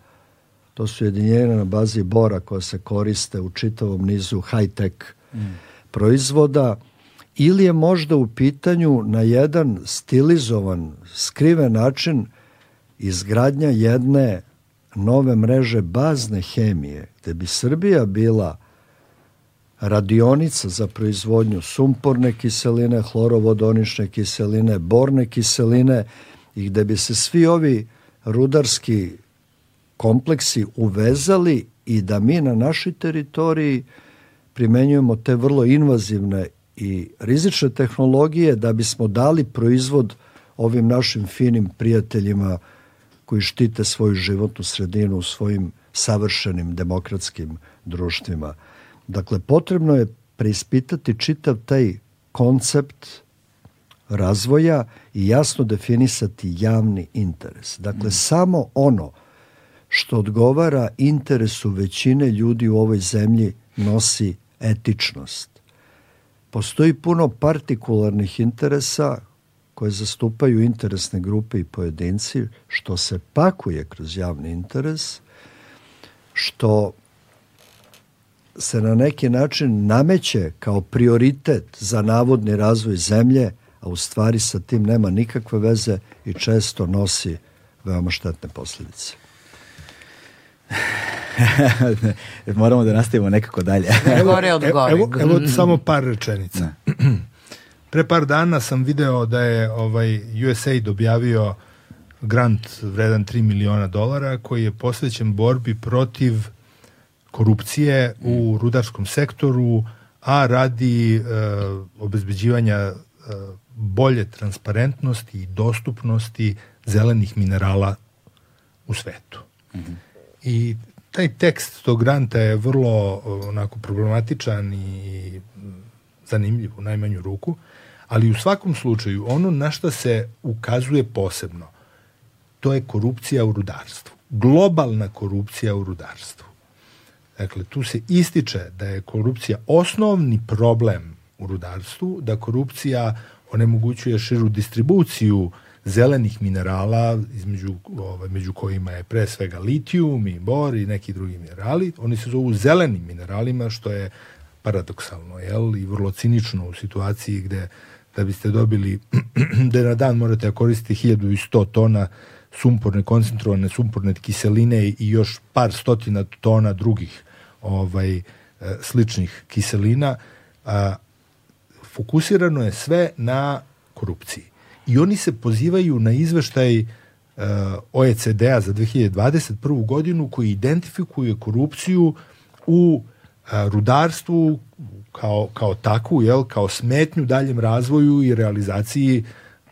B: To su jedinjenja na bazi bora koja se koriste u čitavom nizu high-tech mm. proizvoda ili je možda u pitanju na jedan stilizovan, skriven način izgradnja jedne nove mreže bazne hemije, gde bi Srbija bila radionica za proizvodnju sumporne kiseline, hlorovodonične kiseline, borne kiseline i gde bi se svi ovi rudarski kompleksi uvezali i da mi na našoj teritoriji primenjujemo te vrlo invazivne i rizične tehnologije da bismo dali proizvod ovim našim finim prijateljima koji štite svoju životnu sredinu u svojim savršenim demokratskim društvima. Dakle, potrebno je preispitati čitav taj koncept razvoja i jasno definisati javni interes. Dakle, mm. samo ono što odgovara interesu većine ljudi u ovoj zemlji nosi etičnost. Postoji puno partikularnih interesa koje zastupaju interesne grupe i pojedinci, što se pakuje kroz javni interes, što se na neki način nameće kao prioritet za navodni razvoj zemlje, a u stvari sa tim nema nikakve veze i često nosi veoma štetne posljedice. <laughs>
A: Moramo da nastavimo nekako dalje.
C: evo, evo, evo, evo samo par rečenica. Pre par dana sam video da je ovaj USAID objavio grant vredan 3 miliona dolara koji je posvećen borbi protiv korupcije u rudarskom sektoru, a radi e, obezbeđivanja e, bolje transparentnosti i dostupnosti zelenih minerala u svetu. Mm -hmm. I taj tekst tog granta je vrlo onako problematičan i zanimljiv u najmanju ruku, ali u svakom slučaju ono na što se ukazuje posebno, to je korupcija u rudarstvu. Globalna korupcija u rudarstvu. Dakle, tu se ističe da je korupcija osnovni problem u rudarstvu, da korupcija onemogućuje širu distribuciju zelenih minerala između ovaj među kojima je pre svega litijum i bor i neki drugi minerali. Oni se zovu zelenim mineralima što je paradoksalno jel? I vrlo cinično u situaciji gde da biste dobili <clears throat> da na dan morate da koristiti 1100 tona sumporne koncentrovane sumporne kiseline i još par stotina tona drugih ovaj e, sličnih kiselina. A, fokusirano je sve na korupciji i oni se pozivaju na izveštaj uh, OECD-a za 2021. godinu koji identifikuje korupciju u uh, rudarstvu kao, kao takvu, jel, kao smetnju daljem razvoju i realizaciji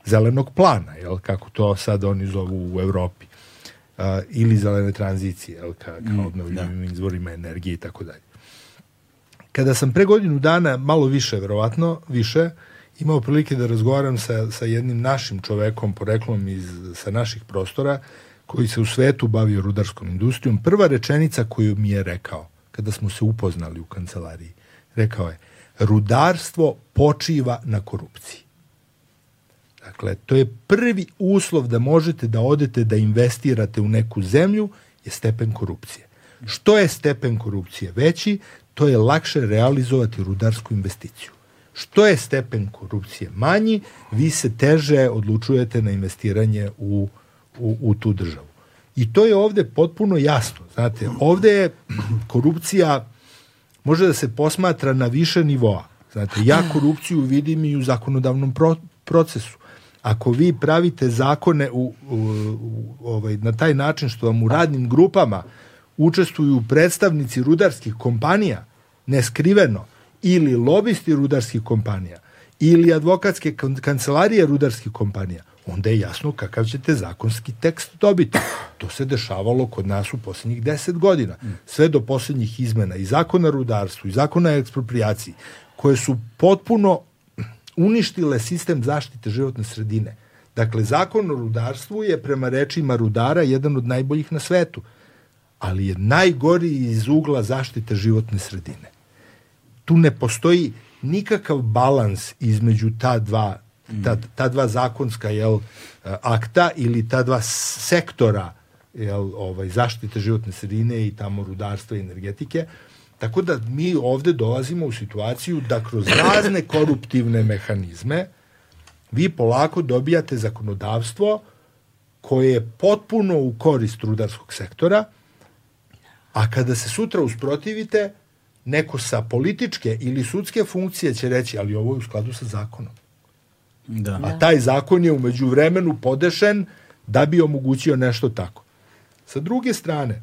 C: zelenog plana, jel, kako to sad oni zovu u Evropi. Uh, ili zelene tranzicije, jel, ka, kao mm, obnovljivim da. izvorima energije i tako dalje. Kada sam pre godinu dana, malo više, verovatno, više, uh, imao prilike da razgovaram sa, sa jednim našim čovekom, poreklom iz, sa naših prostora, koji se u svetu bavio rudarskom industrijom, prva rečenica koju mi je rekao, kada smo se upoznali u kancelariji, rekao je, rudarstvo počiva na korupciji. Dakle, to je prvi uslov da možete da odete da investirate u neku zemlju je stepen korupcije. Što je stepen korupcije veći, to je lakše realizovati rudarsku investiciju. Što je stepen korupcije manji, vi se teže odlučujete na investiranje u, u, u tu državu. I to je ovde potpuno jasno. Znate, ovde je korupcija može da se posmatra na više nivoa. Znate, ja korupciju vidim i u zakonodavnom pro, procesu. Ako vi pravite zakone u, u, u, ovaj, na taj način što vam u radnim grupama učestvuju predstavnici rudarskih kompanija, neskriveno, ili lobisti rudarskih kompanija, ili advokatske kancelarije rudarskih kompanija, onda je jasno kakav ćete zakonski tekst dobiti. To se dešavalo kod nas u poslednjih deset godina. Sve do poslednjih izmena i zakona rudarstvu i zakona ekspropriaciji, koje su potpuno uništile sistem zaštite životne sredine. Dakle, zakon o rudarstvu je prema rečima rudara jedan od najboljih na svetu, ali je najgori iz ugla zaštite životne sredine. Tu ne postoji nikakav balans između ta dva ta, ta dva zakonska jel, akta ili ta dva sektora jel, ovaj, zaštite životne sredine i tamo rudarstva i energetike. Tako da mi ovde dolazimo u situaciju da kroz razne <coughs> koruptivne mehanizme vi polako dobijate zakonodavstvo koje je potpuno u korist rudarskog sektora, a kada se sutra usprotivite, neko sa političke ili sudske funkcije će reći, ali ovo je u skladu sa zakonom. Da. A taj zakon je umeđu vremenu podešen da bi omogućio nešto tako. Sa druge strane,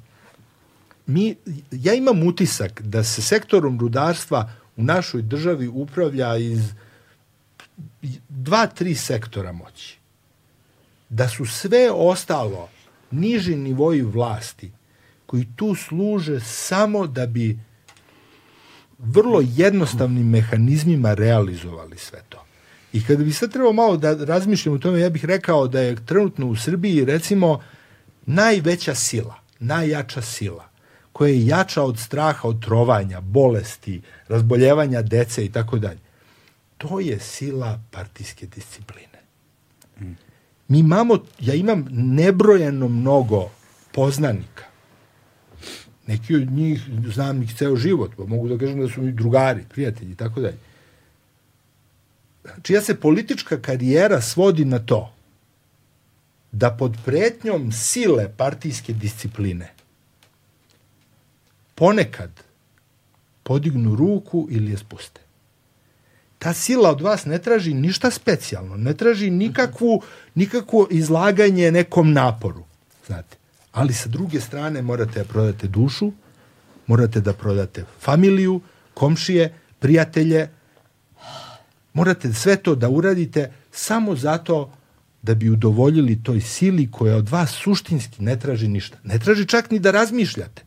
C: mi, ja imam utisak da se sektorom rudarstva u našoj državi upravlja iz dva, tri sektora moći. Da su sve ostalo niži nivoji vlasti koji tu služe samo da bi vrlo jednostavnim mehanizmima realizovali sve to. I kada bi sad trebao malo da razmišljam o tome, ja bih rekao da je trenutno u Srbiji recimo najveća sila, najjača sila, koja je jača od straha, od trovanja, bolesti, razboljevanja dece i tako dalje. To je sila partijske discipline. Mi imamo, ja imam nebrojeno mnogo poznanika. Neki od njih znam ih ceo život, pa mogu da kažem da su mi drugari, prijatelji i tako dalje čija se politička karijera svodi na to da pod pretnjom sile partijske discipline ponekad podignu ruku ili je spuste. Ta sila od vas ne traži ništa specijalno, ne traži nikakvu, nikakvo izlaganje nekom naporu, znate. Ali sa druge strane morate da prodate dušu, morate da prodate familiju, komšije, prijatelje, Morate sve to da uradite samo zato da bi udovoljili toj sili koja od vas suštinski ne traži ništa. Ne traži čak ni da razmišljate.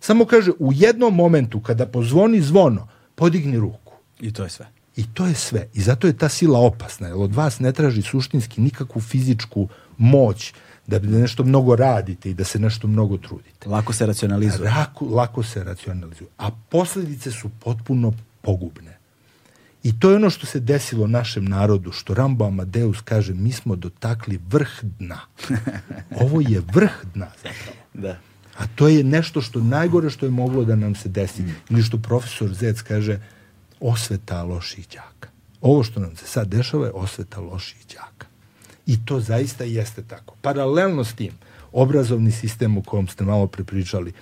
C: Samo kaže u jednom momentu kada pozvoni zvono, podigni ruku.
A: I to je sve.
C: I to je sve. I zato je ta sila opasna. Jer od vas ne traži suštinski nikakvu fizičku moć da nešto mnogo radite i da se nešto mnogo trudite.
A: Lako se racionalizuje.
C: Lako, lako se racionalizuje. A posledice su potpuno pogubne. I to je ono što se desilo našem narodu, što Rambo Amadeus kaže, mi smo dotakli vrh dna. <laughs> Ovo je vrh dna zapravo.
A: Da.
C: A to je nešto što najgore što je moglo da nam se desi. Mm. Ili što profesor Zec kaže, osveta loših đaka. Ovo što nam se sad dešava je osveta loših đaka. I to zaista jeste tako. Paralelno s tim, obrazovni sistem o kom ste malo prepričali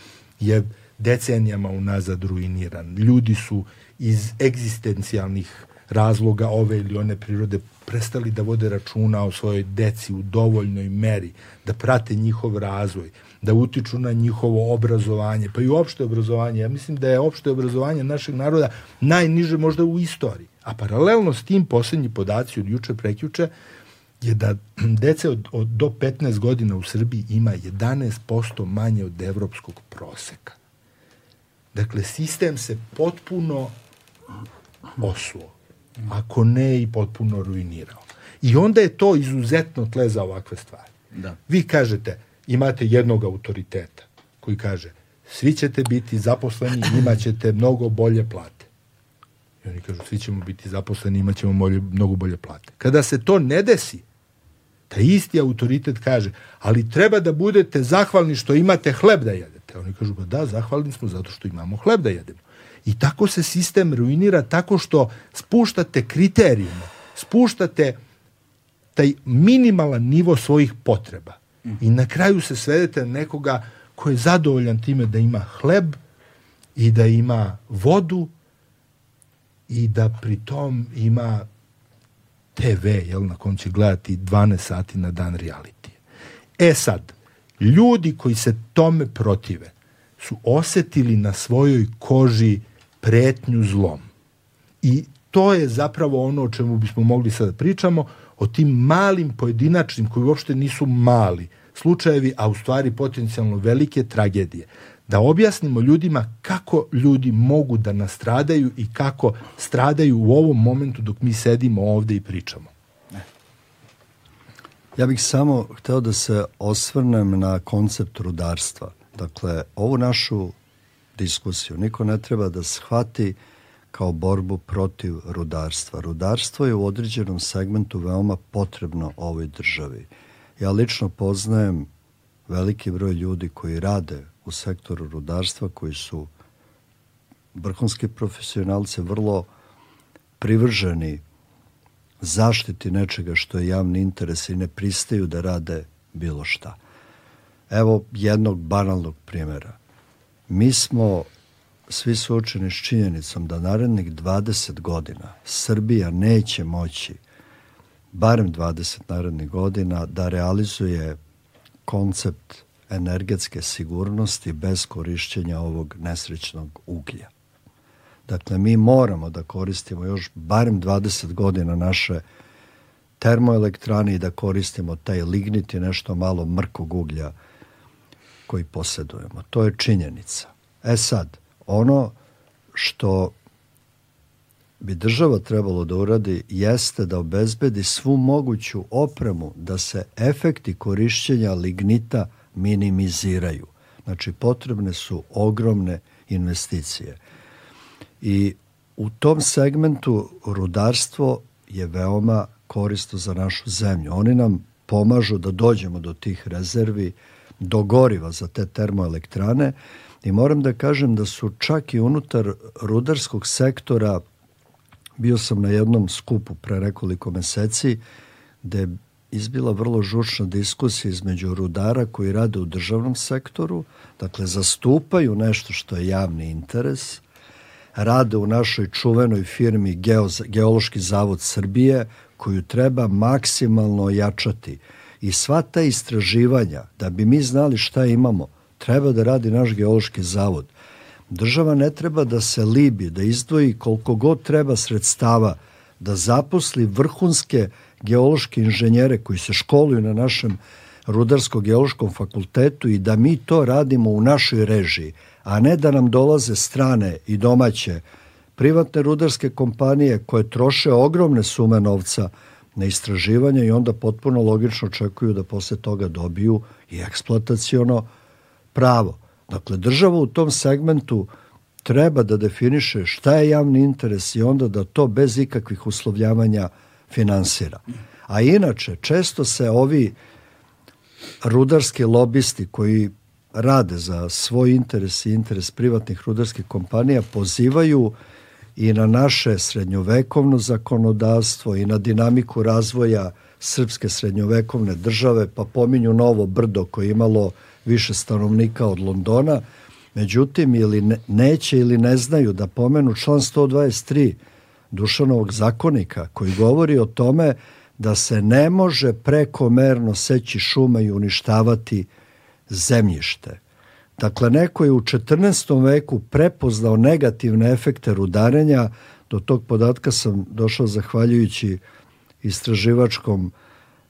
C: je decenijama unazad ruiniran. Ljudi su iz egzistencijalnih razloga ove ili one prirode prestali da vode računa o svojoj deci u dovoljnoj meri, da prate njihov razvoj, da utiču na njihovo obrazovanje, pa i opšte obrazovanje. Ja mislim da je opšte obrazovanje našeg naroda najniže možda u istoriji. A paralelno s tim poslednji podaci od juče prekjuče je da dece od, od, do 15 godina u Srbiji ima 11% manje od evropskog proseka. Dakle, sistem se potpuno osuo. Ako ne i potpuno ruinirao. I onda je to izuzetno tle za ovakve stvari.
A: Da.
C: Vi kažete, imate jednog autoriteta koji kaže, svi ćete biti zaposleni, <clears throat> imat ćete mnogo bolje plate. I oni kažu, svi ćemo biti zaposleni, imat ćemo bolje, mnogo bolje plate. Kada se to ne desi, taj isti autoritet kaže, ali treba da budete zahvalni što imate hleb da jedete. Oni kažu, pa da, zahvalni smo zato što imamo hleb da jedemo. I tako se sistem ruinira tako što spuštate kriterijume, spuštate taj minimalan nivo svojih potreba. I na kraju se svedete na nekoga ko je zadovoljan time da ima hleb i da ima vodu i da pri tom ima TV, jel, na kom će gledati 12 sati na dan reality. E sad, ljudi koji se tome protive su osetili na svojoj koži pretnju zlom. I to je zapravo ono o čemu bismo mogli sada da pričamo, o tim malim pojedinačnim, koji uopšte nisu mali, slučajevi, a u stvari potencijalno velike tragedije. Da objasnimo ljudima kako ljudi mogu da nastradaju i kako stradaju u ovom momentu dok mi sedimo ovde i pričamo.
B: Ja bih samo hteo da se osvrnem na koncept rudarstva. Dakle, ovu našu diskusiju niko ne treba da shvati kao borbu protiv rudarstva. Rudarstvo je u određenom segmentu veoma potrebno ovoj državi. Ja lično poznajem veliki broj ljudi koji rade u sektoru rudarstva, koji su vrhunski profesionalci, vrlo privrženi zaštiti nečega što je javni interes i ne pristaju da rade bilo šta. Evo jednog banalnog primjera. Mi smo svi suočeni s činjenicom da narednih 20 godina Srbija neće moći barem 20 narednih godina da realizuje koncept energetske sigurnosti bez korišćenja ovog nesrećnog uglja. Dakle, mi moramo da koristimo još barem 20 godina naše termoelektrane i da koristimo taj lignit i nešto malo mrkog uglja koji posjedujemo. To je činjenica. E sad, ono što bi država trebalo da uradi jeste da obezbedi svu moguću opremu da se efekti korišćenja lignita minimiziraju. Znači, potrebne su ogromne investicije. I u tom segmentu rudarstvo je veoma koristo za našu zemlju. Oni nam pomažu da dođemo do tih rezervi, do goriva za te termoelektrane i moram da kažem da su čak i unutar rudarskog sektora bio sam na jednom skupu pre nekoliko meseci gde je izbila vrlo žučna diskusija između rudara koji rade u državnom sektoru, dakle zastupaju nešto što je javni interes, rade u našoj čuvenoj firmi Geo, Geološki zavod Srbije, koju treba maksimalno ojačati. I sva ta istraživanja, da bi mi znali šta imamo, treba da radi naš geološki zavod. Država ne treba da se libi, da izdvoji koliko god treba sredstava, da zaposli vrhunske geološke inženjere koji se školuju na našem rudarsko-geološkom fakultetu i da mi to radimo u našoj režiji, a ne da nam dolaze strane i domaće privatne rudarske kompanije koje troše ogromne sume novca na istraživanje i onda potpuno logično očekuju da posle toga dobiju i eksploataciono pravo. Dakle, država u tom segmentu treba da definiše šta je javni interes i onda da to bez ikakvih uslovljavanja finansira. A inače, često se ovi rudarski lobisti koji rade za svoj interes i interes privatnih rudarskih kompanija pozivaju i na naše srednjovekovno zakonodavstvo i na dinamiku razvoja srpske srednjovekovne države, pa pominju Novo Brdo koje je imalo više stanovnika od Londona, međutim ili ne, neće ili ne znaju da pomenu član 123 Dušanovog zakonika koji govori o tome da se ne može prekomerno seći šuma i uništavati zemljište. Dakle, neko je u 14. veku prepoznao negativne efekte rudarenja, do tog podatka sam došao zahvaljujući istraživačkom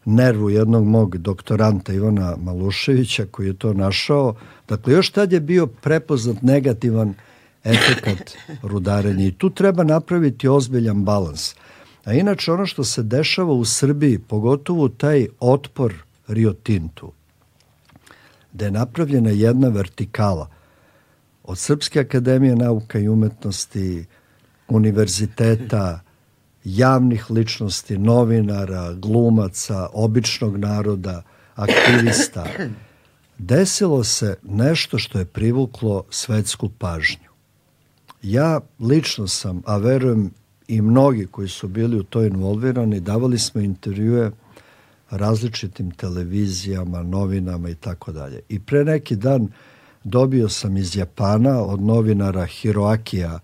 B: nervu jednog mog doktoranta Ivana Maluševića koji je to našao. Dakle, još tad je bio prepoznat negativan efekat rudarenja i tu treba napraviti ozbiljan balans. A inače ono što se dešava u Srbiji, pogotovo taj otpor Rio Tintu, da je napravljena jedna vertikala od Srpske akademije nauka i umetnosti, univerziteta, javnih ličnosti, novinara, glumaca, običnog naroda, aktivista, desilo se nešto što je privuklo svetsku pažnju. Ja lično sam, a verujem i mnogi koji su bili u to involvirani, davali smo intervjue različitim televizijama, novinama i tako dalje. I pre neki dan dobio sam iz Japana od novinara Hiroakija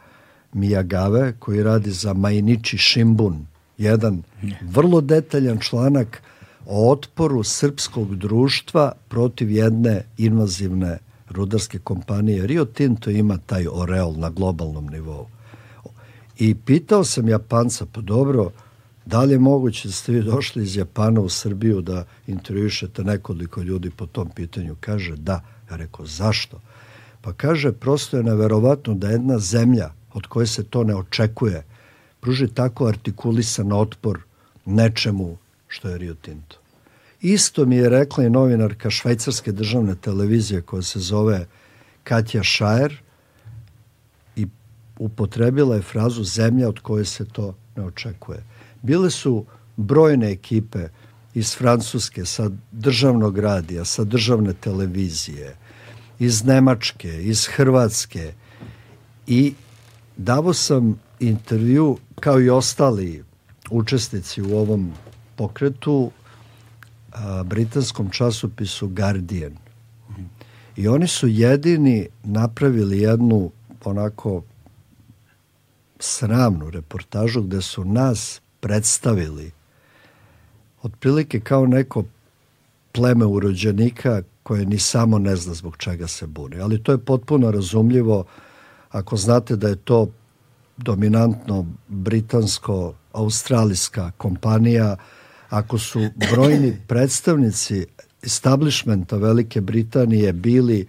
B: Miyagave koji radi za Mainichi Shimbun jedan vrlo detaljan članak o otporu srpskog društva protiv jedne invazivne rudarske kompanije. Rio Tinto ima taj oreol na globalnom nivou. I pitao sam Japanca, pa dobro, da li je moguće da ste vi došli iz Japana u Srbiju da intervjušete nekoliko ljudi po tom pitanju? Kaže, da. Ja rekao, zašto? Pa kaže, prosto je neverovatno da jedna zemlja od koje se to ne očekuje pruži tako artikulisan otpor nečemu što je Rio Tinto. Isto mi je rekla i novinarka švajcarske državne televizije koja se zove Katja Šajer i upotrebila je frazu zemlja od koje se to ne očekuje. Bile su brojne ekipe iz Francuske, sa državnog radija, sa državne televizije, iz Nemačke, iz Hrvatske i davo sam intervju kao i ostali učesnici u ovom pokretu a, britanskom časopisu Guardian. I oni su jedini napravili jednu onako sramnu reportažu gde su nas predstavili otprilike kao neko pleme urođenika koje ni samo ne zna zbog čega se buni. Ali to je potpuno razumljivo ako znate da je to dominantno britansko-australijska kompanija, ako su brojni predstavnici establishmenta Velike Britanije bili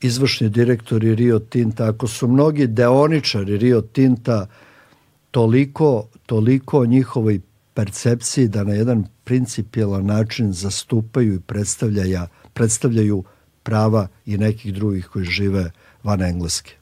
B: izvršni direktori Rio Tinta, ako su mnogi deoničari Rio Tinta toliko, toliko o njihovoj percepciji da na jedan principijelan način zastupaju i predstavljaju prava i nekih drugih koji žive van Engleske.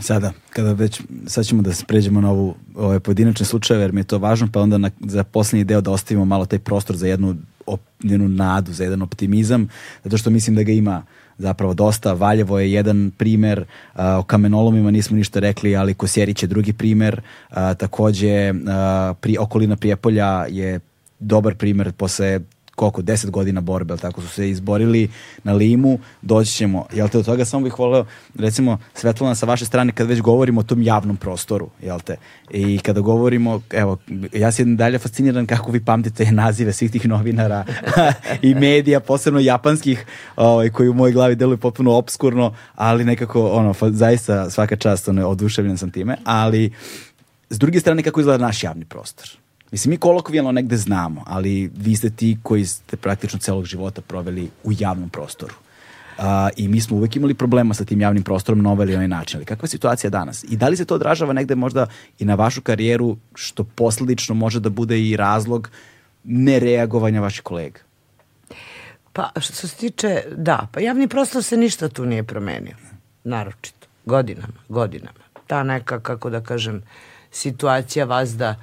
A: Sada, kada već, sad ćemo da se pređemo na ovu, ove pojedinačne slučajeve, jer mi je to važno, pa onda na, za poslednji deo da ostavimo malo taj prostor za jednu, op, jednu nadu, za jedan optimizam, zato što mislim da ga ima zapravo dosta. Valjevo je jedan primer, a, o kamenolomima nismo ništa rekli, ali Kosjerić je drugi primer. A, takođe, a, pri, okolina Prijepolja je dobar primer posle koliko, 10 godina borbe, tako su se izborili na limu, doći ćemo, jel te, od toga samo bih voleo, recimo, Svetlana, sa vaše strane, kad već govorimo o tom javnom prostoru, jel te, i kada govorimo, evo, ja sam dalje fasciniran kako vi pamtite nazive svih tih novinara <laughs> i medija, posebno japanskih, ovaj, koji u mojoj glavi deluju potpuno obskurno, ali nekako, ono, zaista svaka čast, ono, oduševljen sam time, ali s druge strane, kako izgleda naš javni prostor? Mislim, mi kolokvijalno negde znamo, ali vi ste ti koji ste praktično celog života proveli u javnom prostoru. Uh, I mi smo uvek imali problema sa tim javnim prostorom na ovaj ili onaj način. Ali kakva je situacija danas? I da li se to odražava negde možda i na vašu karijeru, što posledično može da bude i razlog nereagovanja vaših kolega?
D: Pa, što se tiče, da, pa javni prostor se ništa tu nije promenio. Naročito. Godinama, godinama. Ta neka, kako da kažem, situacija vas da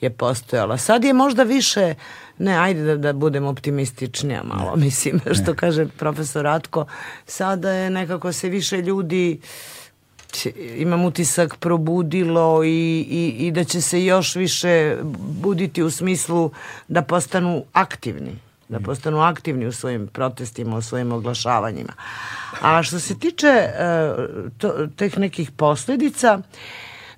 D: je postojala. Sad je možda više, ne, ajde da, da budem optimističnija malo, ne. mislim, <laughs> što ne. kaže profesor Ratko, sada je nekako se više ljudi imam utisak probudilo i, i, i da će se još više buditi u smislu da postanu aktivni da mm. postanu aktivni u svojim protestima, u svojim oglašavanjima. A što se tiče uh, to, teh nekih posledica, uh,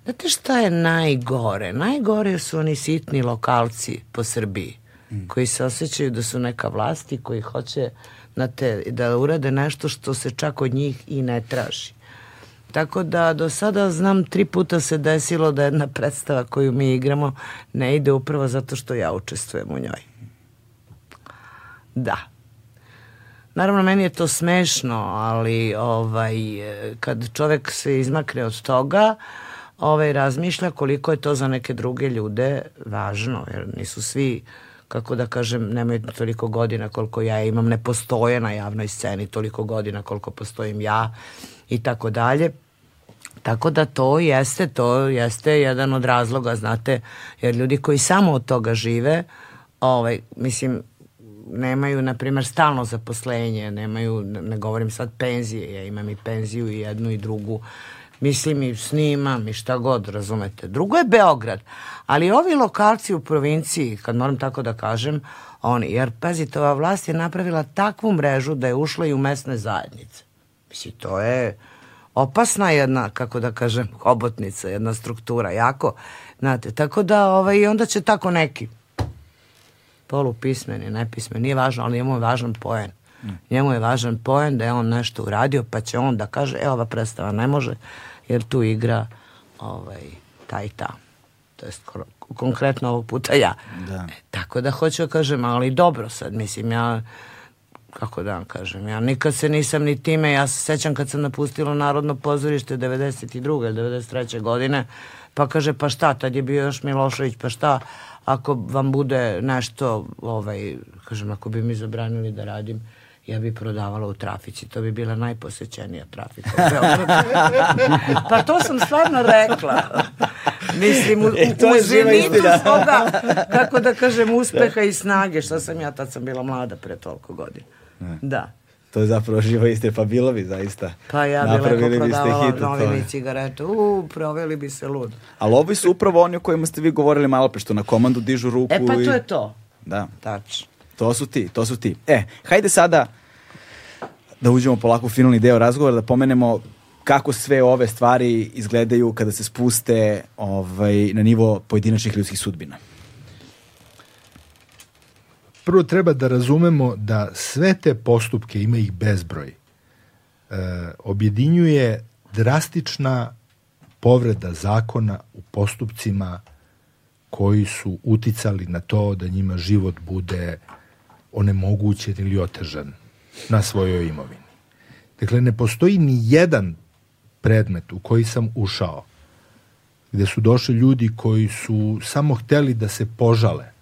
D: Znate šta je najgore? Najgore su oni sitni lokalci po Srbiji mm. koji se osjećaju da su neka vlast i koji hoće na te, da urade nešto što se čak od njih i ne traži. Tako da do sada znam tri puta se desilo da jedna predstava koju mi igramo ne ide upravo zato što ja učestvujem u njoj. Da. Naravno, meni je to smešno, ali ovaj, kad čovek se izmakne od toga, uh, ovaj, razmišlja koliko je to za neke druge ljude važno, jer nisu svi kako da kažem, nemaju toliko godina koliko ja imam, ne postoje na javnoj sceni toliko godina koliko postojim ja i tako dalje. Tako da to jeste, to jeste jedan od razloga, znate, jer ljudi koji samo od toga žive, ovaj, mislim, nemaju, na primjer, stalno zaposlenje, nemaju, ne govorim sad penzije, ja imam i penziju i jednu i drugu, mislim i snimam i šta god, razumete. Drugo je Beograd, ali ovi lokalci u provinciji, kad moram tako da kažem, oni, jer pazite, ova vlast je napravila takvu mrežu da je ušla i u mesne zajednice. Mislim, to je opasna jedna, kako da kažem, hobotnica, jedna struktura, jako, znate, tako da, ovaj, onda će tako neki polupismeni, nepismeni, nije važno, ali njemu je važan poen. Mm. Njemu je važan poen da je on nešto uradio, pa će on da kaže, evo ova predstava ne može, jer tu igra ovaj, ta i ta. To jest konkretno ovog puta ja. Da. E, tako da hoću da kažem, ali dobro sad, mislim, ja kako da vam kažem, ja nikad se nisam ni time, ja se sećam kad sam napustila Narodno pozorište 92. 93. godine, pa kaže, pa šta, tad je bio još Milošević, pa šta, ako vam bude nešto, ovaj, kažem, ako bi mi zabranili da radim, ja bi prodavala u trafici. To bi bila najposećenija trafika u <laughs> pa to sam stvarno rekla. Mislim, u, e, to u zenitu svoga, <laughs> kako da kažem, uspeha i snage, što sam ja, tad sam bila mlada pre toliko godina. Da.
A: To je zapravo živa istina, pa bilo bi zaista.
D: Pa ja bi lepo prodavala novine i cigarete. U, proveli bi se lud.
A: Ali ovi su upravo oni o kojima ste vi govorili malo pre, što na komandu dižu ruku.
D: E pa
A: i...
D: to je to.
A: Da.
D: Tačno.
A: To su ti, to su ti. E, hajde sada da uđemo polako u finalni deo razgovora, da pomenemo kako sve ove stvari izgledaju kada se spuste ovaj, na nivo pojedinačnih ljudskih sudbina
C: prvo treba da razumemo da sve te postupke, ima ih bezbroj, e, objedinjuje drastična povreda zakona u postupcima koji su uticali na to da njima život bude onemogućen ili otežan na svojoj imovini. Dakle, ne postoji ni jedan predmet u koji sam ušao gde su došli ljudi koji su samo hteli da se požale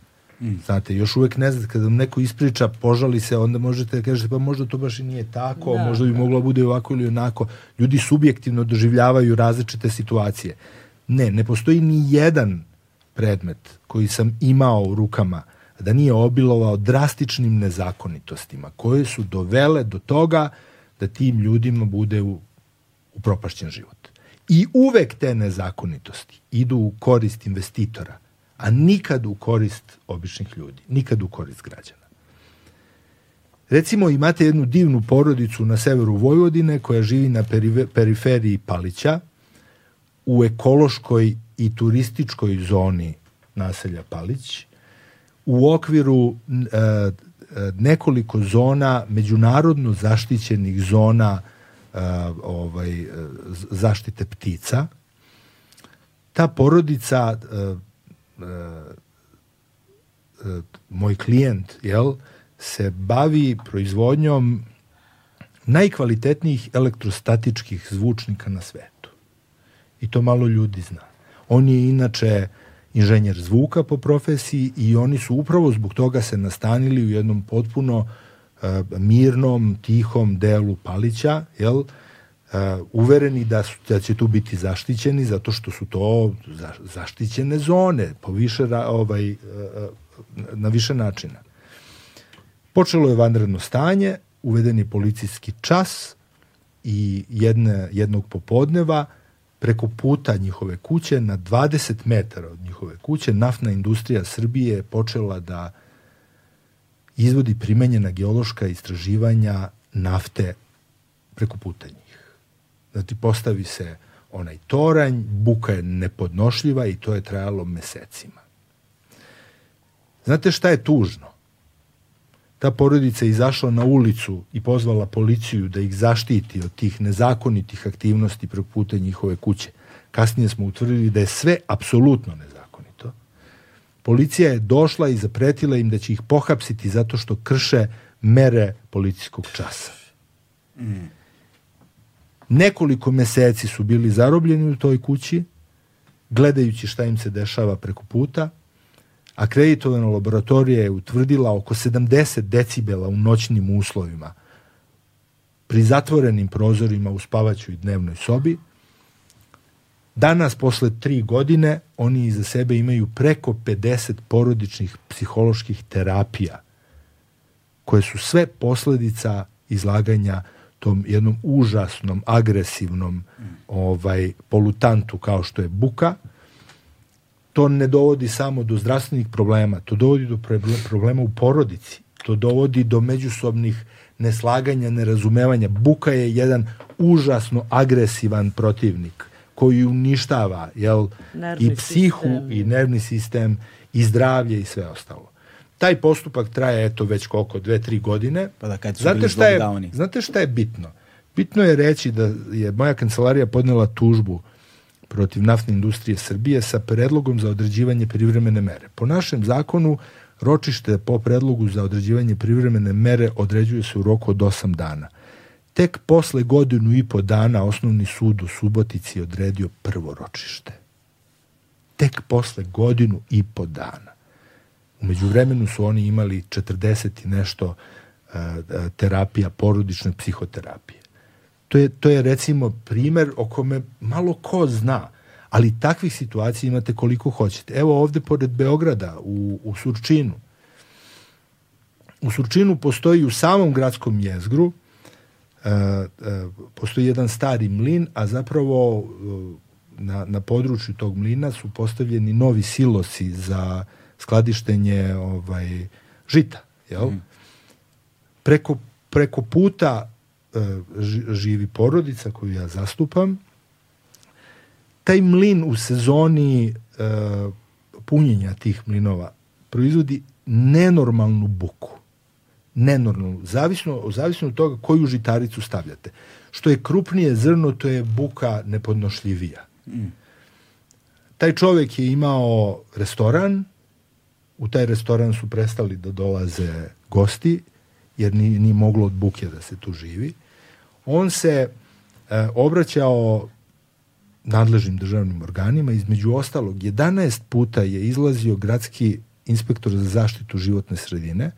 C: Mm. Znate, još uvek ne znate, kada vam neko ispriča, požali se, onda možete da kažete, pa možda to baš i nije tako, da, možda bi da. moglo da bude ovako ili onako. Ljudi subjektivno doživljavaju različite situacije. Ne, ne postoji ni jedan predmet koji sam imao u rukama da nije obilovao drastičnim nezakonitostima koje su dovele do toga da tim ljudima bude u, upropašćen život. I uvek te nezakonitosti idu u korist investitora – a nikad u korist običnih ljudi, nikad u korist građana. Recimo imate jednu divnu porodicu na severu Vojvodine koja živi na periferiji Palića u ekološkoj i turističkoj zoni naselja Palić u okviru e, nekoliko zona međunarodno zaštićenih zona e, ovaj zaštite ptica ta porodica e, E, e, moj klijent, jel, se bavi proizvodnjom najkvalitetnijih elektrostatičkih zvučnika na svetu. I to malo ljudi zna. On je inače inženjer zvuka po profesiji i oni su upravo zbog toga se nastanili u jednom potpuno uh, mirnom, tihom delu Palića, jel, uh, uvereni da, su, da će tu biti zaštićeni zato što su to za, zaštićene zone po više, ovaj, uh, na više načina. Počelo je vanredno stanje, uveden je policijski čas i jedne, jednog popodneva preko puta njihove kuće na 20 metara od njihove kuće naftna industrija Srbije je počela da izvodi primenjena geološka istraživanja nafte preko puta njih. Znači, postavi se onaj toranj, buka je nepodnošljiva i to je trajalo mesecima. Znate šta je tužno? Ta porodica je izašla na ulicu i pozvala policiju da ih zaštiti od tih nezakonitih aktivnosti preko puta njihove kuće. Kasnije smo utvrdili da je sve apsolutno nezakonito. Policija je došla i zapretila im da će ih pohapsiti zato što krše mere policijskog časa. Mm. Nekoliko meseci su bili zarobljeni u toj kući, gledajući šta im se dešava preko puta. Akreditovana laboratorija je utvrdila oko 70 decibela u noćnim uslovima. Pri zatvorenim prozorima u spavaćoj dnevnoj sobi, Danas, posle tri godine, oni iza sebe imaju preko 50 porodičnih psiholoških terapija, koje su sve posledica izlaganja tom jednom užasnom, agresivnom ovaj, polutantu kao što je buka, to ne dovodi samo do zdravstvenih problema, to dovodi do problema u porodici, to dovodi do međusobnih neslaganja, nerazumevanja. Buka je jedan užasno agresivan protivnik koji uništava jel, i psihu sistem. i nervni sistem i zdravlje i sve ostalo. Taj postupak traje eto već koliko, dve, tri godine.
A: Pa da kad su
C: znate šta, je, znate šta je bitno? Bitno je reći da je moja kancelarija podnela tužbu protiv naftne industrije Srbije sa predlogom za određivanje privremene mere. Po našem zakonu ročište po predlogu za određivanje privremene mere određuje se u roku od 8 dana. Tek posle godinu i po dana osnovni sud u Subotici je odredio prvo ročište. Tek posle godinu i po dana. Umeđu vremenu su oni imali 40 i nešto uh, terapija, porodične psihoterapije. To je, to je recimo primer o kome malo ko zna, ali takvih situacija imate koliko hoćete. Evo ovde pored Beograda, u, u Surčinu. U Surčinu postoji u samom gradskom jezgru uh, uh, postoji jedan stari mlin, a zapravo uh, na, na području tog mlina su postavljeni novi silosi za skladištenje ovaj, žita. Jel? Mm. Preko, preko puta E, živi porodica koju ja zastupam, taj mlin u sezoni e, punjenja tih mlinova proizvodi nenormalnu buku. Nenormalnu. Zavisno, zavisno od toga koju žitaricu stavljate. Što je krupnije zrno, to je buka nepodnošljivija. Mm. Taj čovek je imao restoran, u taj restoran su prestali da dolaze gosti, jer ni, ni moglo od buke da se tu živi. On se e, obraćao nadležnim državnim organima, između ostalog 11 puta je izlazio gradski inspektor za zaštitu životne sredine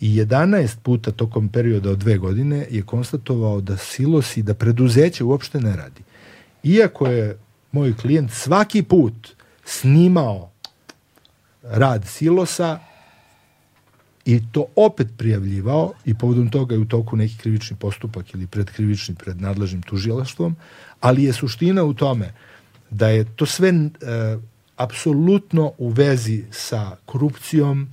C: i 11 puta tokom perioda od dve godine je konstatovao da silosi, da preduzeće uopšte ne radi. Iako je moj klijent svaki put snimao rad silosa, i to opet prijavljivao i povodom toga je u toku neki krivični postupak ili predkrivični pred nadležnim tužilaštvom, ali je suština u tome da je to sve e, apsolutno u vezi sa korupcijom,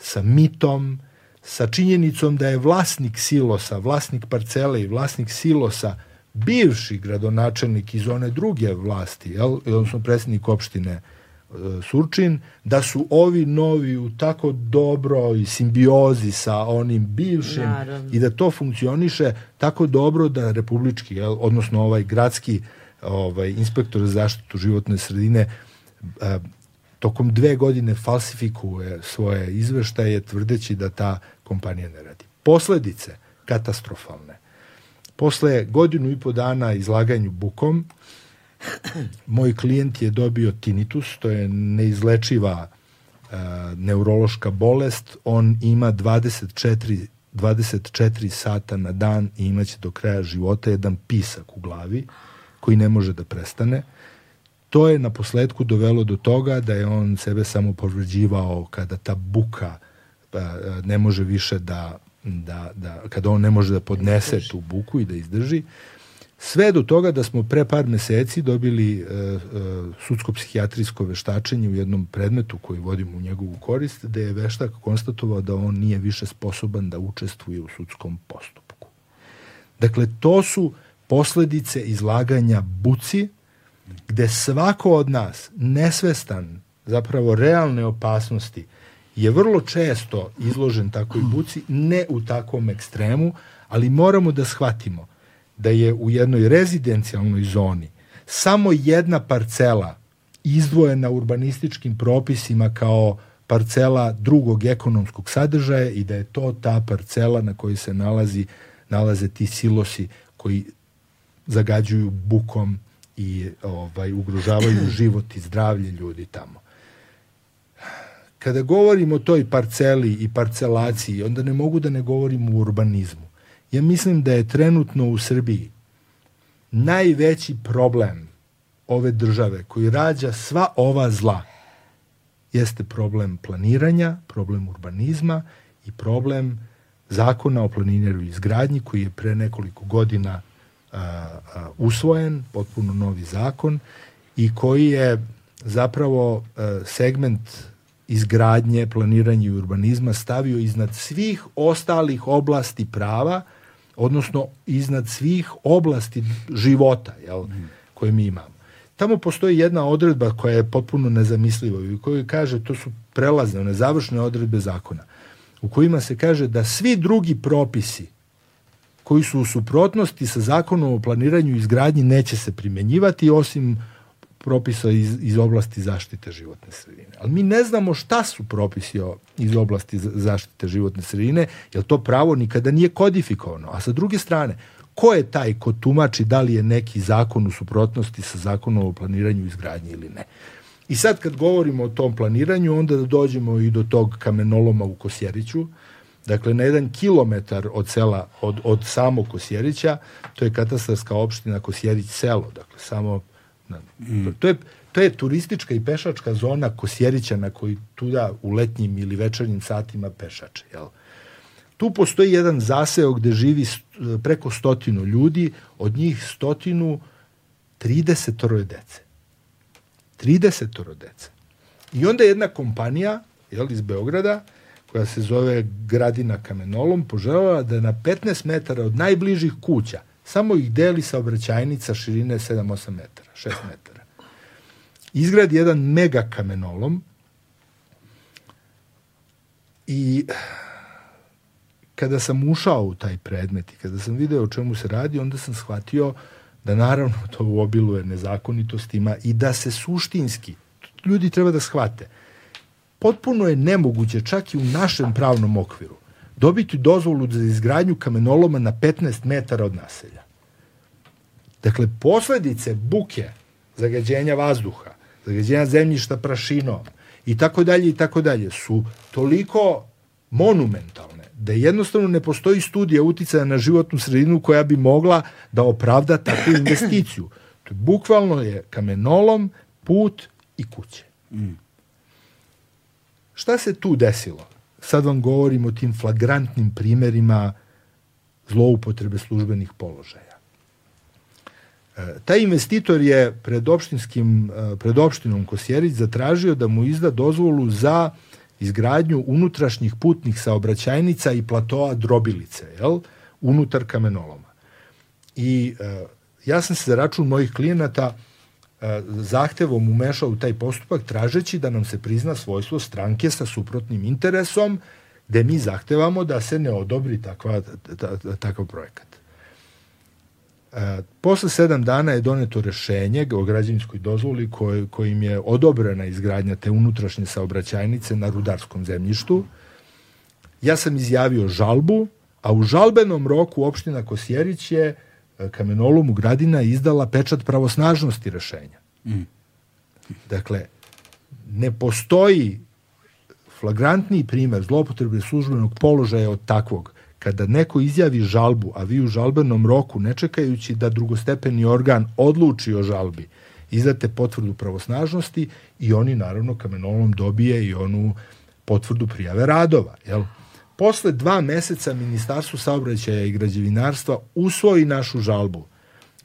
C: sa mitom, sa činjenicom da je vlasnik silosa, vlasnik parcele i vlasnik silosa bivši gradonačelnik iz one druge vlasti, jel, odnosno predsjednik opštine Surčin, da su ovi novi u tako dobro i simbiozi sa onim bivšim Naravno. i da to funkcioniše tako dobro da republički, jel, odnosno ovaj gradski ovaj, inspektor za zaštitu životne sredine a, tokom dve godine falsifikuje svoje izveštaje tvrdeći da ta kompanija ne radi. Posledice katastrofalne. Posle godinu i po dana izlaganju bukom, moj klijent je dobio tinnitus, to je neizlečiva uh, neurološka bolest. On ima 24 24 sata na dan i imaće do kraja života jedan pisak u glavi koji ne može da prestane. To je na posledku dovelo do toga da je on sebe samo povređivao kada ta buka uh, ne može više da, da, da, kada on ne može da podnese tu buku i da izdrži. Sve do toga da smo pre par meseci dobili e, e, sudsko-psihijatrijsko veštačenje u jednom predmetu koji vodimo u njegovu korist, da je veštak konstatovao da on nije više sposoban da učestvuje u sudskom postupku. Dakle, to su posledice izlaganja buci, gde svako od nas, nesvestan zapravo realne opasnosti, je vrlo često izložen takoj buci, ne u takvom ekstremu, ali moramo da shvatimo – da je u jednoj rezidencijalnoj zoni samo jedna parcela izdvojena urbanističkim propisima kao parcela drugog ekonomskog sadržaja i da je to ta parcela na kojoj se nalazi nalaze ti silosi koji zagađuju bukom i ovaj ugrožavaju <clears throat> život i zdravlje ljudi tamo. Kada govorimo o toj parceli i parcelaciji, onda ne mogu da ne govorim o urbanizmu. Ja mislim da je trenutno u Srbiji najveći problem ove države koji rađa sva ova zla jeste problem planiranja, problem urbanizma i problem zakona o planiranju i izgradnji koji je pre nekoliko godina a, a, usvojen, potpuno novi zakon i koji je zapravo a, segment izgradnje, planiranja i urbanizma stavio iznad svih ostalih oblasti prava, odnosno iznad svih oblasti života jel, koje mi imamo. Tamo postoji jedna odredba koja je potpuno nezamisliva i koja kaže, to su prelazne, one završne odredbe zakona, u kojima se kaže da svi drugi propisi koji su u suprotnosti sa zakonom o planiranju i izgradnji neće se primenjivati osim propisa iz, iz oblasti zaštite životne sredine. Ali mi ne znamo šta su propisi iz oblasti zaštite životne sredine, jer to pravo nikada nije kodifikovano. A sa druge strane, ko je taj ko tumači da li je neki zakon u suprotnosti sa zakonom o planiranju i izgradnji ili ne. I sad kad govorimo o tom planiranju, onda da dođemo i do tog kamenoloma u Kosjeriću, Dakle, na jedan kilometar od sela, od, od samog Kosjerića, to je katastarska opština Kosjerić selo, dakle, samo Mm. To, je, to je turistička i pešačka zona Kosjerića na koji tuda u letnjim ili večernjim satima pešače. Jel? Tu postoji jedan zaseo gde živi preko stotinu ljudi, od njih stotinu 30 dece. 30 dece. I onda jedna kompanija jel, iz Beograda, koja se zove Gradina kamenolom, poželjala da na 15 metara od najbližih kuća samo ih deli saobraćajnica širine 7-8 metara, 6 metara. Izgradi jedan mega kamenolom i kada sam ušao u taj predmet i kada sam video o čemu se radi, onda sam shvatio da naravno to obiluje nezakonitostima i da se suštinski, ljudi treba da shvate, potpuno je nemoguće čak i u našem pravnom okviru dobiti dozvolu za izgradnju kamenoloma na 15 metara od naselja. Dakle, posledice buke, zagađenja vazduha, zagađenja zemljišta prašinom i tako dalje i tako dalje su toliko monumentalne da jednostavno ne postoji studija uticaja na životnu sredinu koja bi mogla da opravda takvu <coughs> investiciju. To je, bukvalno je kamenolom, put i kuće. Mm. Šta se tu desilo? Sad vam govorim o tim flagrantnim primerima zloupotrebe službenih položaja. E, taj investitor je pred, opštinskim, e, pred opštinom Kosjerić zatražio da mu izda dozvolu za izgradnju unutrašnjih putnih saobraćajnica i platoa drobilice, jel? unutar kamenoloma. I e, ja sam se za račun mojih klijenata zahtevom umešao u taj postupak tražeći da nam se prizna svojstvo stranke sa suprotnim interesom gde mi zahtevamo da se ne odobri takva, takav projekat. E, posle sedam dana je doneto rešenje o građevinskoj dozvoli koj, kojim je odobrena izgradnja te unutrašnje saobraćajnice na rudarskom zemljištu. Ja sam izjavio žalbu, a u žalbenom roku opština Kosjerić je kamenolomu Gradina izdala pečat pravosnažnosti rešenja. Mm. Dakle, ne postoji flagrantni primer zlopotrebe službenog položaja od takvog kada neko izjavi žalbu, a vi u žalbenom roku, ne čekajući da drugostepeni organ odluči o žalbi, izdate potvrdu pravosnažnosti i oni naravno kamenolom dobije i onu potvrdu prijave radova. Jel? Posle dva meseca Ministarstvo saobraćaja i građevinarstva usvoji našu žalbu,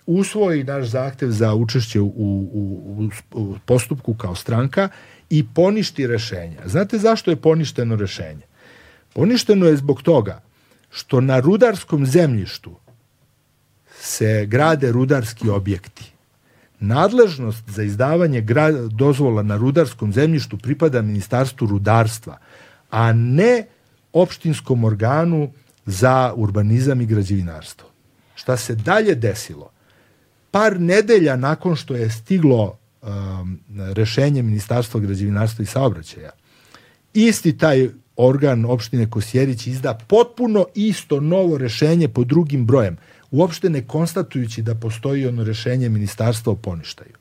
C: usvoji naš zahtev za učešće u, u, u postupku kao stranka i poništi rešenja. Znate zašto je poništeno rešenje? Poništeno je zbog toga što na rudarskom zemljištu se grade rudarski objekti. Nadležnost za izdavanje dozvola na rudarskom zemljištu pripada Ministarstvu rudarstva, a ne opštinskom organu za urbanizam i građevinarstvo. Šta se dalje desilo? Par nedelja nakon što je stiglo um, rešenje Ministarstva građevinarstva i saobraćaja, isti taj organ opštine Kosjerić izda potpuno isto novo rešenje po drugim brojem, uopšte ne konstatujući da postoji ono rešenje Ministarstva o poništaju.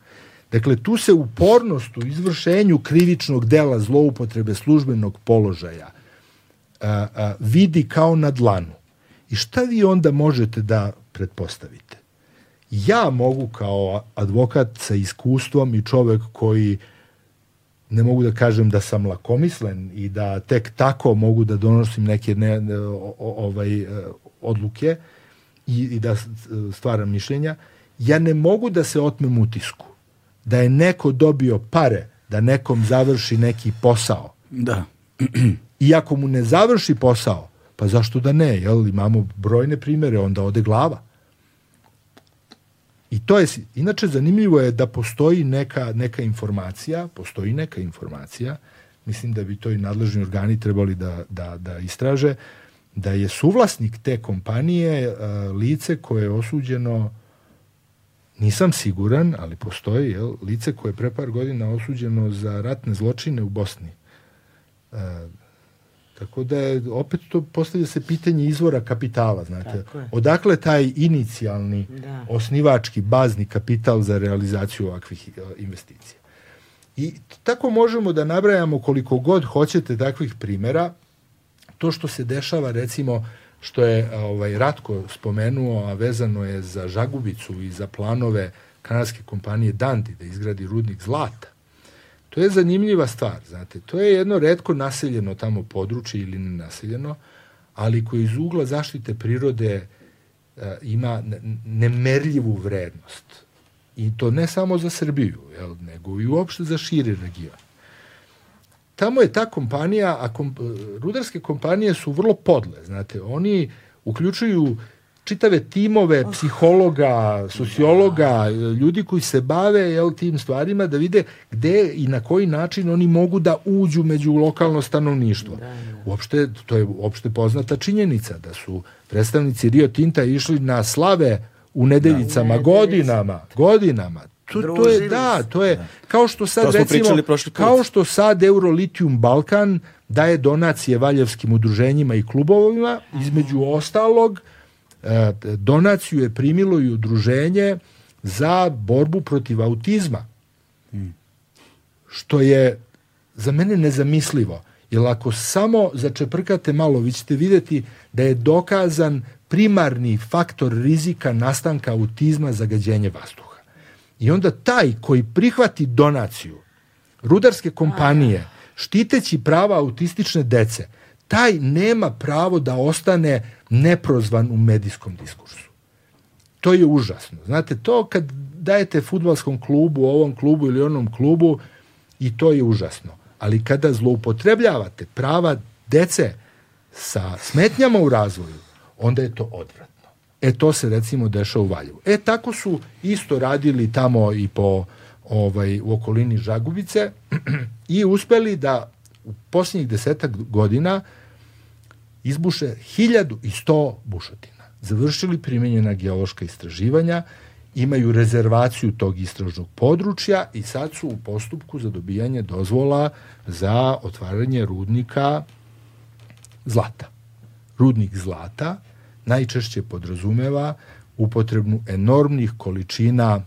C: Dakle, tu se upornost u izvršenju krivičnog dela zloupotrebe službenog položaja – a, a, vidi kao na dlanu. I šta vi onda možete da pretpostavite? ja mogu kao advokat sa iskustvom i čovek koji ne mogu da kažem da sam lakomislen i da tek tako mogu da donosim neke ne, ovaj, e, odluke i, i da stvaram mišljenja, ja ne mogu da se otmem utisku da je neko dobio pare da nekom završi neki posao.
A: Da.
C: I ako mu ne završi posao, pa zašto da ne? Jel, imamo brojne primere, onda ode glava. I to je, inače zanimljivo je da postoji neka, neka informacija, postoji neka informacija, mislim da bi to i nadležni organi trebali da, da, da istraže, da je suvlasnik te kompanije uh, lice koje je osuđeno nisam siguran, ali postoji jel, lice koje je pre par godina osuđeno za ratne zločine u Bosni. Uh, Tako da je, opet to postavlja se pitanje izvora kapitala, znate. Odakle taj inicijalni da. osnivački bazni kapital za realizaciju ovakvih e, investicija. I tako možemo da nabrajamo koliko god hoćete takvih primera. To što se dešava, recimo, što je ovaj Ratko spomenuo, a vezano je za Žagubicu i za planove kanadske kompanije Danti da izgradi rudnik zlata To je zanimljiva stvar, znate. To je jedno redko naseljeno tamo područje ili nenaseljeno, ali koje iz ugla zaštite prirode uh, ima nemerljivu vrednost. I to ne samo za Srbiju, jel, nego i uopšte za širi region. Tamo je ta kompanija, a kom, rudarske kompanije su vrlo podle, znate, oni uključuju čitave timove psihologa, sociologa, ljudi koji se bave jel, tim stvarima da vide gde i na koji način oni mogu da uđu među lokalno stanovništvo. Da, da. Uopšte, to je uopšte poznata činjenica da su predstavnici Rio Tinta išli na slave u nedeljicama da, godinama, godinama. To, to je da, to je kao što sad recimo kao što sad Eurolitium Balkan daje donacije valjevskim udruženjima i klubovima, između ostalog donaciju je primilo i udruženje za borbu protiv autizma. Što je za mene nezamislivo. Jer ako samo začeprkate malo, vi ćete videti da je dokazan primarni faktor rizika nastanka autizma zagađenje vazduha. I onda taj koji prihvati donaciju rudarske kompanije, štiteći prava autistične dece, taj nema pravo da ostane neprozvan u medijskom diskursu. To je užasno. Znate, to kad dajete futbalskom klubu, ovom klubu ili onom klubu, i to je užasno. Ali kada zloupotrebljavate prava dece sa smetnjama u razvoju, onda je to odvratno. E to se recimo dešava u Valjevu. E tako su isto radili tamo i po ovaj u okolini Žagubice <clears throat> i uspeli da u posljednjih desetak godina izbuše 1100 bušotina. Završili primenjena geološka istraživanja, imaju rezervaciju tog istražnog područja i sad su u postupku za dobijanje dozvola za otvaranje rudnika zlata. Rudnik zlata najčešće podrazumeva upotrebnu enormnih količina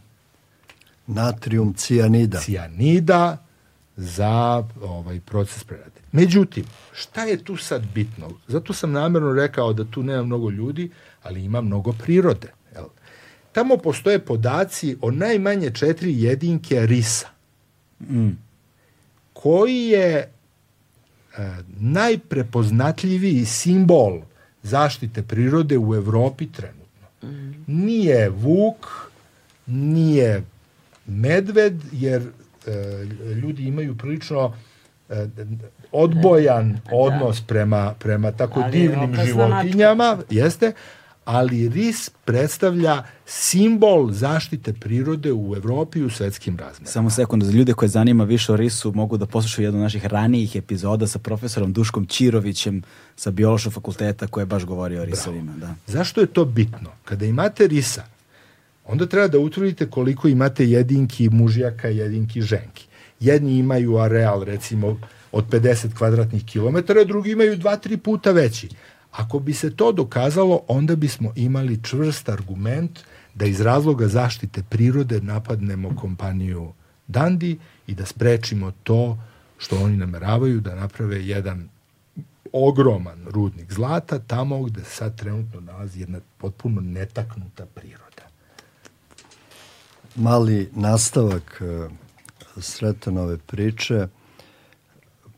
B: natrium cijanida.
C: Cijanida za ovaj proces prerade. Međutim, šta je tu sad bitno? Zato sam namerno rekao da tu nema mnogo ljudi, ali ima mnogo prirode. Jel? Tamo postoje podaci o najmanje četiri jedinke risa, mm. koji je e, najprepoznatljiviji simbol zaštite prirode u Evropi trenutno. Mm. Nije vuk, nije medved, jer e, ljudi imaju prilično e, odbojan da. odnos prema, prema tako ali divnim životinjama, jeste, ali ris predstavlja simbol zaštite prirode u Evropi i u svetskim razmerama.
A: Samo sekund, za ljude koje zanima više o risu mogu da poslušaju jednu od naših ranijih epizoda sa profesorom Duškom Čirovićem sa biološkog fakulteta koji je baš govorio o risovima. Da.
C: Zašto je to bitno? Kada imate risa, onda treba da utvrdite koliko imate jedinki mužjaka, jedinki ženki. Jedni imaju areal, recimo, od 50 kvadratnih kilometara, drugi imaju dva, tri puta veći. Ako bi se to dokazalo, onda bismo imali čvrst argument da iz razloga zaštite prirode napadnemo kompaniju Dandi i da sprečimo to što oni nameravaju da naprave jedan ogroman rudnik zlata tamo gde sad trenutno nalazi jedna potpuno netaknuta priroda.
B: mali nastavak e, Sretanove priče.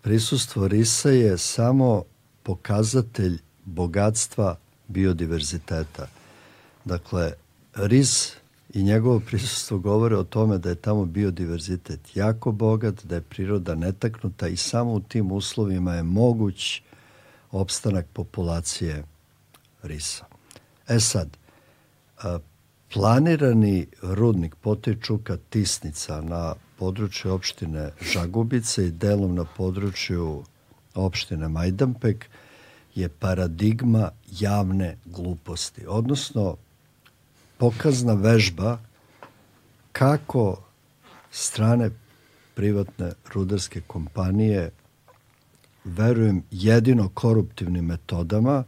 B: Prisustvo risa je samo pokazatelj bogatstva biodiverziteta. Dakle, ris i njegovo prisustvo govore o tome da je tamo biodiverzitet jako bogat, da je priroda netaknuta i samo u tim uslovima je moguć opstanak populacije risa. E sad, planirani rudnik Potečuka Tisnica na području opštine Žagubice i delom na području opštine Majdanpek je paradigma javne gluposti, odnosno pokazna vežba kako strane privatne rudarske kompanije verujem jedino koruptivnim metodama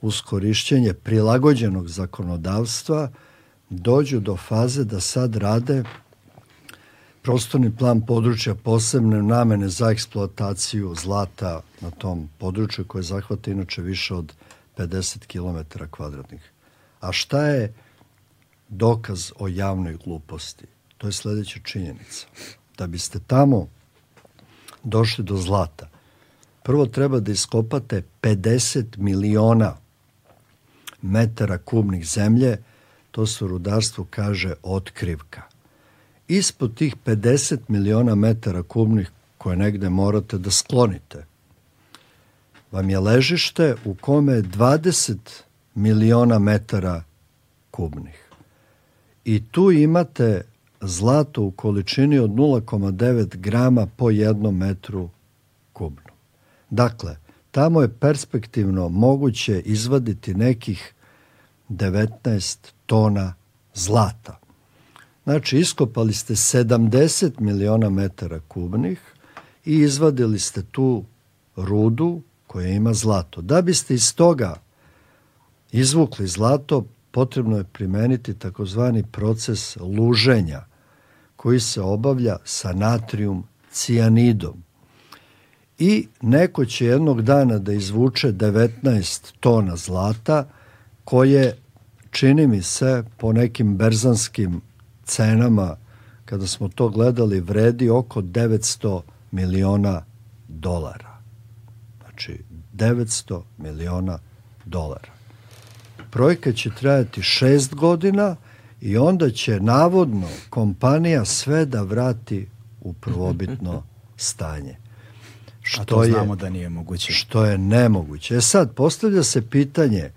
B: uz korišćenje prilagođenog zakonodavstva dođu do faze da sad rade prostorni plan područja posebne namene za eksploataciju zlata na tom području koje zahvata inače više od 50 km kvadratnih. A šta je dokaz o javnoj gluposti? To je sledeća činjenica. Da biste tamo došli do zlata, prvo treba da iskopate 50 miliona metara kubnih zemlje, to se u rudarstvu kaže otkrivka. Ispod tih 50 miliona metara kubnih koje negde morate da sklonite, vam je ležište u kome je 20 miliona metara kubnih. I tu imate zlato u količini od 0,9 grama po jednom metru kubnom. Dakle, tamo je perspektivno moguće izvaditi nekih 19 tona zlata. Znači, iskopali ste 70 miliona metara kubnih i izvadili ste tu rudu koja ima zlato. Da biste iz toga izvukli zlato, potrebno je primeniti takozvani proces luženja, koji se obavlja sa natrijum cijanidom. I neko će jednog dana da izvuče 19 tona zlata, koje, čini mi se, po nekim berzanskim cenama, kada smo to gledali, vredi oko 900 miliona dolara. Znači, 900 miliona dolara. Projekat će trajati šest godina i onda će navodno kompanija sve da vrati u prvobitno <laughs> stanje.
A: Što A to znamo je, da nije moguće.
B: Što je nemoguće. E sad, postavlja se pitanje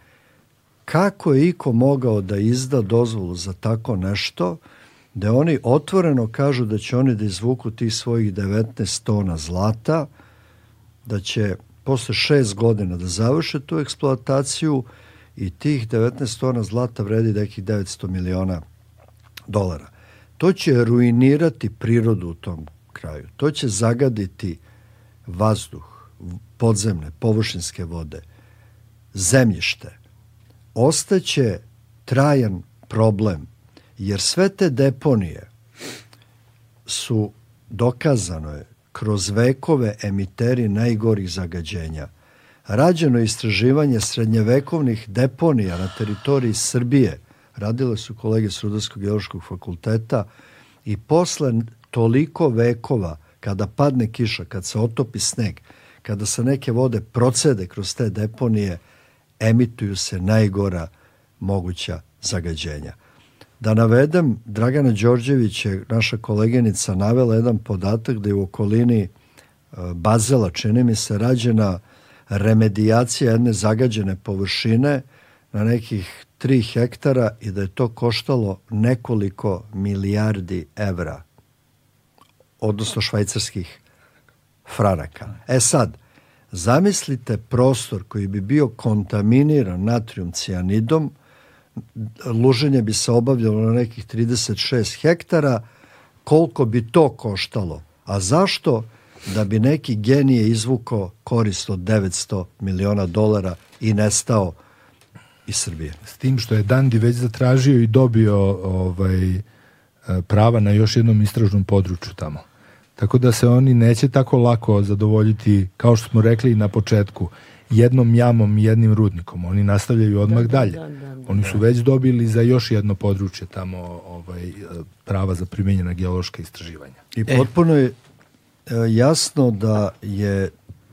B: kako je iko mogao da izda dozvolu za tako nešto, da oni otvoreno kažu da će oni da izvuku tih svojih 19 tona zlata, da će posle šest godina da završe tu eksploataciju i tih 19 tona zlata vredi nekih 900 miliona dolara. To će ruinirati prirodu u tom kraju. To će zagaditi vazduh, podzemne, površinske vode, zemljište. Ostaće trajan problem, jer sve te deponije su dokazano je kroz vekove emiteri najgorih zagađenja – rađeno istraživanje srednjevekovnih deponija na teritoriji Srbije. Radile su kolege s Rudarskog geološkog fakulteta i posle toliko vekova, kada padne kiša, kad se otopi sneg, kada se neke vode procede kroz te deponije, emituju se najgora moguća zagađenja. Da navedem, Dragana Đorđević je, naša koleginica, navela jedan podatak da je u okolini e, Bazela, čini mi se, rađena remedijacija jedne zagađene površine na nekih 3 hektara i da je to koštalo nekoliko milijardi evra, odnosno švajcarskih franaka. E sad, zamislite prostor koji bi bio kontaminiran natrium cijanidom, luženje bi se obavljalo na nekih 36 hektara, koliko bi to koštalo? A zašto? da bi neki genije izvuko korist od 900 miliona dolara i nestao iz Srbije.
C: S tim što je Dandi već zatražio i dobio ovaj, prava na još jednom istražnom području tamo. Tako da se oni neće tako lako zadovoljiti, kao što smo rekli na početku, jednom jamom i jednim rudnikom. Oni nastavljaju odmah da, dalje. Da, da, oni su već dobili za još jedno područje tamo ovaj, prava za primjenjena geološka istraživanja.
B: I potpuno je e, jasno da je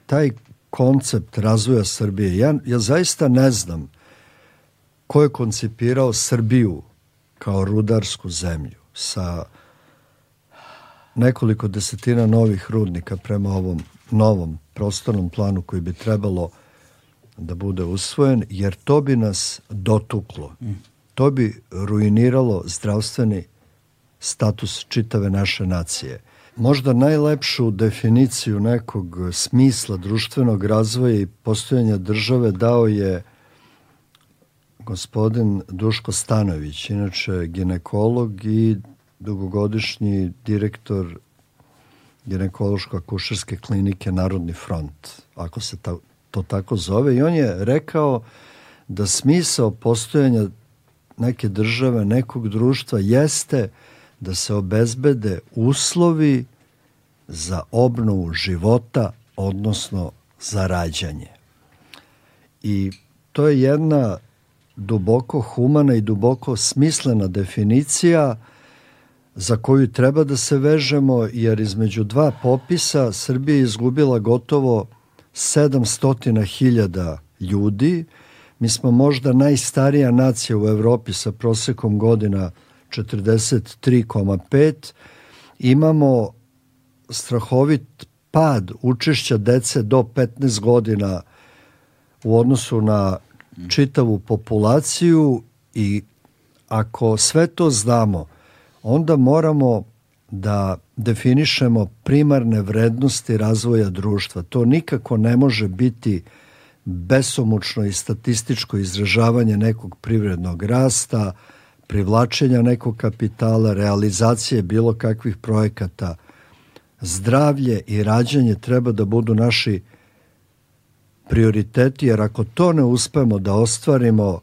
B: taj koncept razvoja Srbije, ja, ja zaista ne znam ko je koncipirao Srbiju kao rudarsku zemlju sa nekoliko desetina novih rudnika prema ovom novom prostornom planu koji bi trebalo da bude usvojen, jer to bi nas dotuklo. To bi ruiniralo zdravstveni status čitave naše nacije. Možda najlepšu definiciju nekog smisla društvenog razvoja i postojanja države dao je gospodin Duško Stanović, inače ginekolog i dugogodišnji direktor ginekološko-akušerske klinike Narodni front, ako se ta, to tako zove. I on je rekao da smisao postojanja neke države, nekog društva jeste da se obezbede uslovi za obnovu života, odnosno za rađanje. I to je jedna duboko humana i duboko smislena definicija za koju treba da se vežemo, jer između dva popisa Srbija je izgubila gotovo 700.000 ljudi. Mi smo možda najstarija nacija u Evropi sa prosekom godina 43,5. Imamo strahovit pad učešća dece do 15 godina u odnosu na čitavu populaciju i ako sve to znamo, onda moramo da definišemo primarne vrednosti razvoja društva. To nikako ne može biti besomučno i statističko izražavanje nekog privrednog rasta, privlačenja nekog kapitala, realizacije bilo kakvih projekata. Zdravlje i rađanje treba da budu naši prioriteti, jer ako to ne uspemo da ostvarimo,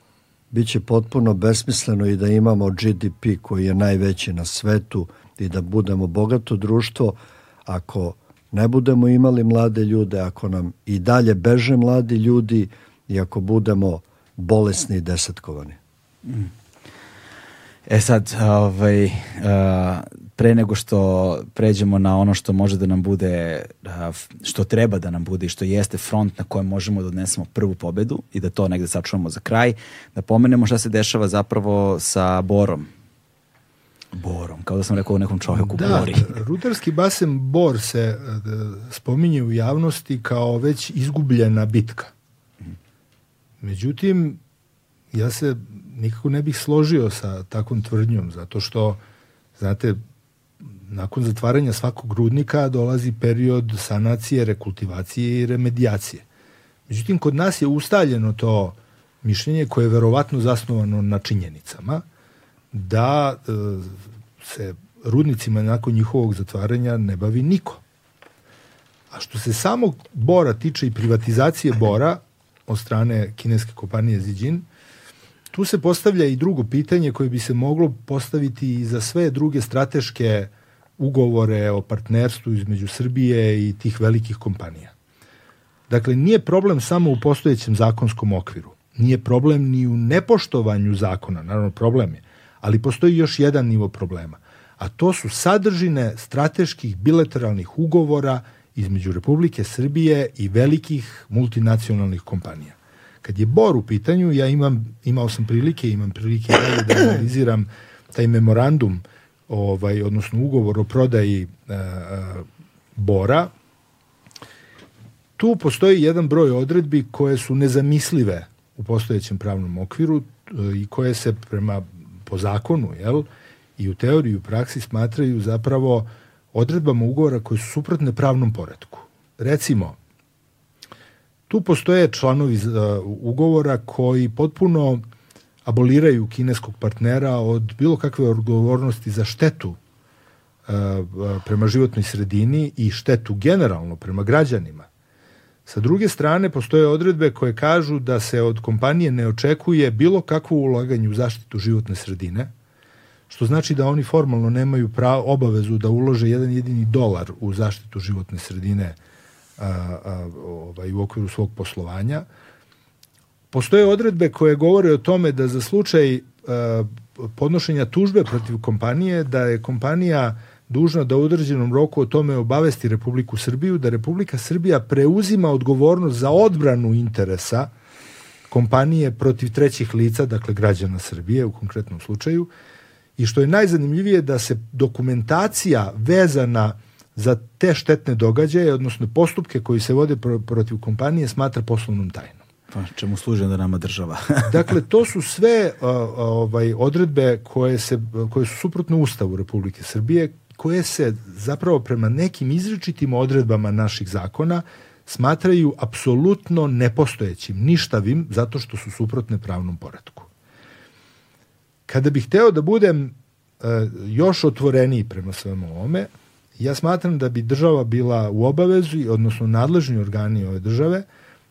B: bit će potpuno besmisleno i da imamo GDP koji je najveći na svetu i da budemo bogato društvo ako ne budemo imali mlade ljude, ako nam i dalje beže mladi ljudi i ako budemo bolesni i desetkovani.
A: E sad, ovaj, uh, pre nego što pređemo na ono što može da nam bude, uh, što treba da nam bude i što jeste front na kojem možemo da odnesemo prvu pobedu i da to negde sačuvamo za kraj, da pomenemo šta se dešava zapravo sa Borom. Borom, kao da sam rekao o nekom čovjeku
C: da,
A: Bori.
C: rudarski basen Bor se spominje u javnosti kao već izgubljena bitka. Međutim, ja se nikako ne bih složio sa takvom tvrdnjom, zato što, znate, nakon zatvaranja svakog rudnika dolazi period sanacije, rekultivacije i remedijacije. Međutim, kod nas je ustaljeno to mišljenje koje je verovatno zasnovano na činjenicama da e, se rudnicima nakon njihovog zatvaranja ne bavi niko. A što se samog bora tiče i privatizacije bora od strane kineske kompanije Zijin, tu se postavlja i drugo pitanje koje bi se moglo postaviti i za sve druge strateške ugovore o partnerstvu između Srbije i tih velikih kompanija. Dakle, nije problem samo u postojećem zakonskom okviru. Nije problem ni u nepoštovanju zakona, naravno problem je, ali postoji još jedan nivo problema, a to su sadržine strateških bilateralnih ugovora između Republike Srbije i velikih multinacionalnih kompanija. Kad je Bor u pitanju, ja imam, imao sam prilike, imam prilike da <clears throat> analiziram taj memorandum, ovaj, odnosno ugovor o prodaji uh, Bora, tu postoji jedan broj odredbi koje su nezamislive u postojećem pravnom okviru i koje se prema po zakonu, jel, i u teoriji i u praksi smatraju zapravo odredbama ugovora koje su suprotne pravnom poredku. Recimo, Tu postoje članovi uh, ugovora koji potpuno aboliraju kineskog partnera od bilo kakve odgovornosti za štetu uh, prema životnoj sredini i štetu generalno prema građanima. Sa druge strane, postoje odredbe koje kažu da se od kompanije ne očekuje bilo kakvo ulaganje u zaštitu životne sredine, što znači da oni formalno nemaju pravo, obavezu da ulože jedan jedini dolar u zaštitu životne sredine a, a, ovaj, u okviru svog poslovanja. Postoje odredbe koje govore o tome da za slučaj a, podnošenja tužbe protiv kompanije, da je kompanija dužna da u određenom roku o tome obavesti Republiku Srbiju, da Republika Srbija preuzima odgovornost za odbranu interesa kompanije protiv trećih lica, dakle građana Srbije u konkretnom slučaju, i što je najzanimljivije da se dokumentacija vezana za te štetne događaje, odnosno postupke koji se vode protiv kompanije, smatra poslovnom tajnom.
A: Pa čemu služi da nama država? <laughs>
C: dakle, to su sve uh, ovaj, odredbe koje, se, koje su suprotne Ustavu Republike Srbije, koje se zapravo prema nekim izričitim odredbama naših zakona smatraju apsolutno nepostojećim, ništavim, zato što su suprotne pravnom poredku. Kada bih hteo da budem uh, još otvoreniji prema svemu ovome, ja smatram da bi država bila u obavezu, odnosno nadležni organi ove države,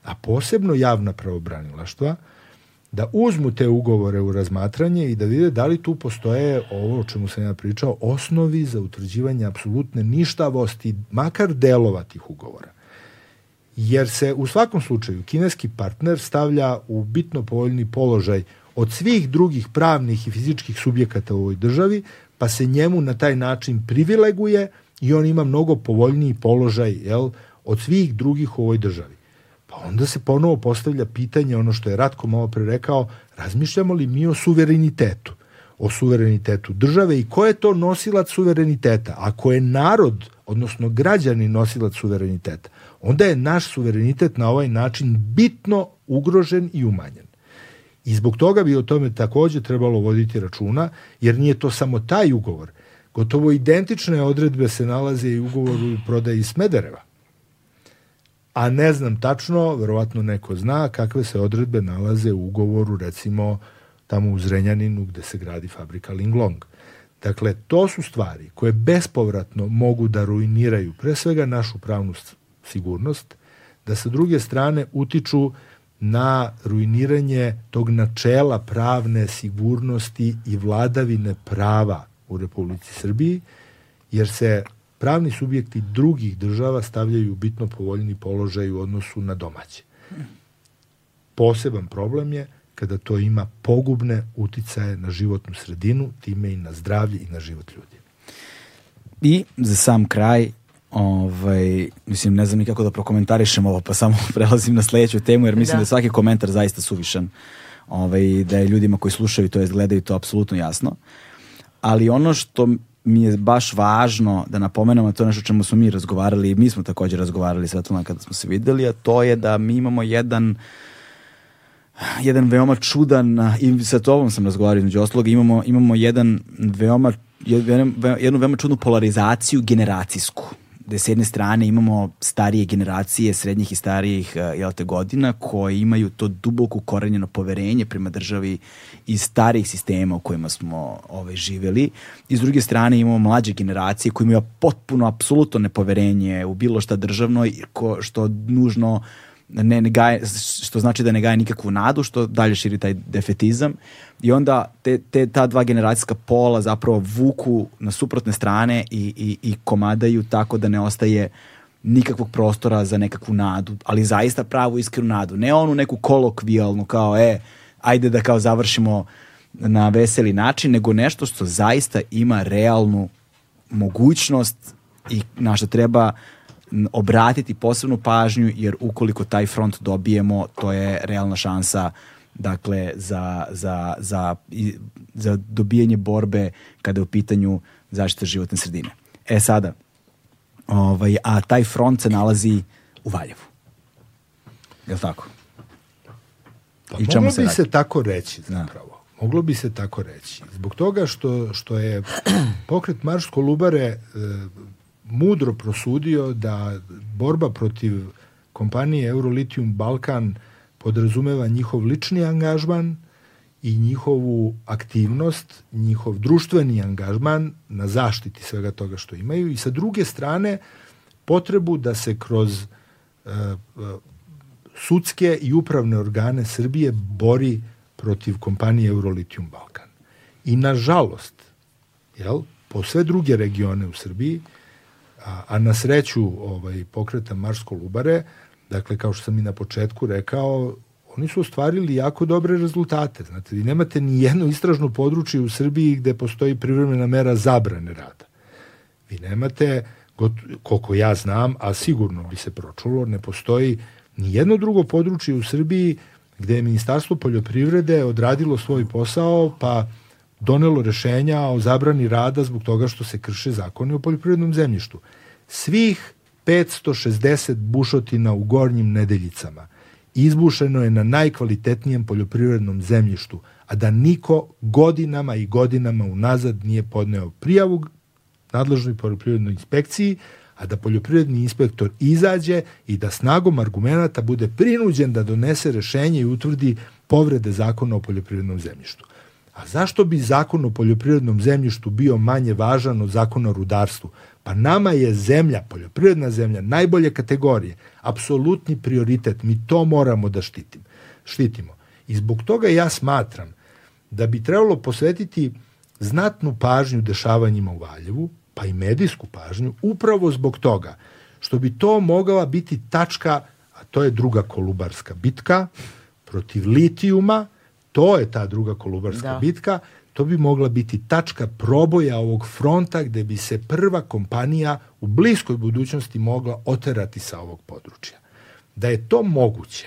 C: a posebno javna pravobranilaštva, da uzmu te ugovore u razmatranje i da vide da li tu postoje ovo o čemu sam ja pričao, osnovi za utvrđivanje apsolutne ništavosti, makar delova tih ugovora. Jer se u svakom slučaju kineski partner stavlja u bitno povoljni položaj od svih drugih pravnih i fizičkih subjekata u ovoj državi, pa se njemu na taj način privileguje i on ima mnogo povoljniji položaj jel, od svih drugih u ovoj državi. Pa onda se ponovo postavlja pitanje, ono što je Ratko malo pre rekao, razmišljamo li mi o suverenitetu? O suverenitetu države i ko je to nosilac suvereniteta? Ako je narod, odnosno građani nosilac suvereniteta, onda je naš suverenitet na ovaj način bitno ugrožen i umanjen. I zbog toga bi o tome takođe trebalo voditi računa, jer nije to samo taj ugovor. Gotovo identične odredbe se nalaze i u ugovoru prodaji Smedereva. A ne znam tačno, verovatno neko zna kakve se odredbe nalaze u ugovoru, recimo tamo u Zrenjaninu gde se gradi fabrika Linglong. Dakle, to su stvari koje bespovratno mogu da ruiniraju pre svega našu pravnu sigurnost, da sa druge strane utiču na ruiniranje tog načela pravne sigurnosti i vladavine prava u Republici Srbiji, jer se pravni subjekti drugih država stavljaju bitno povoljni položaj u odnosu na domaće. Poseban problem je kada to ima pogubne uticaje na životnu sredinu, time i na zdravlje i na život ljudi.
A: I za sam kraj, ovaj, mislim, ne znam ni kako da prokomentarišem ovo, pa samo <laughs> prelazim na sledeću temu, jer mislim da, da je svaki komentar zaista suvišan. Ovaj, da je ljudima koji slušaju to je gledaju to apsolutno jasno. Ali ono što mi je baš važno da napomenemo, to nešto čemu smo mi razgovarali i mi smo takođe razgovarali Svetlana kada smo se videli, a to je da mi imamo jedan jedan veoma čudan i sa tobom sam razgovarao između ostalog, imamo, imamo jedan veoma jednu veoma čudnu polarizaciju generacijsku gde s jedne strane imamo starije generacije, srednjih i starijih eh, jel te, godina koji imaju to duboko korenjeno poverenje prema državi iz starijih sistema u kojima smo ovaj, živeli. I s druge strane imamo mlađe generacije koji imaju potpuno, apsolutno nepoverenje u bilo šta državno, ko, što nužno ne, ne gaje, što znači da ne gaje nikakvu nadu, što dalje širi taj defetizam. I onda te, te, ta dva generacijska pola zapravo vuku na suprotne strane i, i, i komadaju tako da ne ostaje nikakvog prostora za nekakvu nadu, ali zaista pravu iskrenu nadu. Ne onu neku kolokvijalnu kao, e, ajde da kao završimo na veseli način, nego nešto što zaista ima realnu mogućnost i na što treba obratiti posebnu pažnju jer ukoliko taj front dobijemo to je realna šansa dakle za, za, za, za dobijanje borbe kada je u pitanju zaštita životne sredine. E sada, ovaj, a taj front se nalazi u Valjevu. Je li tako?
C: Pa, I moglo se bi radi? se tako reći da. zapravo. Da. Moglo bi se tako reći. Zbog toga što, što je <clears throat> pokret Marš Kolubare e, mudro prosudio da borba protiv kompanije Eurolitium Balkan podrazumeva njihov lični angažman i njihovu aktivnost, njihov društveni angažman na zaštiti svega toga što imaju i sa druge strane potrebu da se kroz uh, sudske i upravne organe Srbije bori protiv kompanije Eurolitium Balkan. I nažalost, jel, po sve druge regione u Srbiji, a, a na sreću ovaj, pokreta Marsko Lubare, dakle, kao što sam i na početku rekao, oni su ostvarili jako dobre rezultate. Znate, vi nemate ni jedno istražno područje u Srbiji gde postoji privremena mera zabrane rada. Vi nemate, koliko ja znam, a sigurno bi se pročulo, ne postoji ni jedno drugo područje u Srbiji gde je Ministarstvo poljoprivrede odradilo svoj posao, pa donelo rešenja o zabrani rada zbog toga što se krše zakoni o poljoprivrednom zemljištu. Svih 560 bušotina u gornjim nedeljicama izbušeno je na najkvalitetnijem poljoprivrednom zemljištu, a da niko godinama i godinama unazad nije podneo prijavu nadležnoj poljoprivrednoj inspekciji, a da poljoprivredni inspektor izađe i da snagom argumenta bude prinuđen da donese rešenje i utvrdi povrede zakona o poljoprivrednom zemljištu. A zašto bi zakon o poljoprivrednom zemljištu bio manje važan od zakona o rudarstvu? Pa nama je zemlja, poljoprivredna zemlja, najbolje kategorije, apsolutni prioritet. Mi to moramo da štitim, štitimo. I zbog toga ja smatram da bi trebalo posvetiti znatnu pažnju dešavanjima u Valjevu, pa i medijsku pažnju, upravo zbog toga što bi to mogla biti tačka, a to je druga kolubarska bitka protiv litijuma, to je ta druga kolubarska da. bitka, to bi mogla biti tačka proboja ovog fronta gde bi se prva kompanija u bliskoj budućnosti mogla oterati sa ovog područja. Da je to moguće,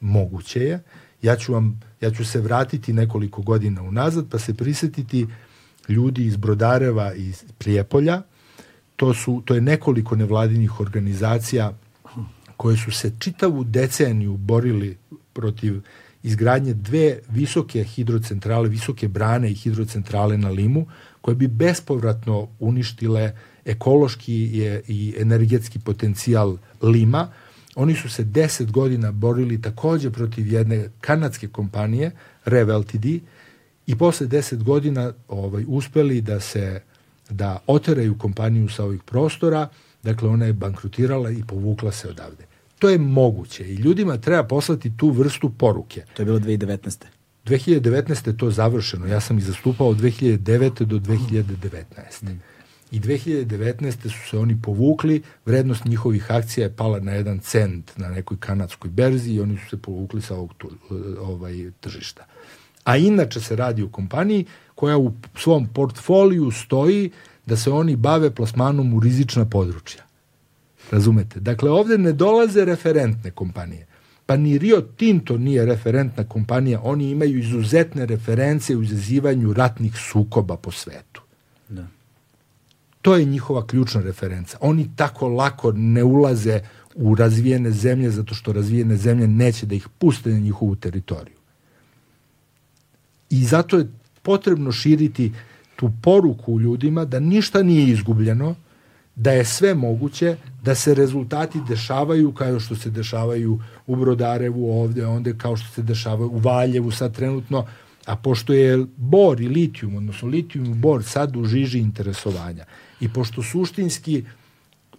C: moguće je, ja ću, vam, ja ću se vratiti nekoliko godina unazad pa se prisetiti ljudi iz Brodareva i Prijepolja, to, su, to je nekoliko nevladinih organizacija koje su se čitavu deceniju borili protiv izgradnje dve visoke hidrocentrale, visoke brane i hidrocentrale na Limu, koje bi bespovratno uništile ekološki i energetski potencijal Lima. Oni su se deset godina borili takođe protiv jedne kanadske kompanije, Rev Ltd, i posle deset godina ovaj, uspeli da se da oteraju kompaniju sa ovih prostora, dakle ona je bankrutirala i povukla se odavde. To je moguće i ljudima treba poslati tu vrstu poruke.
A: To je bilo 2019.
C: 2019. je to završeno. Ja sam ih zastupao od 2009. do 2019. Mm. I 2019. su se oni povukli, vrednost njihovih akcija je pala na jedan cent na nekoj kanadskoj berzi i oni su se povukli sa ovog tu, ovaj, tržišta. A inače se radi o kompaniji koja u svom portfoliju stoji da se oni bave plasmanom u rizična područja. Razumete? Dakle, ovde ne dolaze referentne kompanije. Pa ni Rio Tinto nije referentna kompanija, oni imaju izuzetne reference u izazivanju ratnih sukoba po svetu. Da. To je njihova ključna referenca. Oni tako lako ne ulaze u razvijene zemlje zato što razvijene zemlje neće da ih puste na njihovu teritoriju. I zato je potrebno širiti tu poruku ljudima da ništa nije izgubljeno, da je sve moguće, da se rezultati dešavaju kao što se dešavaju u Brodarevu ovde, onda kao što se dešavaju u Valjevu sad trenutno, a pošto je bor i litijum, odnosno litijum i bor sad u žiži interesovanja i pošto suštinski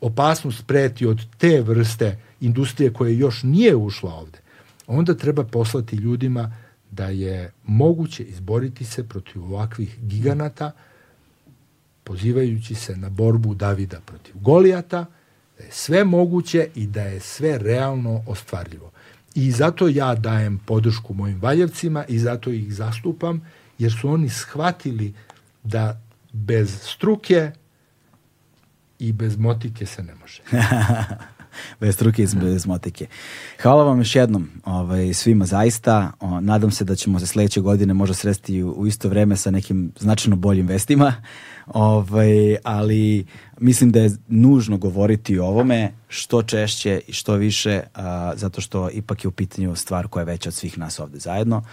C: opasnost preti od te vrste industrije koje još nije ušla ovde, onda treba poslati ljudima da je moguće izboriti se protiv ovakvih giganata pozivajući se na borbu Davida protiv Golijata, da je sve moguće i da je sve realno ostvarljivo. I zato ja dajem podršku mojim valjevcima i zato ih zastupam, jer su oni shvatili da bez struke i bez motike se ne može. <laughs>
A: bez struke i bez motike. Hvala vam još jednom ovaj, svima zaista. O, nadam se da ćemo se sledeće godine možda sresti u, u isto vreme sa nekim značajno boljim vestima. Ovaj, ali mislim da je nužno govoriti o ovome što češće i što više, a, zato što ipak je u pitanju stvar koja je veća od svih nas ovde zajedno.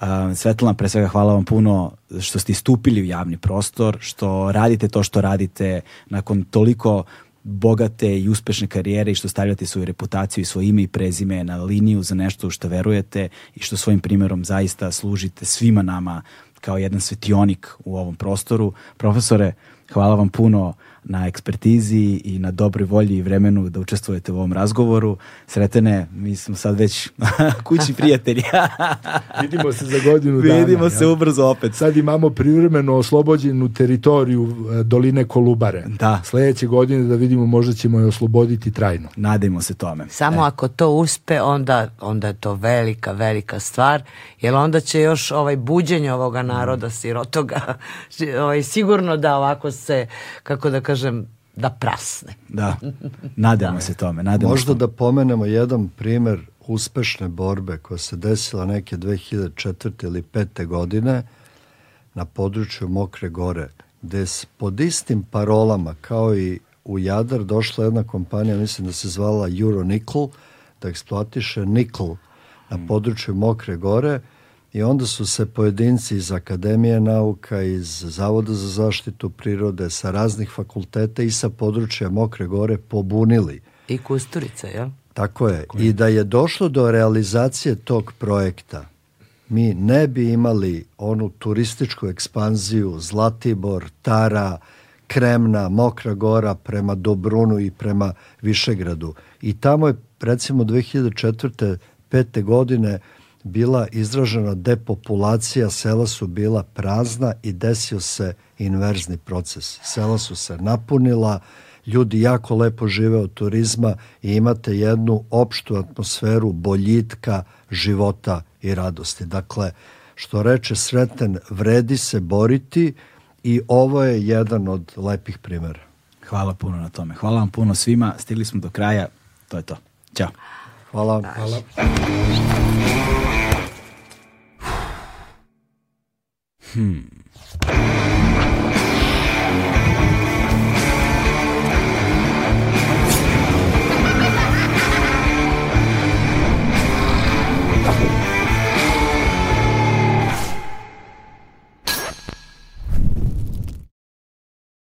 A: A, Svetlana, pre svega hvala vam puno što ste istupili u javni prostor, što radite to što radite nakon toliko bogate i uspešne karijere i što stavljate svoju reputaciju i svoje ime i prezime na liniju za nešto u što verujete i što svojim primjerom zaista služite svima nama kao jedan svetionik u ovom prostoru. Profesore, Hvala vam puno na ekspertizi i na dobroj volji i vremenu da učestvujete u ovom razgovoru. Sretene, mi smo sad već <laughs> kućni prijatelji. <laughs>
C: Vidimo se za godinu dana.
A: Vidimo se
C: ja.
A: ubrzo opet.
C: Sad imamo privremeno oslobođenu teritoriju e, doline Kolubare.
A: Da.
C: Sledeće godine da vidimo možda ćemo je osloboditi trajno.
A: Nadajmo se tome.
D: Samo ako to uspe, onda, onda je to velika, velika stvar, jer onda će još ovaj buđenje ovoga naroda sirotoga <laughs> ovaj, sigurno da ovako se, kako da kažem, da prasne.
A: Da, nadajmo se tome. Nadajmo
B: Možda
A: se
B: da pomenemo jedan primer uspešne borbe koja se desila neke 2004. ili 5. godine na području Mokre gore, gde s pod istim parolama kao i u Jadar došla jedna kompanija, mislim da se zvala Euronickel, da eksploatiše nikl na području Mokre gore i onda su se pojedinci iz Akademije nauka, iz Zavoda za zaštitu prirode, sa raznih fakulteta i sa područja Mokre gore pobunili.
D: I Kusturica, jel?
B: Tako je. I da je došlo do realizacije tog projekta, mi ne bi imali onu turističku ekspanziju Zlatibor, Tara, Kremna, Mokra gora prema Dobrunu i prema Višegradu. I tamo je recimo 2004. pete godine bila izražena depopulacija, sela su bila prazna i desio se inverzni proces. Sela su se napunila, ljudi jako lepo žive od turizma i imate jednu opštu atmosferu boljitka, života i radosti. Dakle, što reče Sreten, vredi se boriti i ovo je jedan od lepih primjera.
A: Hvala puno na tome. Hvala vam puno svima. Stigli smo do kraja. To je to. Ćao.
B: Hvala.
C: Hvala.
A: 嗯。